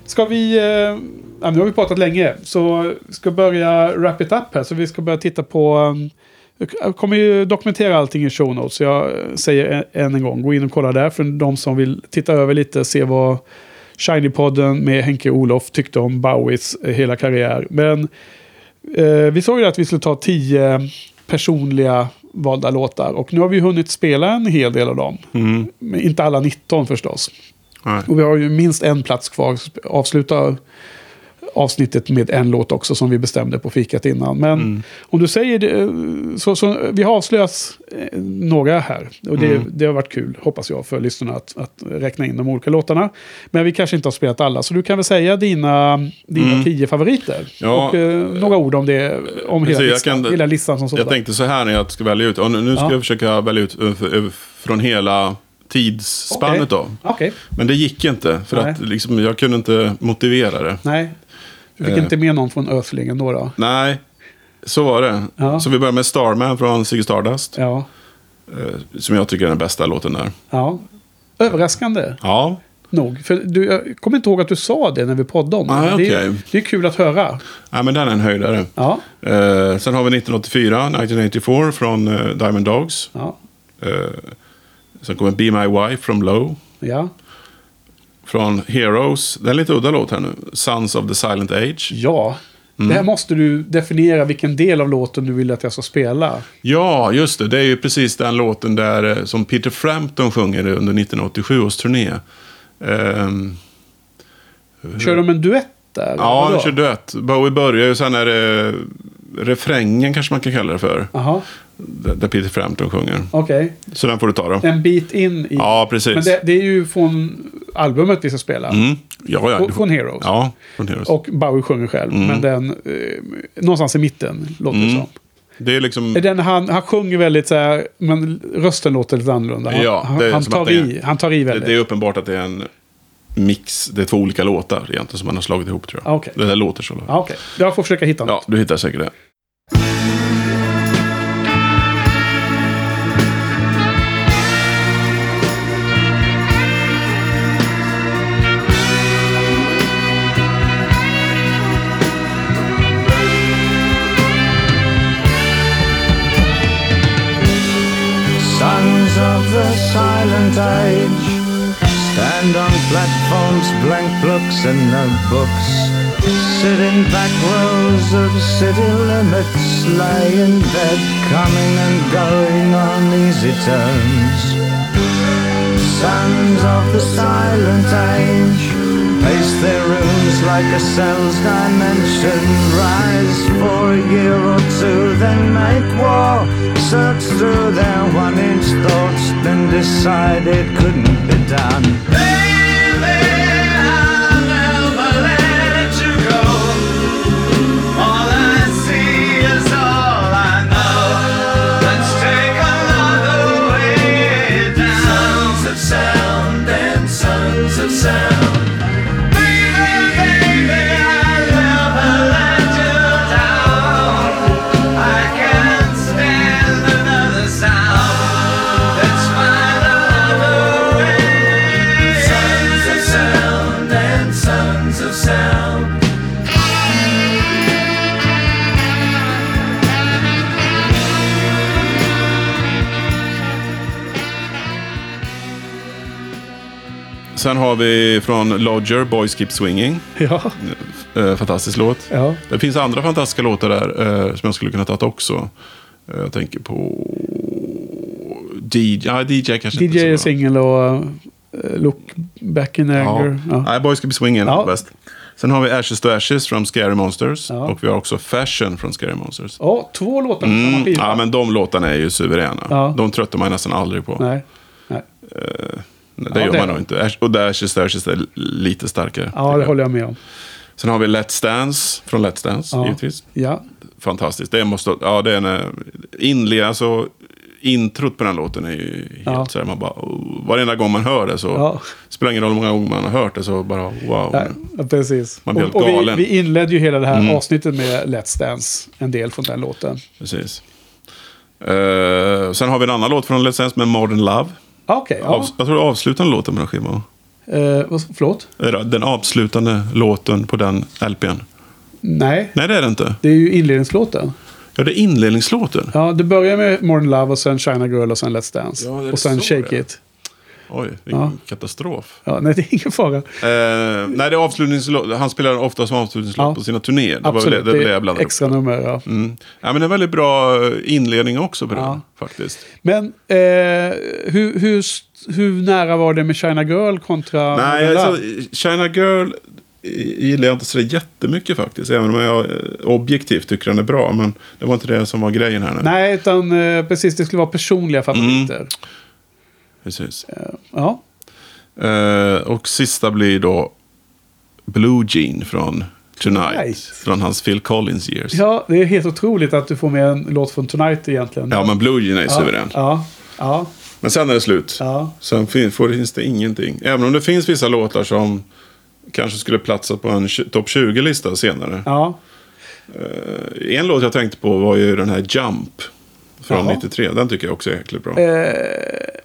Ska vi... Eh, ja, nu har vi pratat länge. Så ska börja wrap it up här. Så vi ska börja titta på... Jag kommer ju dokumentera allting i show notes. Så jag eh, säger än en gång. Gå in och kolla där. För de som vill titta över lite. Se vad Shiny-podden med Henke och Olof tyckte om Bowies eh, hela karriär. Men eh, vi såg ju att vi skulle ta tio personliga valda låtar. Och nu har vi hunnit spela en hel del av dem. Mm. Men inte alla 19 förstås. Nej. Och vi har ju minst en plats kvar. Avsluta avsnittet med en låt också som vi bestämde på fikat innan. Men Mm. om du säger det, så, så vi har avslöjat eh, några här. Och det, Mm. det har varit kul, hoppas jag, för lyssnarna att, att räkna in de olika låtarna. Men vi kanske inte har spelat alla. Så du kan väl säga dina, dina Mm. tio favoriter. Ja. och eh, några ord om det, om hela, Precis, jag listan, kan- hela listan som sådan. Jag tänkte så här när jag ska välja ut. Och nu nu ska Ja. jag försöka välja ut ö- ö- från hela tidsspannet då. Okej, Men det gick inte. För Nej. att liksom, jag kunde inte motivera det. nej. Du fick Eh. inte med någon från Öslingen då? då? Nej, så var det. Ja. Så vi börjar med Starman från Ziggy Stardust. Ja. eh, Som jag tycker är den bästa låten där. ja. Överraskande. Ja, nog. För du, jag kommer inte ihåg att du sa det när vi poddade om det. Ah, det, är, det är kul att höra. ja men den är en höjdare. Ja, Eh, sen har vi 1984, 1984 från eh, Diamond Dogs. ja, Eh, sen kommer Be My Wife from Low. ja. Från Heroes, det är en lite udda låt här nu. Sons of the Silent Age. Ja, Det här måste du definiera vilken del av låten du vill att jag ska spela. Ja, just det. Det är ju precis den låten där eh, som Peter Frampton sjunger under 1987 års turné. Ehm, Kör de en duett där? ja, han kör duett. Bowie börjar ju, sen är det refrängen kanske man kan kalla det för. Jaha, Där Peter Frampton sjunger. okej. Så den får du ta då. En bit in i... Ja, precis. Men det, det är ju från albumet vi ska spela. Mm. Ja, ja. Och- Från Heroes. Ja, från Heroes. Och Bowie sjunger själv. Mm. Men den... Eh, någonstans i mitten, låter det som. Det är liksom... Den, han, han sjunger väldigt så här, men rösten låter lite annorlunda. Han, Ja, han, det han, tar det är- i, han tar i Det, väldigt. det är uppenbart att det är en mix. Det är två olika låtar egentligen som man har slagit ihop tror jag. Ah, okej. Det där låter så. Ja, Okej, jag får försöka hitta något. Ja, du hittar säkert det. Age stand on platforms, blank books and notebooks. Sit in back rows of city limits, lie in bed, coming and going on easy terms. Sons of the silent age pace their rooms like a cell's dimension. Rise for a year or two, then make war. Search through their one inch thoughts, then decide it couldn't be done. Baby, Sen har vi från Lodger, Boys Keep Swinging. Ja, Eh, fantastisk låt. ja. Det finns andra fantastiska låtar där eh, som jag skulle kunna ta också. Eh, jag tänker på DJ. Ja, DJ kanske DJ är singel och uh, Look Back in Anger. Ja. Ja. Nej, Boys Keep Swinging Ja. är bäst. Sen har vi Ashes to Ashes från Scary Monsters. Ja. Och vi har också Fashion från Scary Monsters. Ja, två låtar på samma Mm, skiva. ja, men de låtarna är ju suveräna. Ja. De tröttar man nästan aldrig på. Nej. Nej. Nej, Ja, det gör det- man nog inte. Och där Ashes är lite starkare. Ja, det håller jag med om. Sen har vi Let's Dance från Let's Dance, Ja. givetvis. Ja, Fantastiskt. Det måste, ja, det är en eh, inle, alltså introt på den låten är ju helt Ja. så här, man bara, oh, varenda gång man hör det så, Ja. spelar ingen roll hur många gånger man har hört det så bara, wow. ja, precis. Man blir och, helt och vi, galen. vi inledde ju hela det här Mm. avsnittet med Let's Dance. En del från den låten. Precis. Eh, sen har vi en annan låt från Let's Dance med Modern Love. Ah, Okej, ja. Jag tror det är avslutande låten på den skivan. Eh, vad- förlåt? Den avslutande låten på den LPn. Nej, Nej, det är det inte. det är ju inledningslåten. Ja, det är inledningslåten. Ja, det börjar med Modern Love och sen China Girl och sen Let's Dance. Ja, och sen Shake det. It. Oj, vilken Ja. katastrof. Ja, nej, det är ingen fara. Eh, nej, det är avslutningslåt. Han spelar ofta som avslutningslåt Ja. på sina turnéer. Det var väl Absolut, det, det, det är extra upp. nummer. Ja. Mm. Ja, men det är en väldigt bra eh, inledning också på Ja. den, faktiskt. Men eh, hur, hur, hur nära var det med China Girl kontra Nej, alltså? China Girl gillar jag inte så jättemycket faktiskt. Även om jag eh, objektivt tycker den är bra. Men det var inte det som var grejen här nu. Nej, utan eh, precis, det skulle vara personliga favoriter. Mm. Precis. Ja, Eh, och sista blir då Blue Jean från Tonight. Tonight. Från hans Phil Collins years. ja, det är helt otroligt att du får med en låt från Tonight egentligen. Ja, men Blue Jean är ja, suverän. Ja, ja, Men sen är det slut. ja. Sen finns det ingenting. Även om det finns vissa låtar som kanske skulle platsa på en topp 20-lista senare. ja. En låt jag tänkte på var ju den här Jump. Från Jaha. 93. Den tycker jag också är jäkligt bra. Eh,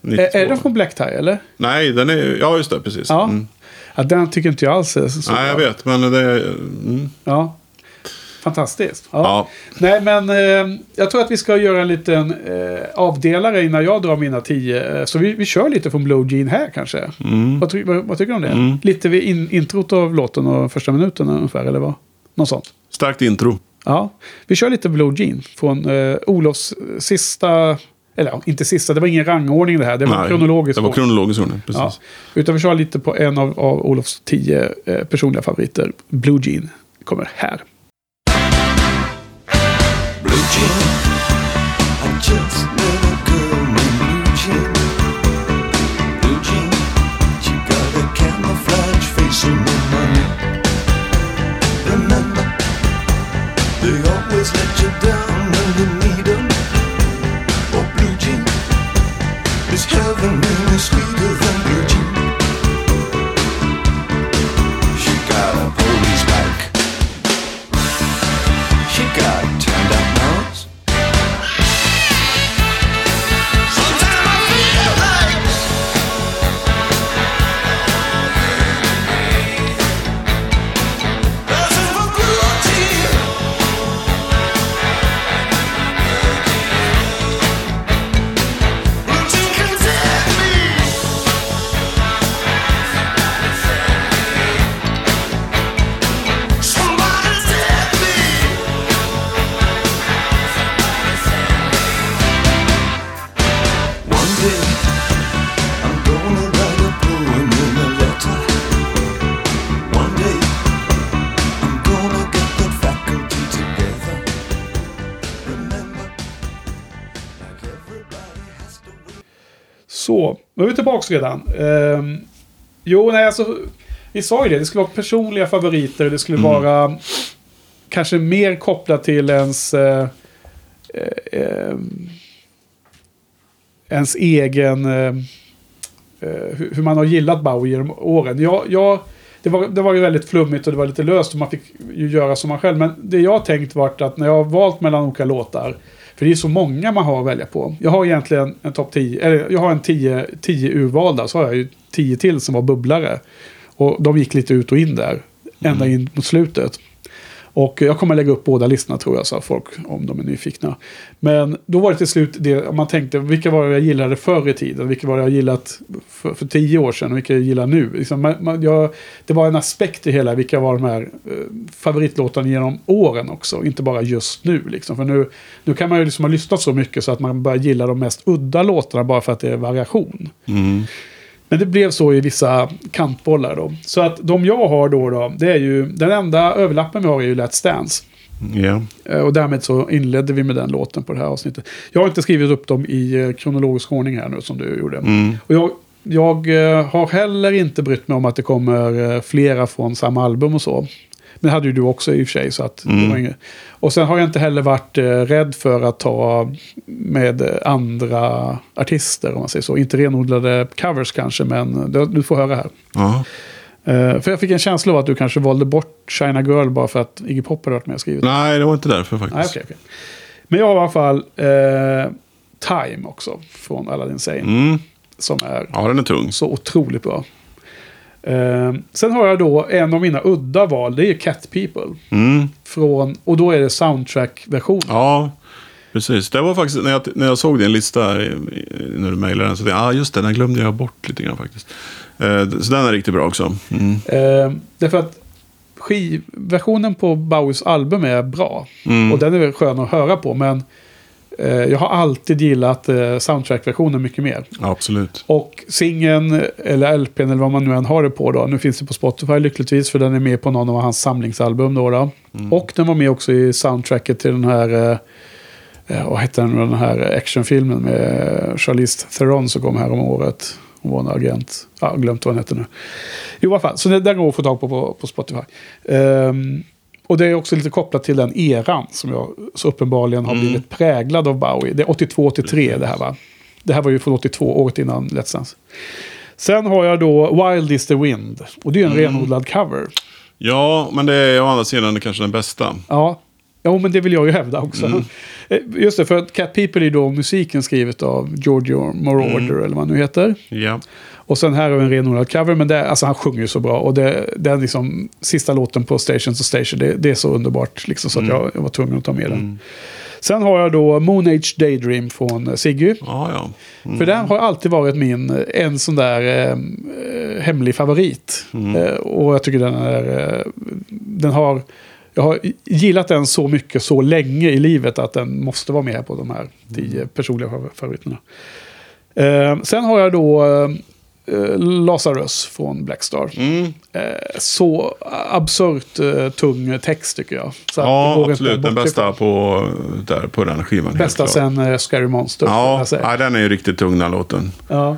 92. är, den från Black Tie, eller? Nej, den är... Ja, just det. Precis. Ja. Mm. ja. Den tycker inte jag alls är så, så Nej, jag bra. vet. Men det är... Mm. Ja. Fantastiskt. Ja. Ja. Nej, men eh, jag tror att vi ska göra en liten eh, avdelare innan jag drar mina tio. Eh, Så vi, vi kör lite från Blue Jean här kanske. Vad, ty, vad, vad tycker du om det? Mm. Lite vid in, introt av låten och första minuten ungefär, eller vad? Något sånt. Starkt intro. Ja, vi kör lite Blue Jean från eh, Olofs sista... Eller ja, inte sista, det var ingen rangordning det här. Det var Nej, kronologiskt. Det var ordning. kronologisk ordning, precis. Ja, utan vi kör lite på en av, av Olofs tio eh, personliga favoriter. Blue Jean kommer här. Blue Jean. You down when Så, nu är vi tillbaka redan. Ehm, jo, nej, alltså, vi sa ju det. Det skulle vara personliga favoriter. Det skulle vara kanske mer kopplat till ens... Eh, eh, eh, ens egen... Eh, eh, hur, man har gillat Bowie genom åren. Jag, jag, det, var, det var ju väldigt flummigt och det var lite löst och man fick ju göra som man själv. Men det jag tänkt varit att när jag har valt mellan olika låtar. För det är så många man har att välja på. Jag har egentligen en topp 10, eller jag har en 10 10 urvalda. Så har jag ju 10 till som var bubblare. Och de gick lite ut och in där. Ända in mot slutet. Och jag kommer lägga upp båda listorna tror jag, sa folk, om de är nyfikna. Men då var det till slut det, om man tänkte, vilka var det jag gillade förr i tiden? Vilka var det jag gillat för, för tio år sedan och vilka jag gillar nu? Liksom, man, man, jag, det var en aspekt i hela, vilka var de här eh, favoritlåtarna genom åren också, inte bara just nu. Liksom. För nu, nu kan man ju liksom ha lyssnat så mycket så att man börjar gilla de mest udda låtarna bara för att det är variation. Mm. Men det blev så i vissa kantbollar då. Så att de jag har då, då det är ju, den enda överlappen vi har är ju Let's Dance. Eh, Och därmed så inledde vi med den låten på det här avsnittet. Jag har inte skrivit upp dem i eh, kronologisk ordning här nu som du gjorde. Mm. Och jag, jag eh, har heller inte brytt mig om att det kommer eh, flera från samma album och så. Men det hade ju du också i och för sig. Så att det Mm. var inget. Och sen har jag inte heller varit eh, rädd för att ta med andra artister om man säger så. Inte renodlade covers kanske, men det, du får höra här. Eh, för jag fick en känsla av att du kanske valde bort China Girl bara för att Iggy Pop hade varit med och skrivit. Nej, det var inte därför faktiskt. Nej, okej, okej. Men jag har i alla fall eh, Time också från Aladdin Sane. Mm. Som är Ja, den är tung. så otroligt bra. Eh, sen har jag då en av mina udda val. Det är Cat People. Mm. Från, och då är det soundtrack-version. Ja, precis. Det var faktiskt när jag, när jag såg din lista i- när du mejlade den. Så tänkte jag, ah, just det, den glömde jag bort lite grann faktiskt. Eh, så den är riktigt bra också. Mm. Eh, därför att skivversionen på Bowies album är bra. Mm. Och den är väl skön att höra på. Men jag har alltid gillat eh, soundtrack-versionen mycket mer. Absolut. Och singeln, eller LPn eller vad man nu än har det på då. Nu finns det på Spotify lyckligtvis för den är med på någon av hans samlingsalbum då. då. Och den var med också i soundtracket till den här, eh, eh, vad heter den, den här actionfilmen med Charlize Theron som kom här om året. Hon var en agent. Ja, jag har glömt vad den heter nu. I alla fall. Så det, den går att få tag på på, på Spotify. Ehm, och det är också lite kopplat till den eran som jag så uppenbarligen har blivit präglad av Bowie. Det är 82-83 det här va? Det här var ju från 82, året innan Let's Dance. Sen har jag då Wild is the Wind. Och det är en renodlad cover. Ja, men det är å andra sidan kanske den bästa. Ja. Jo, men det vill jag ju hävda också. Eh, Just det, för att Cat People är då musiken skrivet av Giorgio Moroder, eller vad han nu heter. Ja. Och sen här har vi en renodlad cover, men det, alltså han sjunger ju så bra. Och det, den liksom, sista låten på Station to Station, det, det är så underbart. Liksom, så att jag, jag var tvungen att ta med den. Sen har jag då Moon Age Daydream från eh, Siggy. Ja, ja. Mm. För den har alltid varit min, eh, en sån där eh, hemlig favorit. Mm. Eh, och jag tycker den är, eh, den har jag har gillat den så mycket så länge i livet att den måste vara med på de här tio personliga favoriterna. Eh, sen har jag då eh, Lazarus från Blackstar. Mm. Eh, så absurt eh, tung text tycker jag. Så Ja, absolut. Den bästa på, där, på den skivan. Bästa sen eh, Scary Monster. Ja, ja, den är ju riktigt tung den låten. Ja.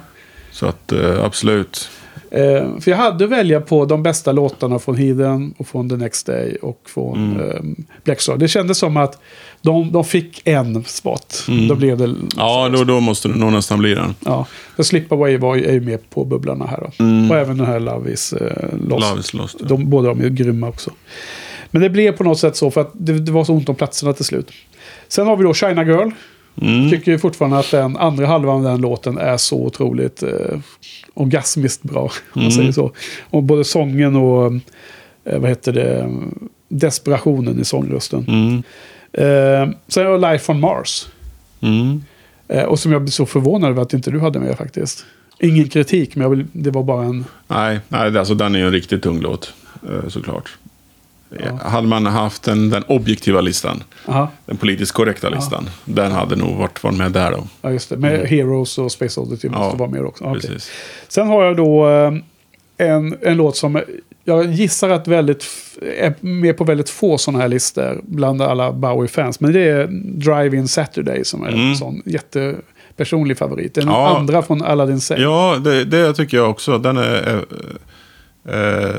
Så att eh, absolut. Eh, för jag hade att välja på de bästa låtarna från Heathen och från The Next Day och från Mm. eh, Blackstar. Det kändes som att de, de fick en spot. Mm. Då blev det... Ja, då, då måste det nog nästan bli den. Ja. För Slip Away var, ju- är ju med på bubblarna här då. Mm. Och även den här Love is eh, Lost. Love is lost. ja. De, båda de är grymma också. Men det blev på något sätt så för att det, det var så ont om platserna till slut. Sen har vi då China Girl. Mm. Tycker ju fortfarande att den andra halvan av den låten är så otroligt eh, orgasmiskt bra. Om man Mm. säger så. Och både sången och eh, vad heter det, desperationen i sångrösten. Mm. Eh, sen har jag Life on Mars. Mm. Eh, och som jag blev så förvånad över att inte du hade med faktiskt. Ingen kritik, men jag vill, det var bara en... Nej, nej alltså, den är ju en riktigt tung låt. eh, Såklart. Ja. Hade man haft den, den objektiva listan, Aha, den politiskt korrekta listan, den hade nog varit, varit med där då. ja, just det. Med Heroes och Space Oddity måste Mm. Ja, vara med också. Ja, okej. Precis. Sen har jag då eh, en, en låt som jag gissar att väldigt är med på väldigt få sådana här listor bland alla Bowie-fans. Men det är Drive-In Saturday som är en Mm. sån jättepersonlig favorit. Den Ja. andra från Aladdin Sane. Ja, det, det tycker jag också. Den är... Eh, eh,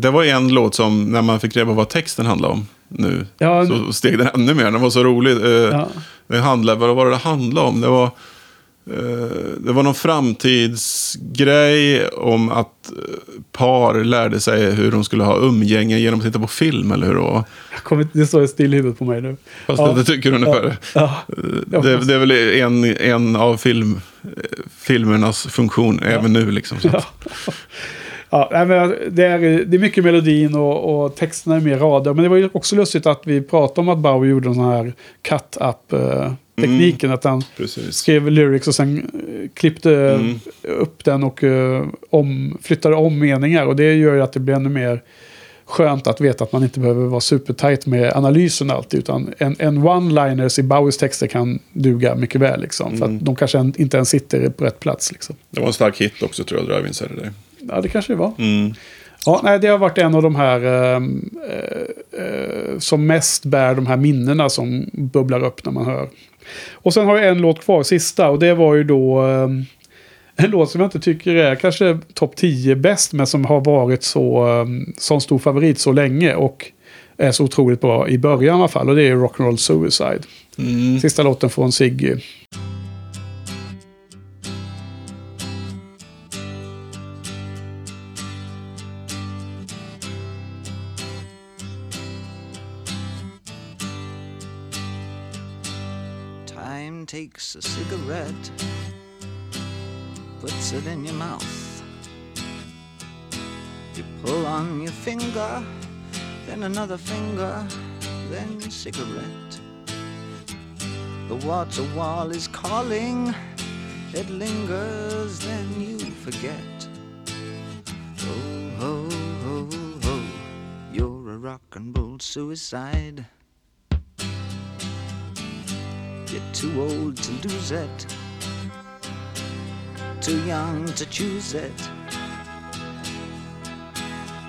det var en låt som, när man fick reda på vad texten handlade om nu, Ja, så steg den ännu mer. Den var så rolig. Eh, Ja. det handlade, vad var det det handlade om? Det var, eh, det var någon framtidsgrej om att eh, par lärde sig hur de skulle ha umgänge genom att titta på film, eller hur det var. Jag kommer det står still i huvudet på mig nu. Fast Ja. det tycker du ungefär. Ja. Ja. Det, det är väl en, en av film, filmernas funktion även nu. Liksom, så. Ja, det, är, det är mycket melodin och, och texterna är mer rader. Men det var ju också lustigt att vi pratade om att Bowie gjorde en sån här cut-up-tekniken. Att han Precis. skrev lyrics och sen eh, klippte Mm. upp den och eh, om, flyttade om meningar. Och det gör ju att det blir ännu mer skönt att veta att man inte behöver vara supertight med analysen alltid. Utan en, en one-liners i Bowies texter kan duga mycket väl. Liksom, För Mm. att de kanske en, inte ens sitter på rätt plats. Liksom. Det var en stark hit också tror jag, Drive-In Saturday. Ja, det kanske det var. Mm. Ja, nej, det har varit en av de här ehm, eh, eh, som mest bär de här minnena som bubblar upp när man hör. Och sen har jag en låt kvar, sista, och det var ju då ehm, en låt som jag inte tycker är kanske topp 10 bäst, men som har varit så um, sån stor favorit så länge och är så otroligt bra i början i alla fall. Och det är Rock'n'Roll Suicide. Mm. Sista låten från Ziggy. Takes a cigarette, puts it in your mouth. You pull on your finger, then another finger, then cigarette. The water wall is calling, it lingers, then you forget. Oh, ho, ho, ho, you're a rock and roll suicide. You're too old to lose it, too young to choose it.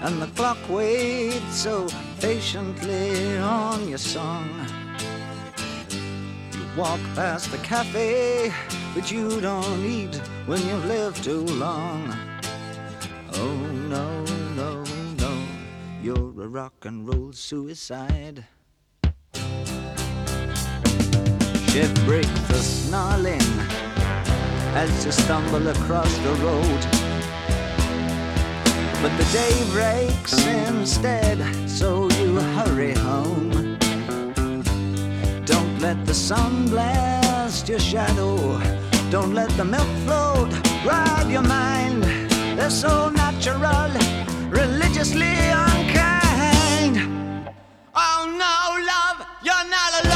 And the clock waits so patiently on your song. You walk past the cafe, but you don't eat when you've lived too long. Oh no, no, no, you're a rock and roll suicide. Ship break the snarling as you stumble across the road. But the day breaks instead, so you hurry home. Don't let the sun blast your shadow. Don't let the milk float rob your mind. They're so natural, religiously unkind. Oh no, love, you're not alone.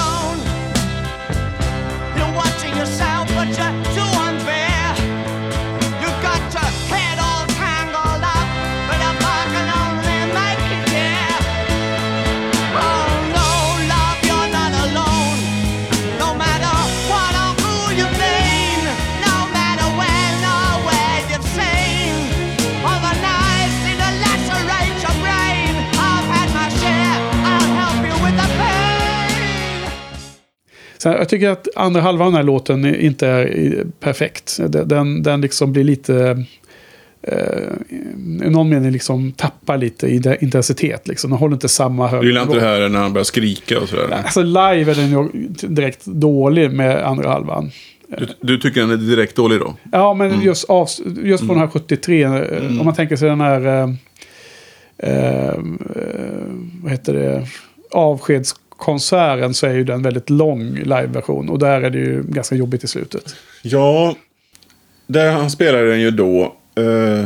Sen, jag tycker att andra halvan av den här låten inte är perfekt. Den- Den, liksom blir lite... Eh, I någon mening liksom tappar lite i intensitet. Liksom. Den håller inte samma höga Du gillar inte det här när han börjar skrika och sådär? Alltså live är den ju direkt dålig med andra halvan. Du, du tycker den är direkt dålig då? Ja, men Mm. just, av, just på den här 73, eh, om man tänker sig den här... Eh, eh, vad heter det? Konserten så är ju den väldigt lång liveversion. Och där är det ju ganska jobbigt i slutet. Ja, där han spelade den ju då. eh,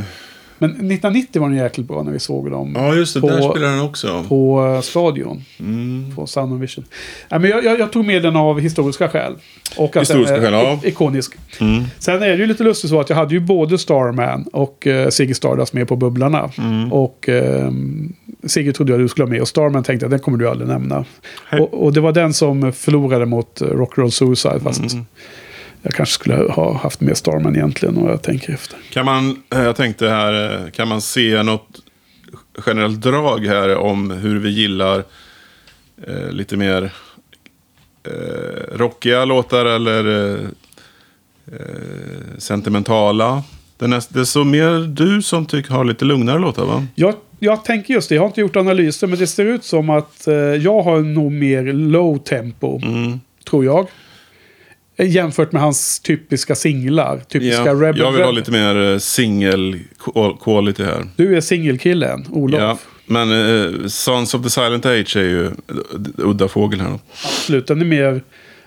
men 1990 var den jäkligt bra när vi såg dem ja, just det. På- där spelade han också. på eh, Stadion. Mm. På Sound of Vision. Ja, men jag, jag, jag tog med den av historiska skäl. Och att Historiska den är skäl, ja. ik- ikonisk. Mm. Sen är det ju lite lustigt så att jag hade ju både Starman och uh, Ziggy Stardust med på Bubblarna. Mm. Och uh, Ziggy trodde jag du skulle ha med och Starman tänkte jag den kommer du aldrig nämna. Och, och det var den som förlorade mot uh, Rock'n'Roll Suicide. Fast Mm. Jag kanske skulle ha haft med Starman egentligen och jag tänker efter. Kan man, eh, jag tänkte här, eh, kan man se något generellt drag här om hur vi gillar eh, lite mer eh, rockiga låtar eller eh, eh, sentimentala? Det är, det är så mer du som tycker har lite lugnare låtar va? Jag, jag tänker just det, jag har inte gjort analyser men det ser ut som att jag har nog mer low tempo. Mm. Tror jag. Jämfört med hans typiska singlar. Typiska Ja, Rebel jag vill ha lite mer eh, single qual- quality här. Du är singelkillen, Olof. Ja, men eh, Sons of the Silent Age är ju udda fågel här. Då. Absolut, den är mer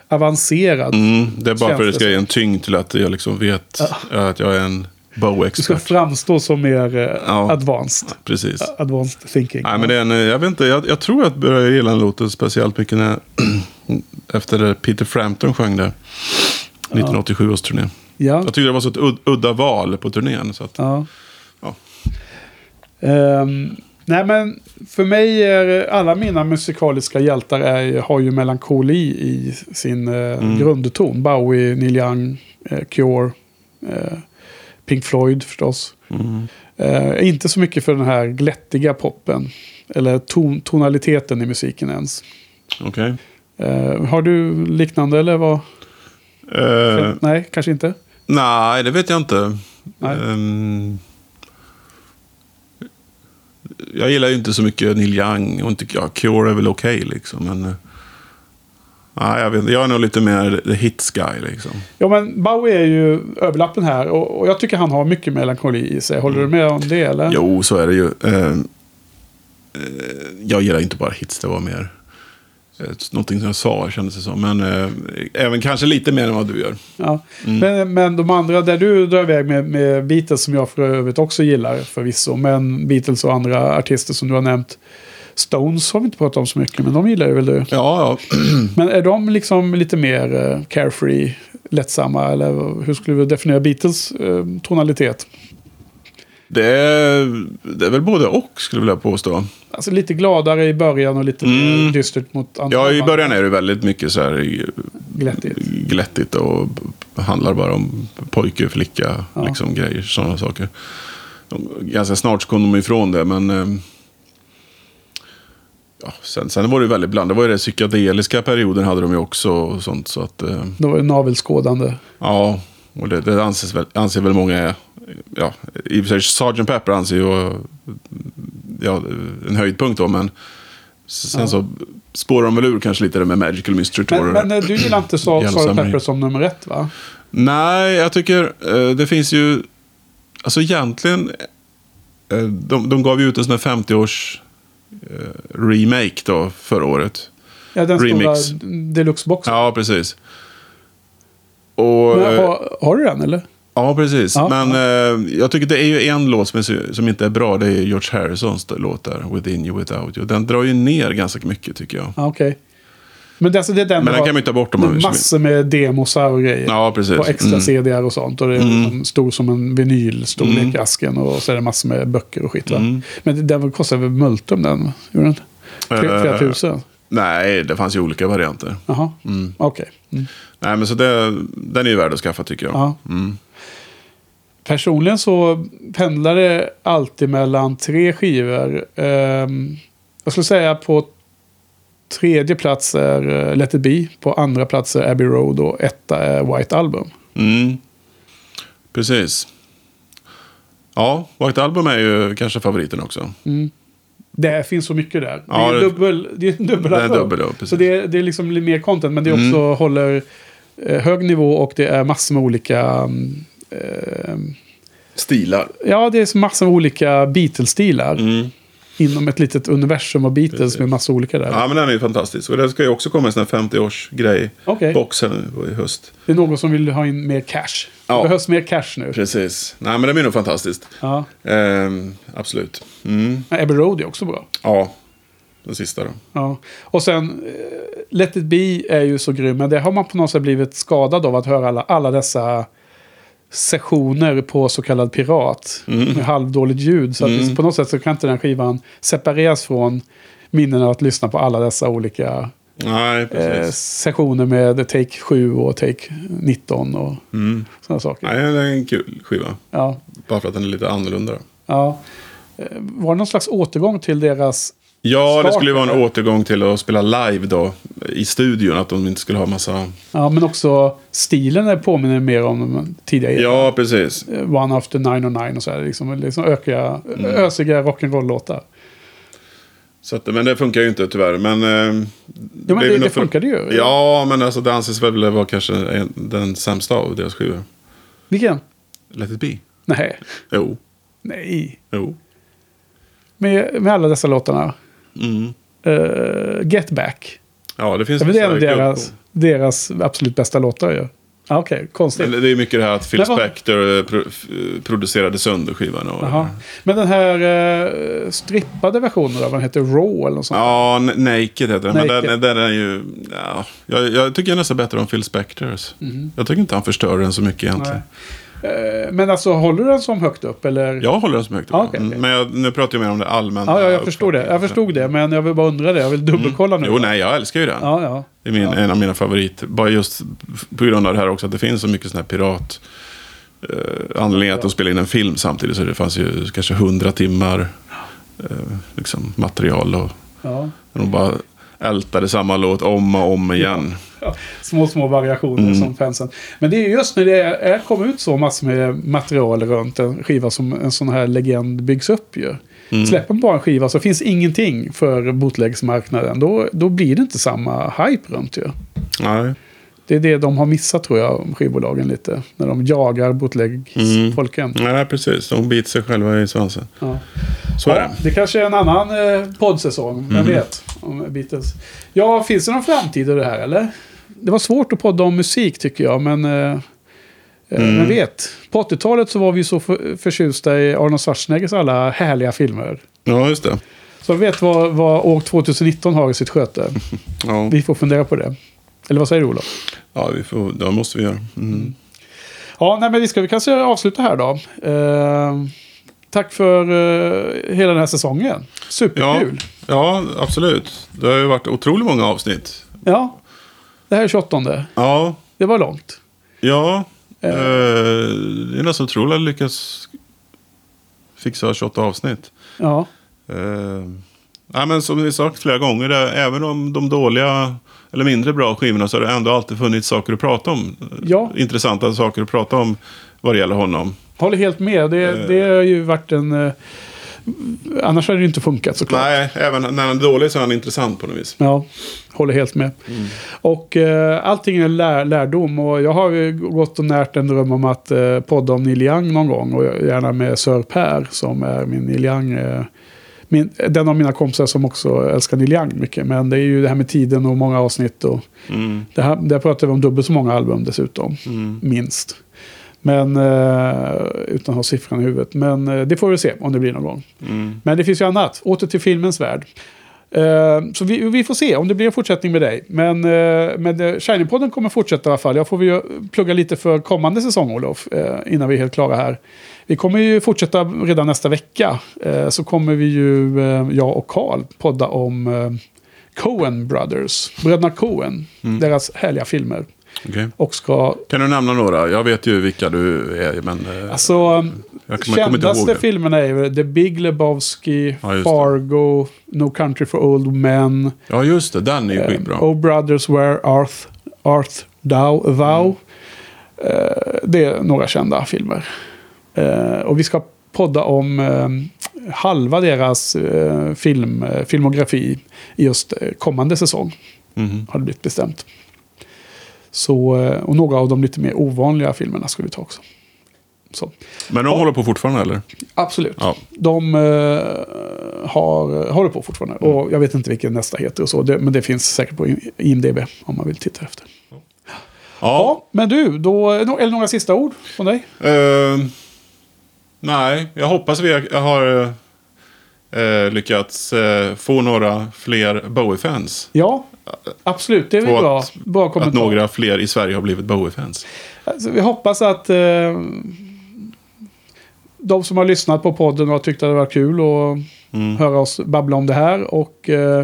avancerad. Mm, det är bara för att det ska ge en tyngd till att jag liksom vet att jag är en Du ska framstå som mer eh, Ja. advanced. Precis. Advanced thinking. Nej, men det är en, eh, jag vet inte, jag, jag tror att jag började gilla den låten speciellt mycket när, efter Peter Frampton sjöng där. 1987 års turné. ja. Jag tyckte det var så ett ud, udda val på turnén. Så att, ja. Ja. Ehm, nej men för mig är alla mina musikaliska hjältar är, har ju melankoli i sin eh, Mm. grundton. Bowie, Neil Young, eh, Cure, eh, Pink Floyd förstås. mm. Eh, inte så mycket för den här glättiga poppen. Eller ton, tonaliteten i musiken ens. Okej. Eh, har du liknande eller vad? Eh, Nej, kanske inte. nej, det vet jag inte. Ehm, jag gillar ju inte så mycket Neil Young och inte ja, Cure är väl okej liksom. Men, eh, nej, jag, vet, jag är nog lite mer the hits guy liksom. Ja, men Bowie är ju överlappen här och, och jag tycker han har mycket melankoli i sig. Håller du med om det eller? Jo, så är det ju. Ehm, eh, jag gillar inte bara hits, det var mer eh, någonting som jag sa kändes det som. Men eh, även kanske lite mer än vad du gör. Ja. Mm. Men, men de andra, där du drar iväg med, med Beatles som jag för övrigt också gillar förvisso. Men Beatles och andra artister som du har nämnt. Stones har vi inte pratat om så mycket, men de gillar ju väl du. Ja, ja. Men är de liksom lite mer eh, carefree, lättsamma? Eller hur skulle du definiera Beatles eh, tonalitet? Det är, det är väl både och skulle jag vilja påstå. Alltså lite gladare i början och lite Mm. dystert mot andra. Ja, i början är det väldigt mycket så här Glättigt. glättigt och handlar bara om pojke, flicka, Ja. liksom grejer, sådana saker. De, ganska snart så kom de ifrån det, men... Ja, sen, sen var det väldigt blandat. Det var ju den psykedeliska perioden hade de ju också och sånt. Så att, eh, Då var det navelskådande. ja, och det, det anses väl, anser väl många. Ja, i och för sig Sgt. Pepper anser ju ja, en höjdpunkt då, men sen Ja. så spårar de väl ur kanske lite det med Magical Mystery Tour. Men, men eh, du gillar inte Submarine. Pepper som nummer ett va? Nej, jag tycker eh, det finns ju... Alltså egentligen... Eh, de, de gav ju ut en sån här 50-års eh, remake då förra året. Ja, den Remix. stora deluxe-boxen. Ja, precis. Och, Men, eh, har, har du den eller? ja, precis. Ja, Men eh, jag tycker det är ju en låt som, som inte är bra. Det är George Harrisons låt där, Within You Without You. Den drar ju ner ganska mycket tycker jag. Ja, okej. Men alltså, det är den Men den kan man ju ta bort om man vill. massor med demosar och grejer. Ja, precis. På extra Mm. CDR och sånt. Och det är Mm. liksom stor som en vinyl, storlek Mm. i asken. Och så är det massor med böcker och skit? Mm. Men det- den kostar väl multum den? Gjorde den? Flera, flera Eh, tusen? Nej, det fanns ju olika varianter. Jaha, Mm. okej. Mm. Nej, men så det, den är ju värd att skaffa tycker jag. Ja. Mm. Personligen så pendlar det alltid mellan tre skivor. Ehm, jag skulle säga på tredje plats är eh, Let It Be. På andra plats är Abbey Road och etta är White Album. Mm. Precis. Ja, White Album är ju kanske favoriten också. Det finns så mycket där. Ja, det, är dubbel, det är dubbel Det är dubbel, precis. Så det är, det är liksom mer content. Men det är också Mm. håller eh, hög nivå och det är massor med olika... mm, Eh, Stilar. ja, det är massor med olika Beatles-stilar. Mm. Inom ett litet universum av Beatles Precis. med massor olika där. Ja, men den är ju fantastisk. Och det ska ju också komma en sån här 50-årsgrej. Okej. Box här nu i höst. Det är någon som vill ha in mer cash. Ja. Det behövs mer cash nu. Precis. Nej, men det blir nog fantastiskt. Ja. Ehm, absolut. Mm. Abbey Road är också bra. Ja, den sista då. Ja. Och sen eh, Let It Be är ju så grym. Men det har man på något sätt blivit skadad av att höra alla, alla dessa sessioner på så kallad pirat. Med halvdåligt ljud. Så att Mm. på något sätt så kan inte den skivan separeras från minnena av att lyssna på alla dessa olika Nej, eh, sessioner med Take 7 och Take 19 och Mm. sådana saker. Nej, det är en kul skiva. Ja. Bara för att den är lite annorlunda. Ja. Eh, Var det någon slags återgång till deras... Ja, det skulle ju vara en återgång till att spela live då. I studion, att de inte skulle ha massa... Ja, men också stilen är påminner mer om tidigare. Ja, precis. Eh, One After 909 och så här. Liksom, liksom ökiga, Mm. ösiga rock'n'roll-låtar. Så att, men det funkar ju inte tyvärr. Men, eh, Ja, men det, ju det nog för- funkade ju. Ja, men alltså, det anses väl vara kanske en, den sämsta av deras skivor. Vilken? Let it be. Nej. Jo. Nej. Jo. Med, med alla dessa låtarna. Mm. Uh, Get Back. Ja, det finns Ja, men det är en av deras, deras absolut bästa låtar ju. Ja, Okej, konstigt. Men det är mycket det här att Phil Men Spector eh, pro, producerade sönder skivan. Och, Jaha. Men den här uh, strippade versionen då, vad heter Raw eller något sånt? Ja, Naked heter den. Men Naked. den, den är ju... Ja, jag, jag tycker nästan bättre om Phil Spectors. Jag tycker inte han förstör den så mycket egentligen. Nej. Eh, men alltså, håller du den som högt upp? Eller? Jag håller den så högt upp. Ja, okej, okej. Mm, Men jag, nu pratar jag mer om det allmänna. Ja, ja, jag förstår det. Jag förstod det, men jag vill bara undra det. Jag vill dubbelkolla nu. Jo, nej, jag älskar ju den. Ja, ja. Det är min, en av mina favoriter. Bara just på grund av det här också att det finns så mycket sån här pirat... Eh, anledningen att de spelar in en film samtidigt så det fanns ju kanske hundra timmar eh, liksom, material. Och ja. de bara ältade samma låt om och om igen. Ja, små, små variationer Mm. som fansen. Men det är ju just när det är, kommer ut så massor med material runt en skiva som en sån här legend byggs upp ju. Mm. Släpper man bara en skiva så finns ingenting för bootlegsmarknaden. Då, då blir det inte samma hype runt ju. Nej. Det är det de har missat tror jag, skivbolagen lite. När de jagar bootlegsfolken. Nej, precis. De biter sig själva i svansen. Ja. Så är det. det kanske är en annan eh, poddsäsong, vem Mm. vet? Om Beatles. Ja, finns det någon framtid i det här eller? Det var svårt att podda om musik tycker jag, men... Eh, eh, Mm. Vem vet? På 80-talet så var vi så för, förtjusta i Arnold Schwarzeneggers alla härliga filmer. Ja, just det. Så vet vad, vad år 2019 har i sitt sköte. Ja, Vi får fundera på det. Eller vad säger du Olof? ja vi får, det måste vi göra. Mm. Ja, nej, men vi ska vi kanske avsluta här då. Eh, tack för eh, hela den här säsongen. Ja, Superkul. ja, absolut. Det har ju varit otroligt många avsnitt. Ja. Det här är 28. Ja, Det var långt. ja. Eh, det är nästan otroligt att lyckas fixa 28 avsnitt. Ja. Eh, nej, men som vi sagt flera gånger, det, även om de dåliga eller mindre bra skivorna så har det ändå alltid funnits saker att prata om. Ja. Intressanta saker att prata om vad det gäller honom. Håller helt med. Det, Eh. det har ju varit en... Eh, annars hade det inte funkat såklart. Nej, även när han är dålig så är han intressant på något vis. Ja, håller helt med. Mm. Och eh, allting är lär, lärdom. Och jag har ju gått och närt en dröm om att eh, podda om Neil Young någon gång. Och gärna med Sir Per som är min Neil Young. Eh, min, den av mina kompisar som också älskar Neil Young mycket. Men det är ju det här med tiden och många avsnitt. Och Mm, det här, där pratar vi om dubbelt så många album dessutom. mm. Minst. Men eh, utan att ha siffran i huvudet. Men eh, det får vi se om det blir någon gång. Mm. Men det finns ju annat. Åter till filmens värld. Eh, så vi, vi får se om det blir en fortsättning med dig. Men uh, Shining-podden kommer fortsätta i alla fall. Jag får vi ju plugga lite för kommande säsong, Olof. innan vi är helt klara här. Vi kommer ju fortsätta redan nästa vecka. Så kommer vi ju, jag och Carl, podda om Coen Brothers. Bröderna Coen. Deras härliga filmer. Okej. Och ska... Kan du nämna några? Jag vet ju vilka du är, men... eh, Alltså, jag ihåg kändaste filmerna är ju The Big Lebowski, Ja, det. Fargo, No Country for Old Men, Ja, just det. Den är ju eh, skitbra. Oh Brothers Where Art, Art Thou, Thou. Eh, det är några kända filmer. Eh, och vi ska podda om eh, halva deras eh, film, eh, filmografi i just kommande säsong. Mhm. Har det blivit bestämt. Så, eh, och några av de lite mer ovanliga filmerna ska vi ta också. Så, Men de Ja. håller på fortfarande, eller? absolut. Ja. De eh, har, håller på fortfarande. Och jag vet inte vilken nästa heter och så. Det, men det finns säkert på IMDB om man vill titta efter. Ja. Ja, men du, då, eller några sista ord från dig? Eh, nej, jag hoppas vi har- eh, lyckats få några fler Bowie-fans. Ja, absolut. Det är väl bra. att- Bra Att kommentar. några fler i Sverige har blivit Bowie-fans. Alltså, vi hoppas att eh, de som har lyssnat på podden och tyckt att det var kul och Mm. höra oss babbla om det här. Och eh,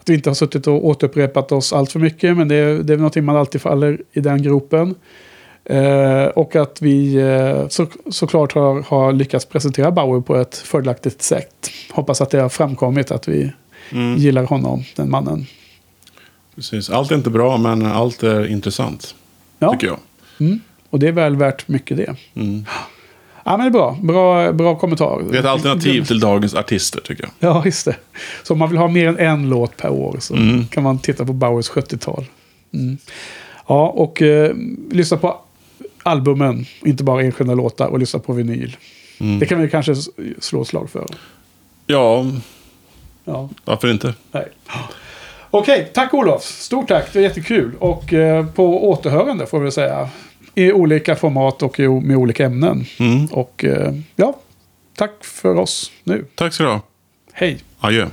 att vi inte har suttit och återupprepat oss allt för mycket. Men det, är- det är väl någonting man alltid faller i den gropen. Eh, och att vi eh, så, såklart har, har lyckats presentera Bauer på ett fördelaktigt sätt. Hoppas att det har framkommit att vi Mm. gillar honom, den mannen. Precis. Allt är inte bra, men allt är intressant. Ja, Tycker jag. mm. och det är väl värt mycket det. Mm. Ja, men det är bra. Bra, bra kommentar. Det är ett alternativ till dagens artister, tycker jag. Ja, just det. Så om man vill ha mer än en låt per år så Mm. kan man titta på Bauers 70-tal. Mm. Ja, och eh, lyssna på albumen, inte bara enskilda låtar, och lyssna på vinyl. Mm. Det kan vi kanske slå slag för. Ja, Ja, varför inte? nej. Okej, tack Olof. Stort tack, det är jättekul. Och eh, på återhörande får vi säga. I olika format och i, med olika ämnen. Mm. Och eh, ja, tack för oss nu. Tack ska du ha. Hej. Adjö.